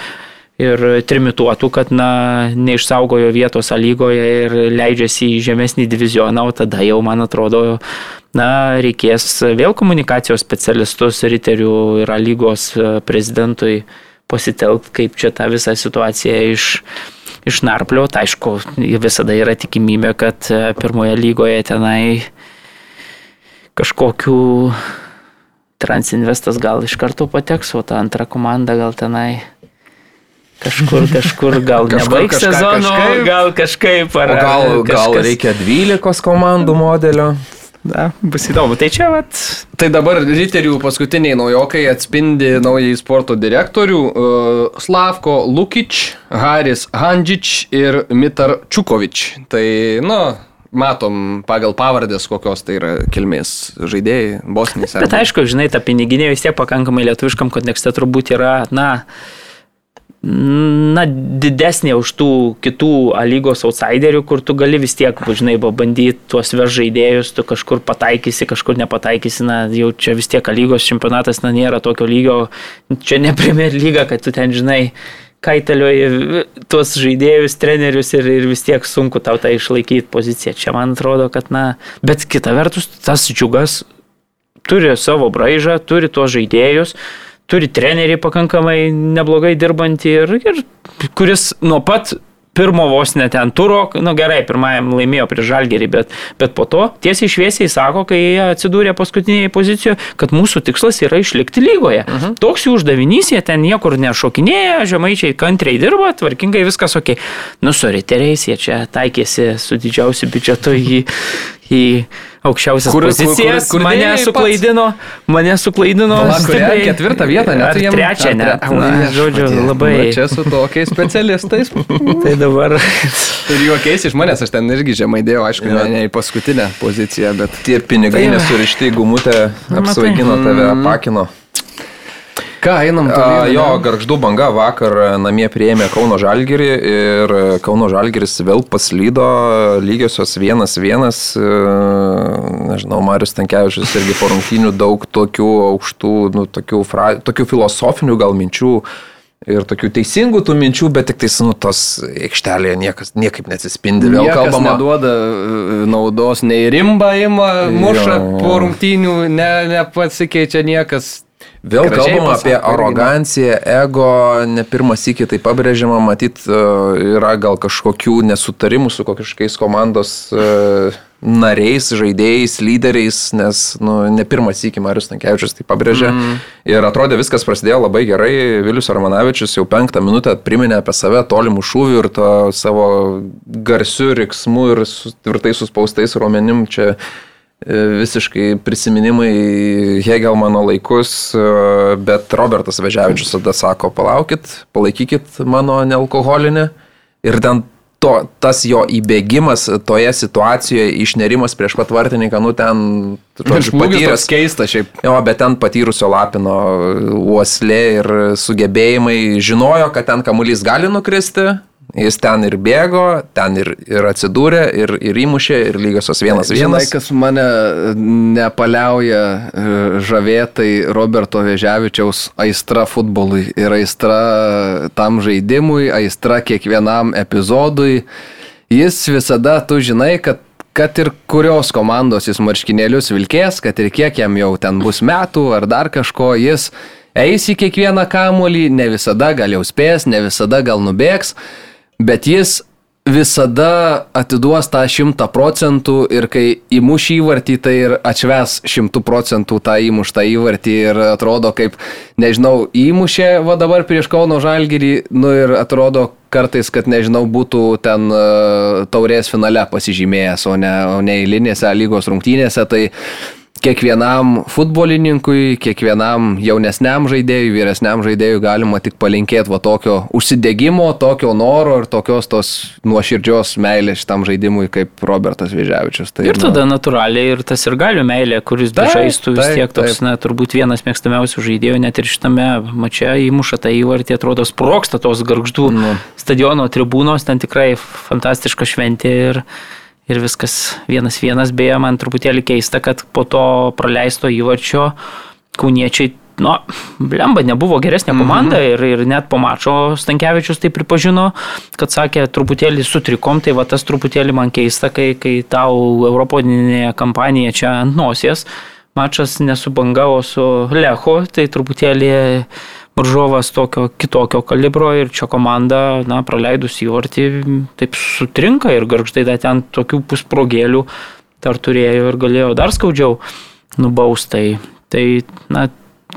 ir trimituotų, kad na, neišsaugojo vietos lygoje ir leidžiasi į žemesnį divizioną, o tada jau, man atrodo, na, reikės vėl komunikacijos specialistus riterių ir lygos e, prezidentui pasitelkti, kaip čia tą visą situaciją iš, išnarpliot. Aišku, visada yra tikimybė, kad e, pirmoje lygoje tenai kažkokių Transinvestas gal iš karto pateks, o ta antra komanda gal tenai kažkur, kažkur gal nebaigs sezono, kažkaip. gal kažkaip ar O gal, ar gal kažkas- reikia 12 komandų modelio? Na, bus įdomu. Tai čia, vat, Tai dabar riterių paskutiniai naujokai atspindi naująjį sporto direktorių uh, Slavko Lukič, Haris Handžič ir Mitar Čukovič. Tai, nu, matom pagal pavardės, kokios tai yra kilmės žaidėjai, bosniai. Bet aišku, žinai, ta piniginė vis tiek pakankamai lietuviškam kontekste turbūt yra, na, na, didesnė už tų kitų lygos outsiderių, kur tu gali vis tiek, žinai, bandyti tuos veš žaidėjus, tu kažkur pataikysi, kažkur nepataikysi, na, jau čia vis tiek lygos čempionatas, na, nėra tokio lygio, čia ne Premier lyga, kad tu ten, žinai, kaitalioji tuos žaidėjus, trenerius ir, ir vis tiek sunku tau tą išlaikyti poziciją. Čia man atrodo, kad, na, bet kita vertus, tas džiugas turi savo braižą, turi tuos žaidėjus, turi trenerį pakankamai neblogai dirbantį ir, ir kuris nuo pat pirmo vos net ten turo, nu gerai, pirmajam laimėjo prie žalgerį, bet, bet po to tiesiai šviesiai sako, kai jie atsidūrė paskutinėje pozicijoje, kad mūsų tikslas yra išlikti lygoje. Uh -huh. Toks jų uždavinys, jie ten niekur nešokinėja, žemaičiai kantriai dirba, tvarkingai viskas ok. Nu, su riteriais jie čia taikėsi su didžiausiu biudžetu į, į aukščiausias Kur- kur- pozicijas. kur- kur mane dėjai pats? suklaidino, mane suklaidino. Stipriai. Ketvirtą vietą, net Ar jiem- trečią, ne. Na, žodžiu, Viešpatie. labai. Nu, Čia su tokiais specialistais. Tai dabar. Ir juokiais iš manęs, aš ten irgi žemai dėjau, aišku, Jo. ne, ne į paskutinę poziciją, bet... Tie pinigai Tai nesurišti į gumutę, apsvaigino tave, apakino. Ką, einam toliau? jo, garždų banga vakar namie prieėmė Kauno Žalgirį ir Kauno Žalgiris vėl paslydo lygiosios vienas vienas. e, Nežinau, Marius Tankievičius irgi po rungtynių daug tokių aukštų, nu, tokių, fra, tokių filosofinių gal minčių. Ir tokių teisingų tų minčių, bet tik tais, nu, tos aikštelėje niekas niekaip neatsispindi. Vėl Niekas kalbama. neduoda e, naudos, nei rimba ima, muša Jo. po rungtynių, ne, nepasikeičia niekas. Vėl Gražiai pasako apie aroganciją, ego, ne pirmas iki tai pabrėžiama, matyt, e, yra gal kažkokių nesutarimų su kažkokiais komandos e, nariais, žaidėjais, lyderiais, nes nu, ne pirmas iki Marius Tankievičius tai pabrėžė. Mm. Ir atrodė viskas prasidėjo labai gerai. Vilius Armanavičius jau penktą minutę priminė apie save tolimų šūvių ir to savo garsių riksmų ir su, tvirtai suspaustais ruomenim čia visiškai prisiminimai Hegelmano laikus, e, bet Robertas Vežiavičius tada sako, palaukit, palaikykit mano nealkoholinę. Ir ten to, tas jo įbėgimas toje situacijoje, išnerimas prieš pat vartininką, nu ten, žodžiu, patyręs. toks keistas šiaip. Jo, bet ten patyrusio Lapino uoslė ir sugebėjimai žinojo, kad ten kamuolys gali nukristi. Jis ten ir bėgo, ten ir, ir atsidūrė, ir, ir įmušė, ir lygiosios vienas Žinai, vienas. kas mane nepaliauja e, žavėtai Roberto Vežiavičiaus aistra futbolui ir aistra tam žaidimui, aistra kiekvienam epizodui. Jis visada, tu žinai, kad kad ir kurios komandos jis marškinėlius vilkės, kad ir kiek jam jau ten bus metų ar dar kažko, jis eis į kiekvieną kamolį, ne visada gal jau spės, ne visada gal nubėgs, bet jis visada atiduos tą šimtą procentų ir kai įmuš įvartį, tai ir atšves šimtų procentų tą įmuštą įvartį ir atrodo kaip, nežinau, įmušė va dabar prieš Kauno Žalgirį, nu ir atrodo kartais, kad nežinau, būtų ten uh, taurės finale pasižymėjęs, o ne, o ne eilinėse lygos rungtynėse, tai kiekvienam futbolininkui, kiekvienam jaunesniam žaidėjui, vyresniam žaidėjui galima tik palinkėti va tokio užsidėgymo, tokio noro ir tokios tos nuoširdžios meilės šitam žaidimui kaip Robertas Vėžiavičius. Tai, Ir tada natūraliai ir tas ir galių meilė, kuris Taip, bežaistų vis taip, tiek toks, taip. na, turbūt vienas mėgstamiausių žaidėjų, net ir šitame mače įmuša tą įvartį, atrodo, sproksta tos garždų Nu. stadiono tribūnos, ten tikrai fantastiška šventė ir, ir viskas vienas vienas, beje, man truputėlį keista, kad po to praleisto įvarčio kauniečiai Nu, blemba, nebuvo geresnė komanda mm -hmm. ir, ir net po mačo Stankievičius tai pripažino, kad sakė, truputėlį sutrikom, tai va tas truputėlį man keista, kai, kai tau Europodinė kampanija čia ant nosies, mačas nesubangavo su Lechu, tai truputėlį Maržovas tokio kitokio kalibro ir čia komanda, na, praleidus įvartį, taip sutrinka ir garžtai dar ten tokių pusprogėlių dar turėjo ir galėjo dar skaudžiau nubaustai. Tai, na,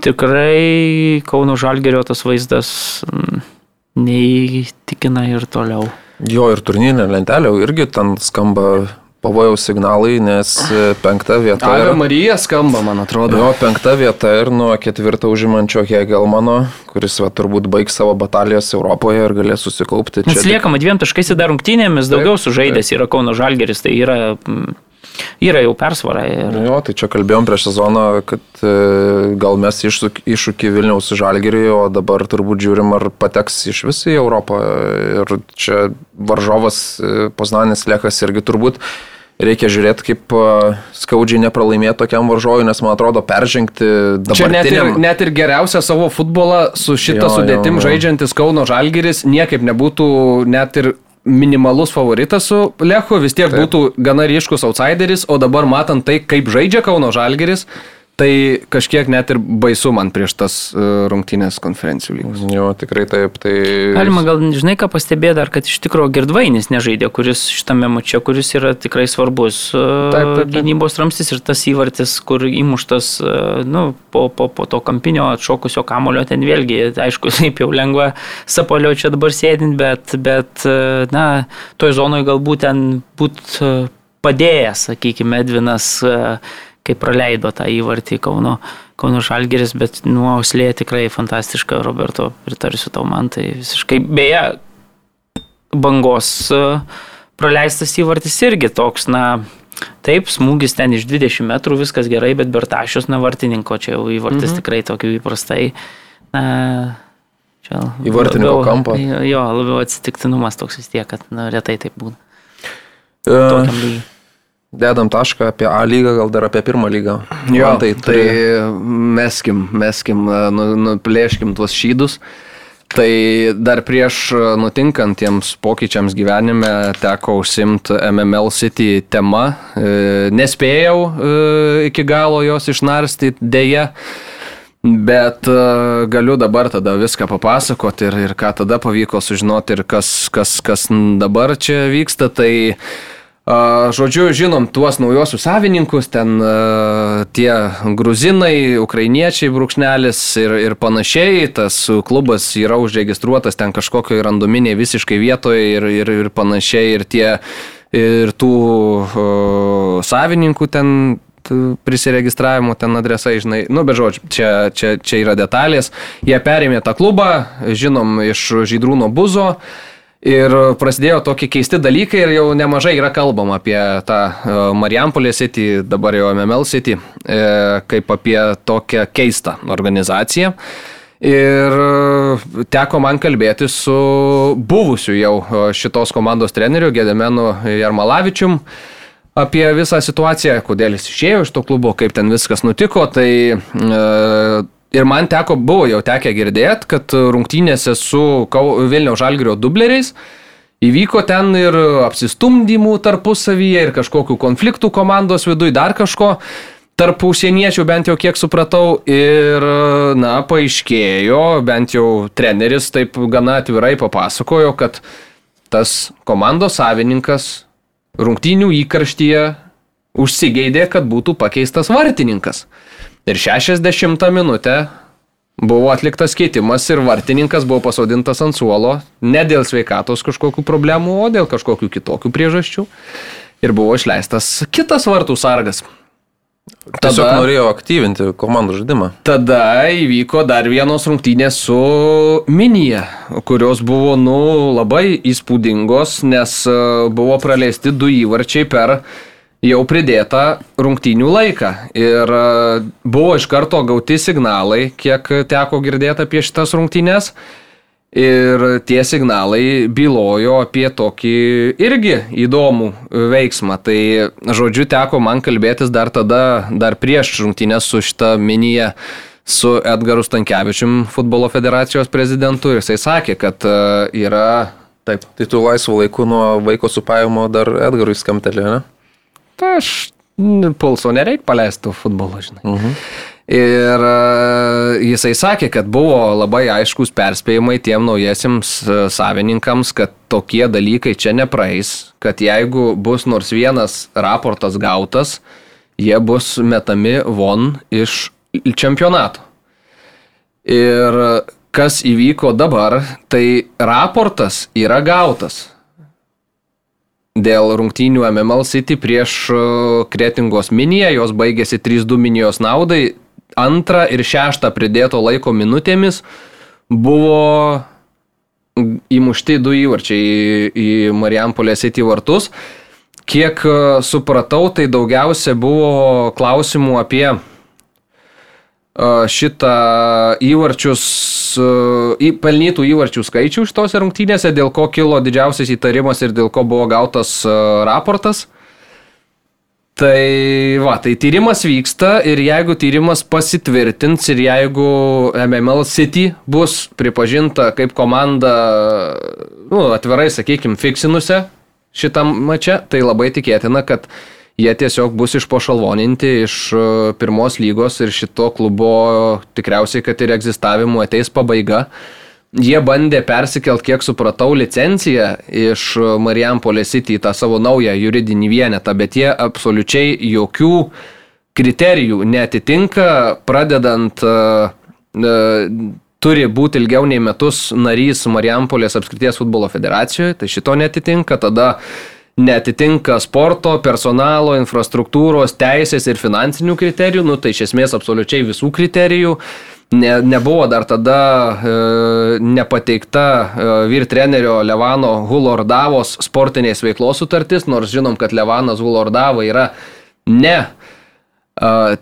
tikrai Kauno Žalgerio tas vaizdas mm, neįtikina ir toliau. Jo ir turnyrinė lentelė irgi ten skamba pavojaus signalai, nes e, penkta vieta. Ave yra- Marija skamba, man atrodo. Jo, penkta vieta ir nuo ketvirto užimančio Hegelmano, kuris va, turbūt baigs savo batalijas Europoje ir galės susikaupti. Nes tik- liekama dviem taškais į dar rungtynėmis, daugiau sužaidęs yra Kauno Žalgeris, tai yra, mm, yra jau persvara. Ir... Jo, tai čia kalbėjom prieš sezoną, kad e, gal mes iššūk- iššūkį Vilniaus žalgerį, o dabar turbūt žiūrim, ar pateks iš visą į Europą. Ir čia varžovas e, Poznanis Lekas irgi turbūt reikia žiūrėti, kaip e, skaudžiai nepralaimėti tokiam varžovui, nes man atrodo peržengti Čia net ir, net ir geriausią savo futbolą su šitą Jo, sudėtim jo, jo. žaidžiantis Kauno Žalgiris niekaip nebūtų net ir minimalus favoritas su Lechu, vis tiek Taip. būtų gana ryškus outsideris, o dabar matant tai, kaip žaidžia Kauno Žalgiris, tai kažkiek net ir baisu man prieš tas uh, rungtynės konferencijų lygos. Jo, tikrai taip. Tai... Galima gal, žinai, ką pastebėti dar, kad iš tikrųjų Girdvainis nežaidė, kuris šitame mače, kuris yra tikrai svarbus e, Taip, taip, taip. gynybos ramstis ir tas įvartis, kur įmuštas, e, nu, po, po, po to kampinio atšokusio kamulio, ten vėlgi, aišku, taip jau lengva sapolio čia dabar sėdint, bet, bet e, na, toj zonoje galbūt ten būt e, padėjęs, sakykime, Edvinas, e, kai praleido tą įvartį Kauno, Kauno Žalgeris, bet nuoslė tikrai fantastiška, Roberto, pritarsiu tau man, tai visiškai, beje, bangos e, praleistas įvartis irgi toks, na, taip, smūgis ten iš 20 metrų, viskas gerai, bet Bertašius, na, vartininko, čia jau įvartis mhm. tikrai tokiu įprastai. Na, čia Į vartininko kampą. Jo, labiau atsitiktinumas toks vis tiek, kad na, retai taip būna. E, Tokiam lygiui. Dedam tašką apie A lygą, gal dar apie pirmą lygą. Jo, Man tai, tai turi- meskim, meskim, nu, nuplėškim tuos šydus. Tai dar prieš nutinkant tiems pokyčiams gyvenime teko užsimti MML City tema. E, Nespėjau e, iki galo jos išnarstyti dėja. Bet galiu dabar tada viską papasakoti ir, ir ką tada pavyko sužinoti ir kas, kas, kas dabar čia vyksta. Tai žodžiu, žinom tuos naujosius savininkus, ten uh, tie gruzinai, ukrainiečiai, brūkšnelis ir, ir panašiai. Tas klubas yra užregistruotas ten kažkokioje randominiai visiškai vietoje ir, ir, ir panašiai. Ir tie ir tų uh, savininkų ten prisiregistravimo ten adresai, žinai, nu, be žodžiu, čia, čia, čia yra detalės. Jie perėmė tą klubą, žinom, iš Žydrūno buzo. Ir prasidėjo tokie keisti dalykai ir jau nemažai yra kalbama apie tą e, Marijampolė City, dabar jau MML City, e, kaip apie tokią keistą organizaciją. Ir e, teko man kalbėti su buvusiu jau šitos komandos treneriu Gedemenu Jarmalavičium apie visą situaciją, kodėl jis išėjo iš to klubo, kaip ten viskas nutiko. Tai e, ir man teko, buvo jau tekę girdėti, kad rungtynėse su Vilniaus Žalgirio dubleriais įvyko ten ir apsistumdymų tarpusavyje, ir kažkokių konfliktų komandos viduje, dar kažko. Tarp užsieniečių bent jau kiek supratau ir, na, paaiškėjo, bent jau treneris taip gana atvirai papasakojo, kad tas komandos savininkas rungtynių įkarštyje užsigeidė, kad būtų pakeistas vartininkas. Ir 60 minutę buvo atliktas keitimas ir vartininkas buvo pasodintas ant suolo ne dėl sveikatos kažkokių problemų, o dėl kažkokių kitokių priežasčių. Ir buvo išleistas kitas vartų sargas. Tiesiog tada, norėjo aktyvinti komandų žaidimą. Tada įvyko dar vienos rungtynės su Minija, kurios buvo, nu, labai įspūdingos, nes e, buvo praleisti du įvarčiai per jau pridėtą rungtynių laiką. Ir e, buvo iš karto gauti signalai, kiek teko girdėti apie šitas rungtynės. Ir tie signalai bylojo apie tokį irgi įdomų veiksmą. Tai, žodžiu, teko man kalbėtis dar tada, dar prieš rungtynės su šitą miniją su Edgaru Stankievičium, futbolo federacijos prezidentu. Ir jisai sakė, kad e, yra... Taip. Tai tu laisvų laikų nuo vaiko supavimo dar Edgarui skamtelė, ne? Tai aš pulso nereik paleisti futbolo, žinai. Mhm. Ir e, jisai sakė, kad buvo labai aiškus perspėjimai tiem naujiesiams e, savininkams, kad tokie dalykai čia nepraeis, kad jeigu bus nors vienas raportas gautas, jie bus metami von iš čempionato. Ir kas įvyko dabar, tai raportas yra gautas dėl rungtynių MML City prieš e, Kretingos miniją, jos baigėsi 3-2 minijos naudai, antrą ir šeštą pridėto laiko minutėmis buvo įmušti du įvarčiai į, į Marijampolės City vartus. Kiek e, supratau, tai daugiausia buvo klausimų apie šitą įvarčius, pelnytų įvarčių skaičių šitose rungtynėse, dėl ko kilo didžiausias įtarimas ir dėl ko buvo gautas raportas. Tai va, tai tyrimas vyksta ir jeigu tyrimas pasitvirtins ir jeigu MML City bus pripažinta kaip komanda, nu, atvirai sakykime, fiksinusi šitam mače, tai labai tikėtina, kad jie tiesiog bus išpošalvoninti iš e, pirmos lygos ir šito klubo tikriausiai, kad ir egzistavimo ateis pabaiga. Jie bandė persikelt, kiek supratau, licenciją iš Marijampolės City į tą savo naują juridinį vienetą, bet jie absoliučiai jokių kriterijų netitinka, pradedant uh, uh, turi būti ilgiau nei metus narys Marijampolės apskrities futbolo federacijoje, tai šito netitinka, tada netitinka sporto, personalo, infrastruktūros, teisės ir finansinių kriterijų, nu tai iš esmės absoliučiai visų kriterijų. Ne, nebuvo dar tada e, nepateikta e, vyr trenerio Levano Hulordavos sportinės veiklos sutartis, nors žinom, kad Levanas Hulordava yra ne e,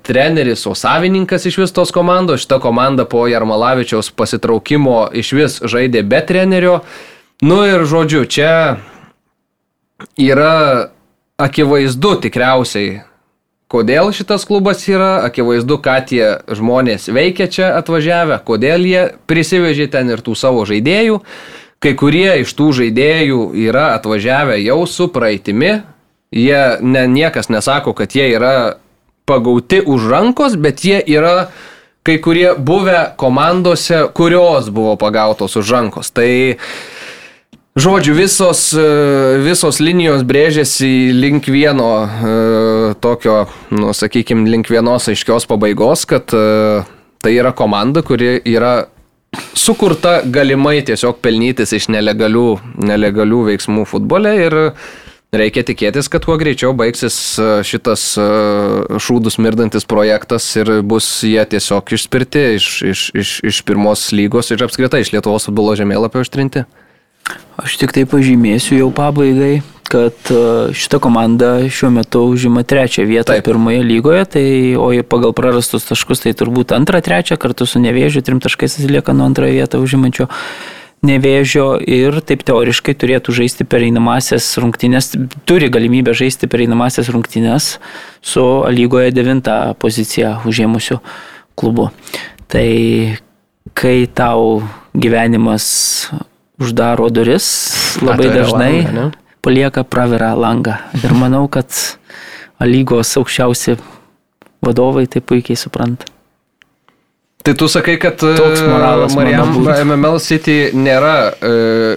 treneris, o savininkas iš vis tos komandos. Šita komanda po Jarmalavičiaus pasitraukimo iš vis žaidė be trenerio. Nu ir žodžiu, čia yra akivaizdu tikriausiai Kodėl šitas klubas yra, akivaizdu, ką tie žmonės veikia čia atvažiavę, kodėl jie prisivežė ten ir tų savo žaidėjų. Kai kurie iš tų žaidėjų yra atvažiavę jau su praeitimi, jie ne, niekas nesako, kad jie yra pagauti už rankos, bet jie yra kai kurie buvę komandose, kurios buvo pagautos už rankos. Tai Žodžiu, visos, e, visos linijos brėžiasi link vieno e, tokio, nu, sakykime, link vienos aiškios pabaigos, kad e, tai yra komanda, kuri yra sukurta galimai tiesiog pelnytis iš nelegalių, nelegalių veiksmų futbole ir reikia tikėtis, kad kuo greičiau baigsis šitas šūdus mirdantis projektas ir bus jie tiesiog išspirti iš, iš, iš, iš pirmos lygos ir apskritai iš Lietuvos futbolo žemėlapio ištrinti. Aš tik tai pažymėsiu jau pabaigai, kad e, šita komanda šiuo metu užima trečią vietą Taip. pirmoje lygoje, tai, o pagal prarastus taškus tai turbūt antrą, trečią kartu su nevėžiu, trim taškais atsilieka nuo antrąją vietą užimančio nevėžio ir taip teoriškai turėtų žaisti pereinamasias rungtynės, turi galimybę žaisti pereinamasias rungtynės su lygoje devintą poziciją užėmusiu klubu. Tai kai tau gyvenimas uždaro duris, labai Atveria dažnai langą, palieka pravirą langą. Ir manau, kad lygos aukščiausi vadovai tai puikiai supranta. Tai tu sakai, kad toks moralas Marijam MML City nėra e,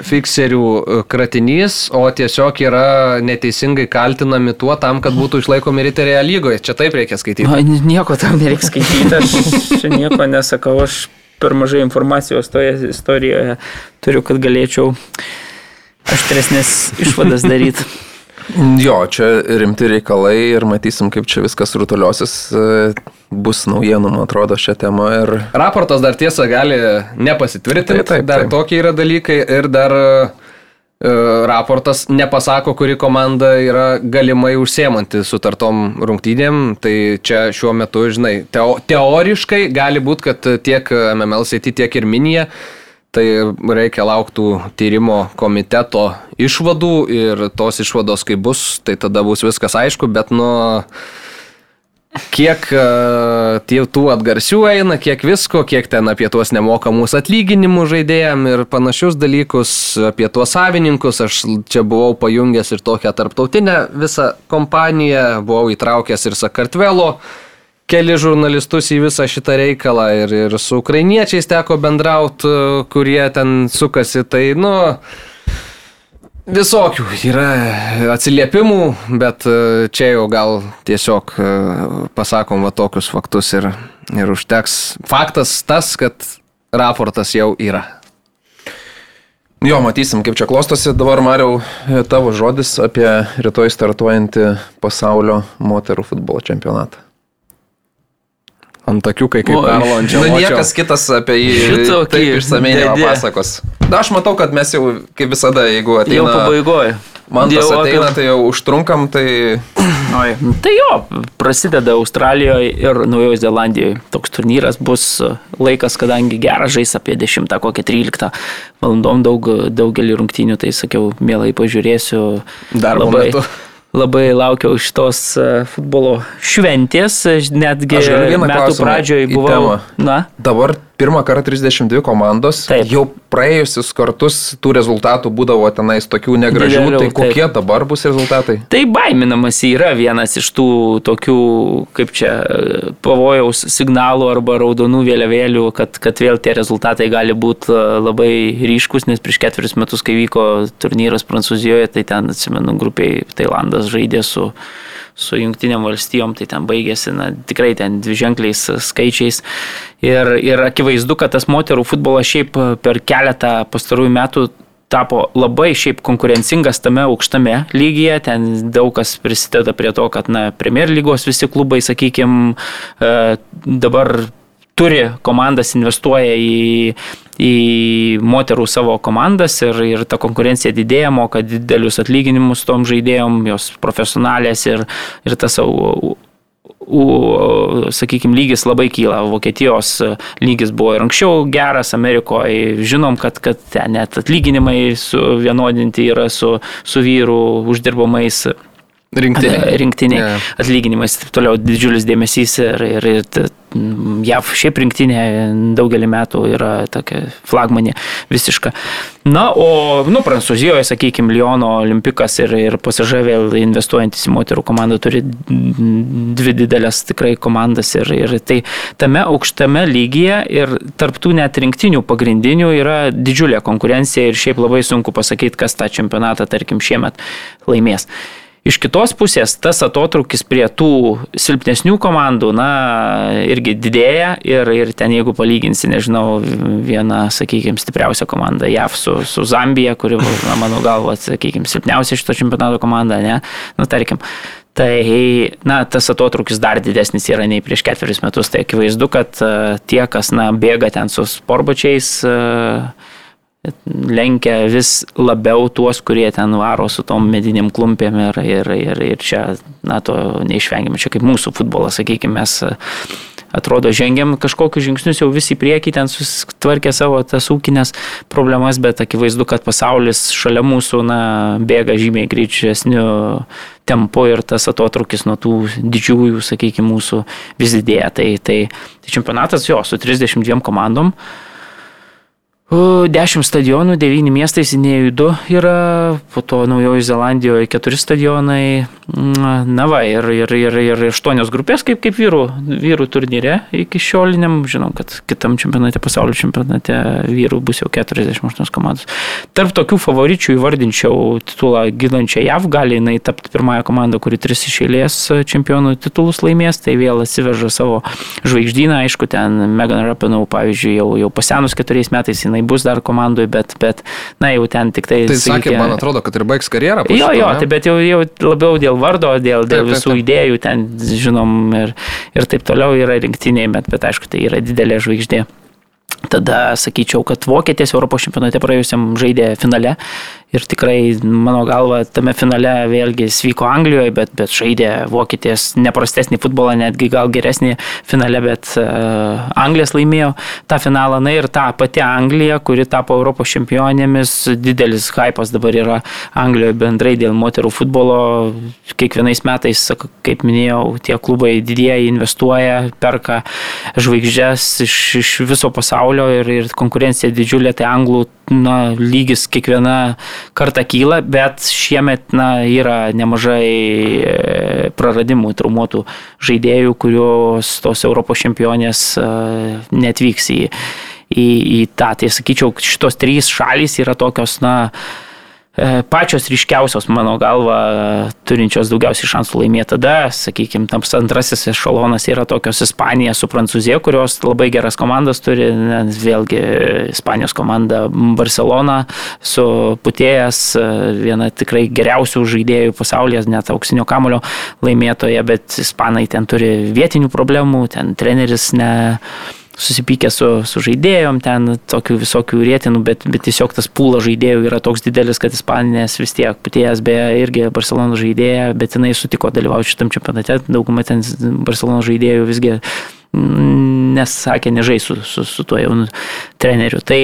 fikserių e, kratinys, o tiesiog yra neteisingai kaltinami tuo tam, kad būtų išlaikomi riteriai lygoje. Čia taip reikia skaityti. Na, nieko tam nereikia skaityti, aš nieko nesakau, aš per mažai informacijos toje istorijoje turiu, kad galėčiau aštresnės išvadas daryti. Jo, čia rimti reikalai ir matysim, kaip čia viskas rutuliosis. Bus naujienų, man atrodo, šią temą. Ir... Raportas dar tiesa gali nepasitvirtinti, taip, taip, dar taip. tokie yra dalykai ir dar uh, raportas nepasako, kuri komanda yra galimai užsiemanti sutartom rungtynėm. Tai čia šiuo metu, žinai, teo, teoriškai gali būti, kad tiek MML City, tiek ir Minija. Tai reikia lauktų tyrimo komiteto išvadų ir tos išvados, kai bus, tai tada bus viskas aišku, bet nuo kiek uh, tų atgarsių eina, kiek visko, kiek ten apie tuos nemokamus atlyginimus žaidėjim ir panašius dalykus, apie tuos savininkus. Aš čia buvau pajungęs ir tokią tarptautinę visą kompaniją, buvau įtraukęs ir Sakartvelo keli žurnalistus į visą šitą reikalą ir, ir su ukrainiečiais teko bendrauti, kurie ten sukasi. Tai, nu, Visokių yra atsiliepimų, bet e, čia jau gal tiesiog e, pasakom va tokius faktus ir, ir užteks. Faktas tas, kad raportas jau yra. Jo, matysim, kaip čia klostosi. Dabar, Mariau, tavo žodis apie rytoj startuojantį pasaulio moterų futbolo čempionatą. Ant akių, kai kaip Karlo ant žemės. Na, niekas kitas apie jį Šitokį taip išsamei nepasakos. Na, aš matau, kad mes jau, kaip visada, jeigu ateina... Jau pabaigoje. Man tas ateina, tai jau užtrunkam, tai... Oi. Tai jo, prasideda Australijoje ir Naujojo Zelandijoje. Toks turnyras bus laikas, kadangi geras žais apie 10, kokią 13 valandom daug, daugelį rungtynių, tai sakiau, mielai pažiūrėsiu. Dar labai. Metu labai laukiau šitos e, futbolo šventės, netgi metų pradžioje buvau. Na. Dabar pirmą kartą 32 komandos. Taip. Jau praėjusius kartus tų rezultatų būdavo tenais tokių negražių. Dideliau, tai kokie taip. dabar bus rezultatai? Tai baiminamas yra vienas iš tų tokių, kaip čia, pavojaus signalų arba raudonų vėliavėlių, kad, kad vėl tie rezultatai gali būti e, labai ryškus, nes prieš ketverius metus, kai vyko turnyras Prancūzijoje, tai ten, atsimenu, grupiai Tailandas žaidė su su jungtiniam valstijom, tai ten baigėsi na, tikrai ten dviženkliais skaičiais. Ir, ir akivaizdu, kad tas moterų futbolas šiaip per keletą pastarųjų metų tapo labai šiaip konkurencingas tame aukštame lygyje, ten daug kas prisideda prie to, kad na, Premier lygos visi klubai, sakykime, dabar turi komandas, investuoja į, į moterų savo komandas ir, ir ta konkurencija didėja, moka didelius atlyginimus tom žaidėjom, jos profesionalės ir, ir tas sakykime, lygis labai kyla. Vokietijos lygis buvo ir anksčiau geras, Amerikoje žinom, kad, kad ten net atlyginimai vienodinti yra su, su vyrų uždirbamais Rinktiniai. rinktiniai Jo. atlyginimais ir taip toliau didžiulis dėmesys ir, ir, ir JAV šiaip rinktinė daugelį metų yra tokia flagmanė visiška. Na, o, nu, Prancūzijoje, sakykime, Lyono olimpikas ir, ir pasiža vėl investuojantis į moterų komandą turi dvi didelės tikrai komandas ir, ir tai tame aukštame lygyje ir tarptų net rinktinių pagrindinių yra didžiulė konkurencija ir šiaip labai sunku pasakyti, kas tą čempionatą, tarkim, šiemet laimės. Iš kitos pusės tas atotrukis prie tų silpnesnių komandų, na, irgi didėja ir, ir ten jeigu palyginsi, nežinau, vieną, sakykime, stipriausią komandą JAV su, su Zambija, kuri, na, mano galva, sakykime, silpniausia šito čempionato komanda, ne, nu, tarkim. Tai, na, tas atotrukis dar didesnis yra nei prieš ketverius metus. Tai akivaizdu, kad uh, tie, kas, na, bėga ten su sportbačiais, uh, lenkia vis labiau tuos, kurie ten varo su tom mediniam klumpėm ir, ir, ir, ir čia, na, to neišvengiame. Čia kaip mūsų futbolas, sakykime, mes e, atrodo žengiam kažkokius žingsnius jau visi į priekį, ten susitvarkė savo tas ūkinės problemas, bet akivaizdu, kad pasaulis šalia mūsų, na, bėga žymiai greičiesniu tempu ir tas atotrukis nuo tų didžiųjų, sakykime, mūsų vis didėja. Tai, tai, tai čempionatas jo su 32 komandom. 10 stadionų, 9 miestai, Sinėjų 2 yra, po to Naujojo Zelandijoje 4 stadionai, mm, na va, ir, ir, ir, ir 8 grupės kaip, kaip vyrų, vyrų turnyre iki šioliniam, žinom, kad kitam čempionate, pasaulio čempionate vyrų bus jau 48 komandos. Tarp tokių favoričių įvardinčiau titulą ginančią JAV, gali jinai tapti pirmąją komandą, kuri tris išėlės čempionų titulus laimės, tai vėl atsiveža savo žvaigždyną, aišku, ten Megan Rapinau, pavyzdžiui, jau, jau pasenus keturiais metais jinai bus dar komandoje, bet, bet na jau ten tik tai... Tai sakė, man atrodo, kad ir baigs karjerą. Jo, šito, jo, ne? tai bet jau, jau labiau dėl vardo, dėl, dėl Taip, taip, visų taip. idėjų, ten žinom ir, ir taip toliau yra rinktiniai, bet, bet aišku, tai yra didelė žvaigždė. Tada sakyčiau, kad Vokietės Europos čempionate praėjusiam žaidė finale ir tikrai, mano galva, tame finale vėlgi jis vyko Anglijoje, bet, bet žaidė Vokietės neprastesnį futbolą, netgi gal geresnį finale, bet uh, Anglijas laimėjo tą finalą. Na ir ta pati Anglija, kuri tapo Europos čempionėmis, didelis hypas dabar yra Anglijoje bendrai dėl moterų futbolo. Kiekvienais metais, kaip minėjau, tie klubai didieji investuoja, perka žvaigždžias iš, iš viso pasaulio ir, ir konkurencija didžiulė, tai anglų na, lygis kiekviena kartą kyla, bet šiemet na, yra nemažai e, praradimų, traumuotų žaidėjų, kurios tos Europos čempionės e, netvyks į, į, į tą. Tai sakyčiau, šitos trys šalys yra tokios, na, pačios ryškiausios, mano galva, turinčios daugiausiai šansų laimėti. Tada, sakykime, tam antrasis ešalonas yra tokios Ispanija su Prancūzija, kurios labai geras komandas turi, nes vėlgi Ispanijos komanda Barcelona su Putėjas, e, viena tikrai geriausių žaidėjų pasaulyje, net auksinio kamulio laimėtoja, bet Ispanai ten turi vietinių problemų, ten treneris ne susipykę su, su žaidėjom, ten tokių visokių rėtinų, bet, bet tiesiog tas pūlas žaidėjų yra toks didelis, kad Ispanijas vis tiek, putėjęs beje irgi Barcelona žaidėja, bet jinai sutiko dalyvauti šitam čempionate, dauguma ten Barcelona žaidėjų visgi mm, nesakė nežai su, su, su tuo jaunu treneriu. Tai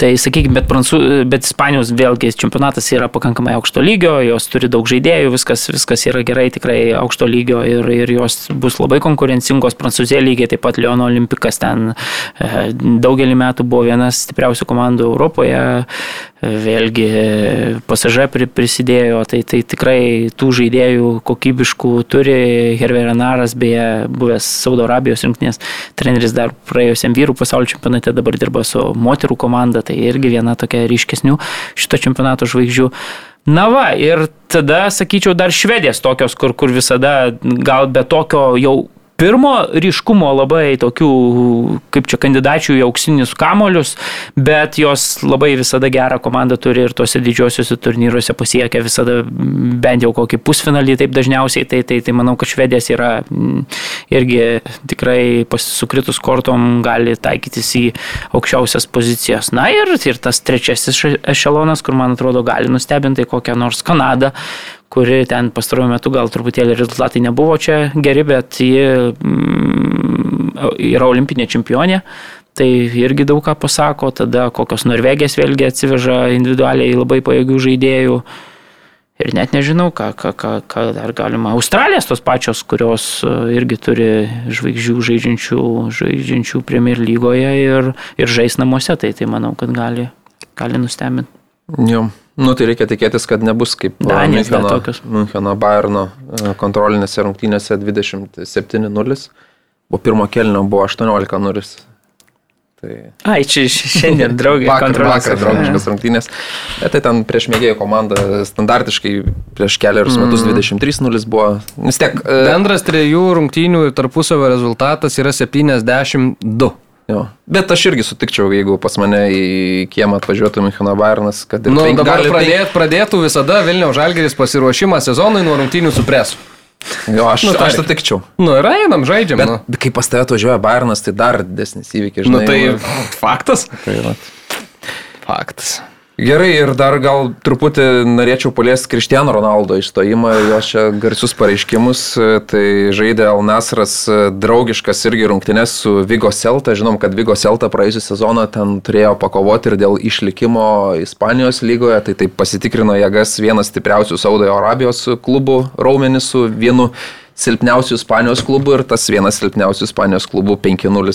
Tai sakykime, bet, prancū, bet Ispanijos vėlgi čempionatas yra pakankamai aukšto lygio, jos turi daug žaidėjų, viskas, viskas yra gerai, tikrai aukšto lygio ir, ir jos bus labai konkurencingos. Prancūzija lygiai taip pat Leono Olimpikas ten e, daugelį metų buvo vienas stipriausių komandų Europoje, vėlgi pasažė prisidėjo, tai, tai tikrai tų žaidėjų kokybiškų turi Herverenaras, beje, buvęs Saudo Arabijos rinktinės treneris dar praėjusiam vyrų pasaulio čempionate, dabar dirba su moterų komanda, tai irgi viena tokia ryškesnių šito čempionato žvaigždžių. Na va, ir tada, sakyčiau, dar švedės tokios, kur, kur visada gal be tokio jau pirmo ryškumo labai tokių, kaip čia kandidačių į auksinius kamolius, bet jos labai visada gerą komandą turi ir tuose didžiosiuose turnyruose pasiekia visada bent jau kokį pusfinalį, taip dažniausiai, tai, tai, tai manau, kad švedės yra mm, irgi tikrai sukritus kortom gali taikytis į aukščiausias pozicijas. Na ir, ir tas trečiasis ešelonas, kur man atrodo gali nustebinti kokią nors Kanadą, kuri ten pastaruoju metu gal truputėlį rezultatai nebuvo čia geri, bet ji mm, yra olimpinė čempionė. Tai irgi daug ką pasako, tada kokios Norvegijos vėlgi atsiveža individualiai labai pajėgių žaidėjų. Ir net nežinau, ką, ką, ką, ką dar galima. Australijas tos pačios, kurios e, irgi turi žvaigždžių žaidžiančių, žaidžiančių Premier lygoje ir, ir žais namuose, tai, tai manau, kad gali, gali nustebinti. Jo. Nu, tai reikia tikėtis, kad nebus kaip Danijos dar Müncheno, tokios. Müncheno Bayerno e, kontrolinėse rungtynėse 27-0, o pirmo kelnio buvo 18-0. Tai Ai, čia šiandien draugė vakar, kontrolės. vakar draugiškas rungtynės. Bet tai ten prieš mėgėjų komandą standartiškai prieš keliarius metus 23-0 buvo. Vis tiek. e, Bendras trijų rungtynių tarpusavio rezultatas yra 72. Jo. Bet aš irgi sutikčiau, jeigu pas mane į kiemą atvažiuotų Michano Bayernas, kad ir Nu, penk- dabar pradėt, pradėtų visada Vilniaus Žalgeris pasiruošimą sezonui nuo rungtynių su presu. Jo, aš, Nu, nu, tarkim. aš sutikčiau. Nu ir einam, žaidžiam. Bet nu. kai pas tave atvažiuoja Bayernas, tai dar didesnis įvykis. nu žinai, tai va. faktas. tai va. Faktas. Gerai, ir dar gal truputį norėčiau paliesti Kristiano Ronaldo išstojimą, jo čia garsius pareiškimus. Tai žaidė Alnasras draugiškas irgi rungtynės su Vigo Celta. Žinom, kad Vigo Celta praėjusią sezoną ten turėjo pakovoti ir dėl išlikimo Ispanijos lygoje. Tai taip pasitikrino jėgas vienas stipriausių Saudo Arabijos klubų raumenis su vienu silpniausių Ispanijos klubų ir tas vienas silpniausių Ispanijos klubų 5-0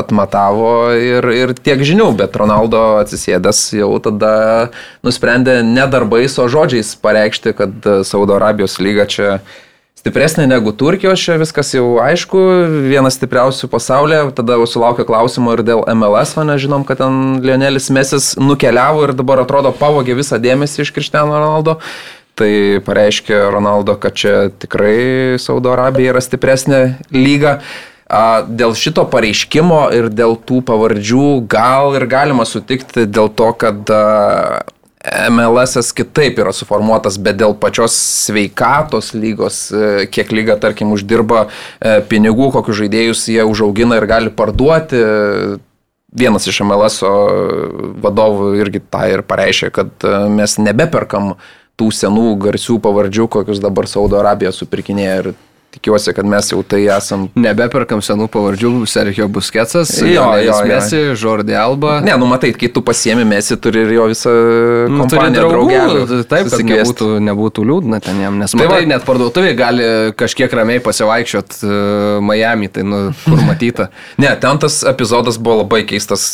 atmatavo ir, ir tiek žinių, bet Ronaldo atsisėdęs jau tada nusprendė ne darbais, o žodžiais pareikšti, kad Saudo Arabijos lyga čia stipresnė negu Turkijos, čia viskas jau aišku, vienas stipriausių pasaulyje, tada jau sulaukė klausimo ir dėl MLS, o nežinom, kad ten Lionelis Mesis nukeliavo ir dabar atrodo pavogė visą dėmesį iš Cristiano Ronaldo. Tai pareiškė Ronaldo, kad čia tikrai Saudo Arabija yra stipresnė lyga. Dėl šito pareiškimo ir dėl tų pavardžių gal ir galima sutikti dėl to, kad MLS kitaip yra suformuotas, bet dėl pačios sveikatos lygos, e, kiek lyga, tarkim, uždirba e, pinigų, kokius žaidėjus jie užaugina ir gali parduoti. Vienas iš MLS vadovų irgi tą ir pareiškė, kad e, mes nebeperkam tų senų garsių pavardžių, kokius dabar Saudo Arabija supirkinėja ir tikiuosi, kad mes jau tai esam. Nebeperkam senų pavardžių, Sergio Busketsas, Jo, jo. Messi, Jordi Alba. Ne, nu matai, kai tu pasiemi mesi, turi ir jo visą Nu, draugelių. taip, kad nebūtų, nebūtų liūdna ten jam, nes Tai matai, va- net parduotuvėje gali kažkiek ramiai pasivaikščiot uh, Miami, tai nu, kur matyta. Ne, ten tas epizodas buvo labai keistas,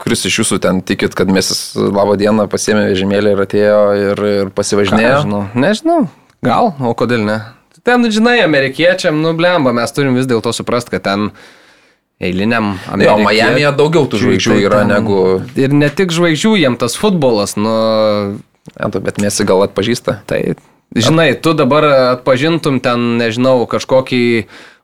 kuris iš jūsų ten tikit, kad mes labą dieną pasiemė vežimėlį ir atėjo ir, ir pasivažinėjo. Nežinau, nežinau, gal, o kodėl ne? Ten, žinai, amerikiečiam, nu, blemba, mes turim vis dėlto suprasti, kad ten eiliniam Jo, amerikiečiam. Miami'e daugiau tų žvaigždžių yra negu... Ir ne tik žvaigždžių, jiem tas futbolas, nu, tu, bet mes gal atpažįsta. Tai, žinai, tu dabar atpažintum ten, nežinau, kažkokį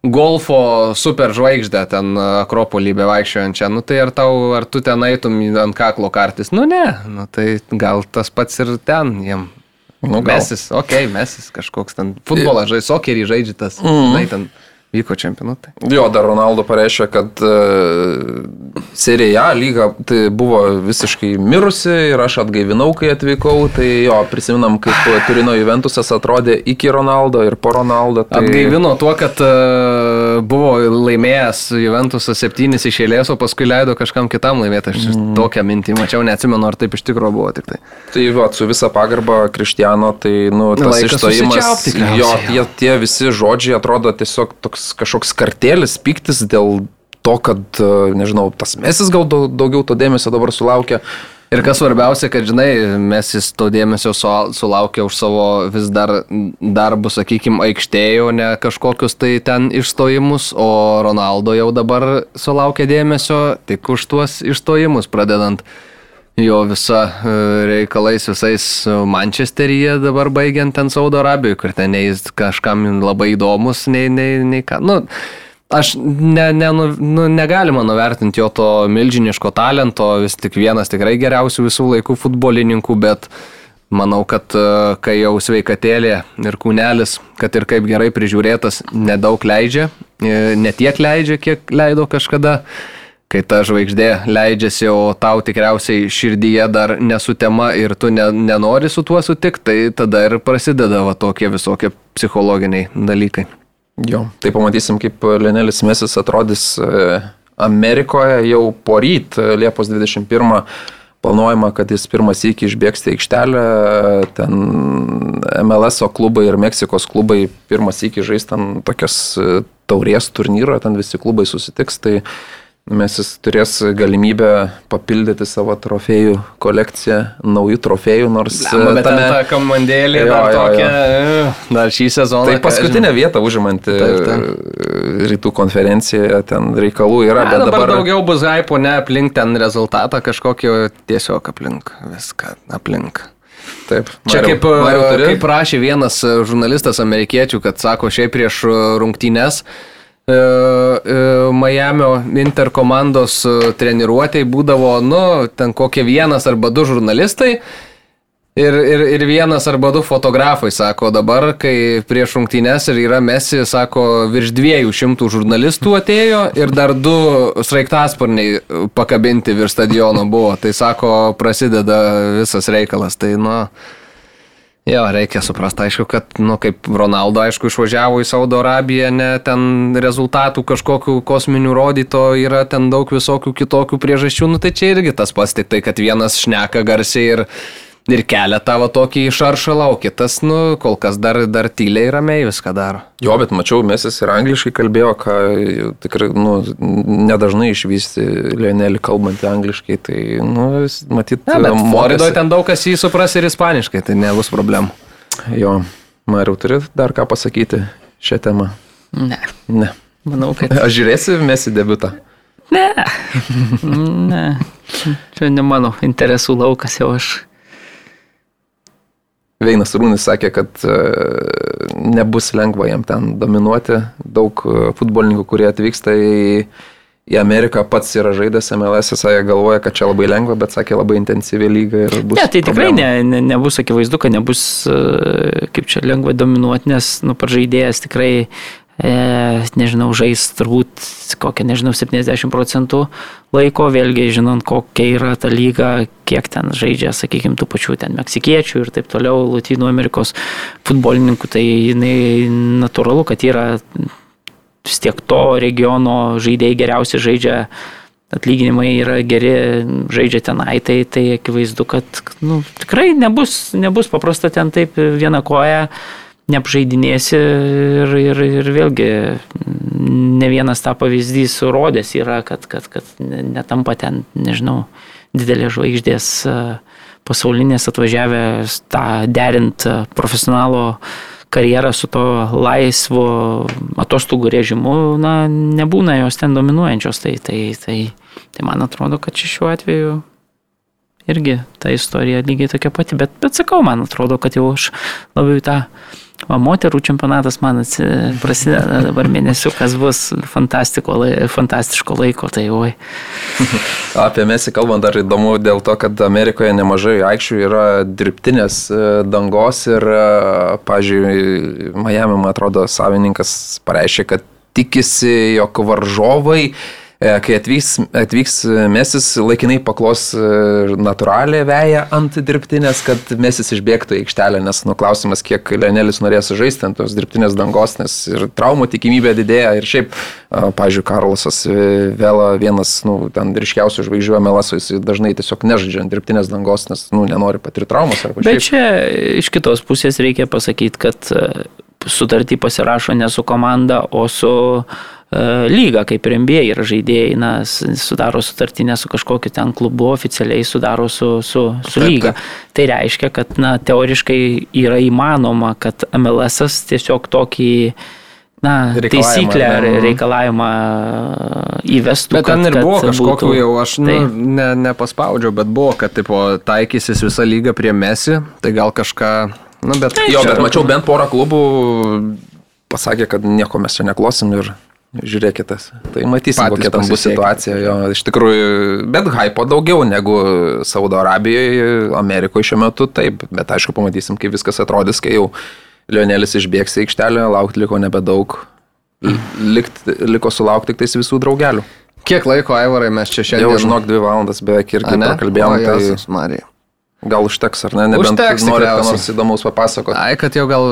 golfo superžvaigždę ten Akropolį bevaikščiojančią, nu tai ar, tau, ar tu ten eitum ant kaklo kartis? Nu ne, nu tai gal tas pats ir ten jiem. Nu, gal. mesis, okei, okay, mesis kažkoks ten futbolą žais, sokerį žaidžia tas, mm. žinai, ten vyko čempionatai. Jo, dar Ronaldo pareiškė, kad uh, Serija A lyga tai buvo visiškai mirusi ir aš atgaivinau, kai atvykau. Tai jo, prisiminam, kaip Turino Juventusas atrodė iki Ronaldo ir po Ronaldo. Tai... Atgaivino tuo, kad uh, buvo laimėjęs Juventusas septynis iš eilės, o paskui leido kažkam kitam laimėti. Aš mm. tokią mintį mačiau, neatsimenu, ar taip iš tikrųjų buvo tik tai. Tai va, su visa pagarba Kristiano, tai nu, tas Laikas išstojimas, jo, tie, tie visi žodžiai atrodo tiesiog toks kažkoks kartėlis, piktis dėl to, kad, e, nežinau, tas mesis gal dau- daugiau to dėmesio dabar sulaukia. Ir kas svarbiausia, kad žinai, mes jis to dėmesio su- sulaukia už savo vis dar darbus, sakykime, aikštėjo, ne kažkokius tai ten išstojimus, o Ronaldo jau dabar sulaukia dėmesio tik už tuos išstojimus, pradedant jo visą e, reikalais visais Mančesteryje dabar baigiant ten Saudo Arabijoje, kur ten nei kažkam labai įdomus, nei, nei, nei ką. Nu, Aš ne, ne, nu, nu, negalima nuvertinti jo to milžiniško talento, vis tik vienas tikrai geriausių visų laikų futbolininkų, bet manau, kad e, kai jau sveikatėlė ir kūnelis, kad ir kaip gerai prižiūrėtas, nedaug leidžia, e, ne tiek leidžia, kiek leido kažkada. Kai ta žvaigždė leidžiasi, o tau tikriausiai širdyje dar nesutema ir tu ne, nenori su tuo sutikti, tai tada ir prasideda va tokie visokie psichologiniai dalykai. Jo, tai pamatysim, kaip Lenelis Mesis atrodys e, Amerikoje jau po ryt, e, Liepos 21, planuojama, kad jis pirmas iki išbėgs į aikštelę, ten MLS klubai ir Meksikos klubai pirmas iki žais ten tokias e, taurės turnyrą, ten visi klubai susitiks, tai mes jis turės galimybę papildyti savo trofėjų kolekciją, naujų trofėjų, nors... Lemba, bet tame... ta komandėlė jo, dar jo, tokia, jo. E, dar šį sezoną. Tai paskutinę vietą užimanti taip, taip. rytų konferencijoje, ten reikalų yra, Na, bet dabar... dabar daugiau bus hypo, ne aplink ten rezultatą kažkokio, tiesiog aplink, viską aplink. Taip. Čia Mariau, kaip, Mariau, kaip rašė vienas žurnalistas amerikiečių, kad sako, šiaip prieš rungtynes E, e, Miamio Inter komandos e, treniruotėjai būdavo, nu, ten kokie vienas arba du žurnalistai. Ir, ir, ir vienas arba du fotografai, sako, dabar, kai prieš rungtynes ir yra mesi, sako, virš dviejų šimtų žurnalistų atėjo ir dar du sraigtasparniai pakabinti virš stadiono buvo. Tai sako, prasideda visas reikalas. Tai, nu, Jo, reikia suprasti, aišku, kad, nu, kaip Ronaldo, aišku, išvažiavo į Saudo Arabiją, ne ten rezultatų kažkokių kosminių rodyto, yra ten daug visokių kitokių priežasčių, nu tai čia irgi tas pats, tik tai, kad vienas šneka garsiai ir ir kelia tavo tokį šaršalą, o kitas, nu, kol kas dar, dar tyliai ramiai viską daro. Jo, bet mačiau, Mesis ir angliškai kalbėjo, ką tikrai, nu, nedažnai išvysti Lionelį kalbantį angliškai, tai, nu, matyt, Floridoje ten daug kas jį supras ir ispaniškai, tai nebus problemų. Jo, Mariu, turi dar ką pasakyti šią temą? Ne. Ne. Manau, kad. Aš žiūrėsiu Mesi debutą. Ne. ne. Čia ne mano interesų laukas jau aš Veinas Rūnis sakė, kad e, nebus lengva jam ten dominuoti. Daug e, futbolininkų, kurie atvyksta į, į Ameriką, pats yra žaidęs MLS, jisai galvoja, kad čia labai lengva, bet sakė labai intensyvi lyga ir bus. Ne, tai tikrai ne, ne, nebus akivaizdu, kad nebus e, kaip čia lengva dominuoti, nes nu, pats žaidėjas tikrai e, nežinau, žais turbūt kokią, nežinau, 70 procentų laiko, vėlgi žinant, kokia yra ta lyga, kiek ten žaidžia, sakykime, tų pačių ten meksikiečių ir taip toliau, Latino Amerikos futbolininkų, tai jinai natūralu, kad yra vis tiek to regiono žaidėjai geriausiai žaidžia atlyginimai yra geri, žaidžia tenai, tai, tai akivaizdu, kad nu, tikrai nebus, nebus paprasta ten taip vieną koją neapžaidinėsi ir, ir, ir vėlgi ne vienas tą pavyzdys rodęs yra, kad, kad, kad netampa ten, nežinau, didelės žvaigždės pasaulinės atvažiavę tą derint profesionalo karjerą su to laisvu atostogų režimu, na, nebūna jos ten dominuojančios. Tai, tai, tai, tai man atrodo, kad šiuo atveju irgi ta istorija lygiai tokia pati, bet, bet sakau, man atrodo, kad jau aš labiau tą O moterų čempionatas man prasideda dabar mėnesiu, kas bus fantastiško laiko, tai oi. Apie Mesį kalbant, dar įdomu dėl to, kad Amerikoje nemažai aikščių yra dirbtinės e, dangos ir, e, pažiūrėjau, Miami, man atrodo, savininkas pareiškė, kad tikisi, jog varžovai kai atvyks, atvyks Mesis, laikinai paklos e, natūralią veją ant dirbtinės, kad Mesis išbėgtų į aikštelę, nes nuklausimas, kiek Lenelis norės žaisti ant tos dirbtinės dangos, nes ir traumų tikimybė didėja ir šiaip, pažiūrėjau, Karlosas e, Vela vienas, nu, ten ryškiausių žvaigždžių Melaso, jis dažnai tiesiog nežaidžia ant dirbtinės dangos, nes, nu, nenori patirti kažkaip. Bet čia iš kitos pusės reikia pasakyti, kad sutartį pasirašo ne su komanda, o su E, lyga, kaip ir NBA yra žaidėjai, na, sudaro sutartį ne su kažkokiu ten klubu, oficialiai sudaro su, su, su lyga. Tai reiškia, kad, na, teoriškai yra įmanoma, kad MLS tiesiog tokį na, taisyklę ar reikalavimą įvestų. Bet ten ir buvo kažkokiu jau, aš nu, tai. ne, nepaspaudžiau, bet buvo, kad tipo, taikysis visa lyga prie mesi, tai gal kažką, na, bet... Jo, bet mačiau bent porą klubų pasakė, kad nieko mes čia neklosim ir Žiūrėkite, tai matysim, Patys kokia tam bus situacija. Jo, iš tikrųjų, bet hypo daugiau negu Saudo Arabijoje, Amerikoje šiuo metu, taip, bet aišku, pamatysim, kaip viskas atrodys, kai jau Lionelis išbėgs į aikštelę, laukti liko nebedaug, Likt, liko sulaukti tik tais visų draugelių. Kiek laiko, Aivarai, mes čia šiandien? Jau žinok, dvi valandas beveik irgi prakalbėjome. Tai... Marija. Gal užteks, ar ne? Nebent užteks, nori ką nors įdomaus papasakoti. Ai, kad jau gal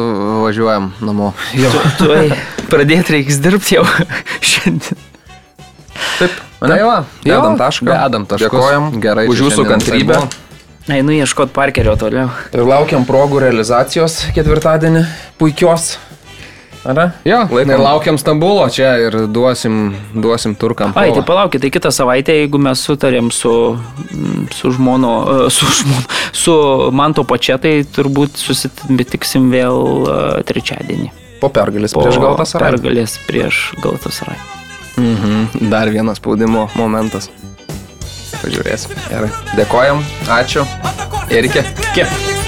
važiuojam namo. Jau. Tu, tu pradėti reiks dirbti jau šiandien. Taip, Tai va, Dedam tašką. Dedam tašką. Dėkojam Gerai. už čia jūsų tai kantrybę. Einu ieškoti parkerio toliau. Ir laukiam progų realizacijos ketvirtadienį. Puikios. Ar ne? Jo, Laikom. laukiam Stambulo čia ir duosim, duosim turkam. Ai, tai palaukit, tai kitą savaitę, jeigu mes sutarėm su, mm, su žmono, e, su žmono, su manto pačia, tai turbūt susitiksim vėl e, trečiadienį. Po pergalės prieš Galtas ar Pergalės prieš Galtas Rai. Mhm, dar vienas spaudimo momentas. Pažiūrėsim. Gerai. Dėkojam. Ačiū. Ir iki. Kiek?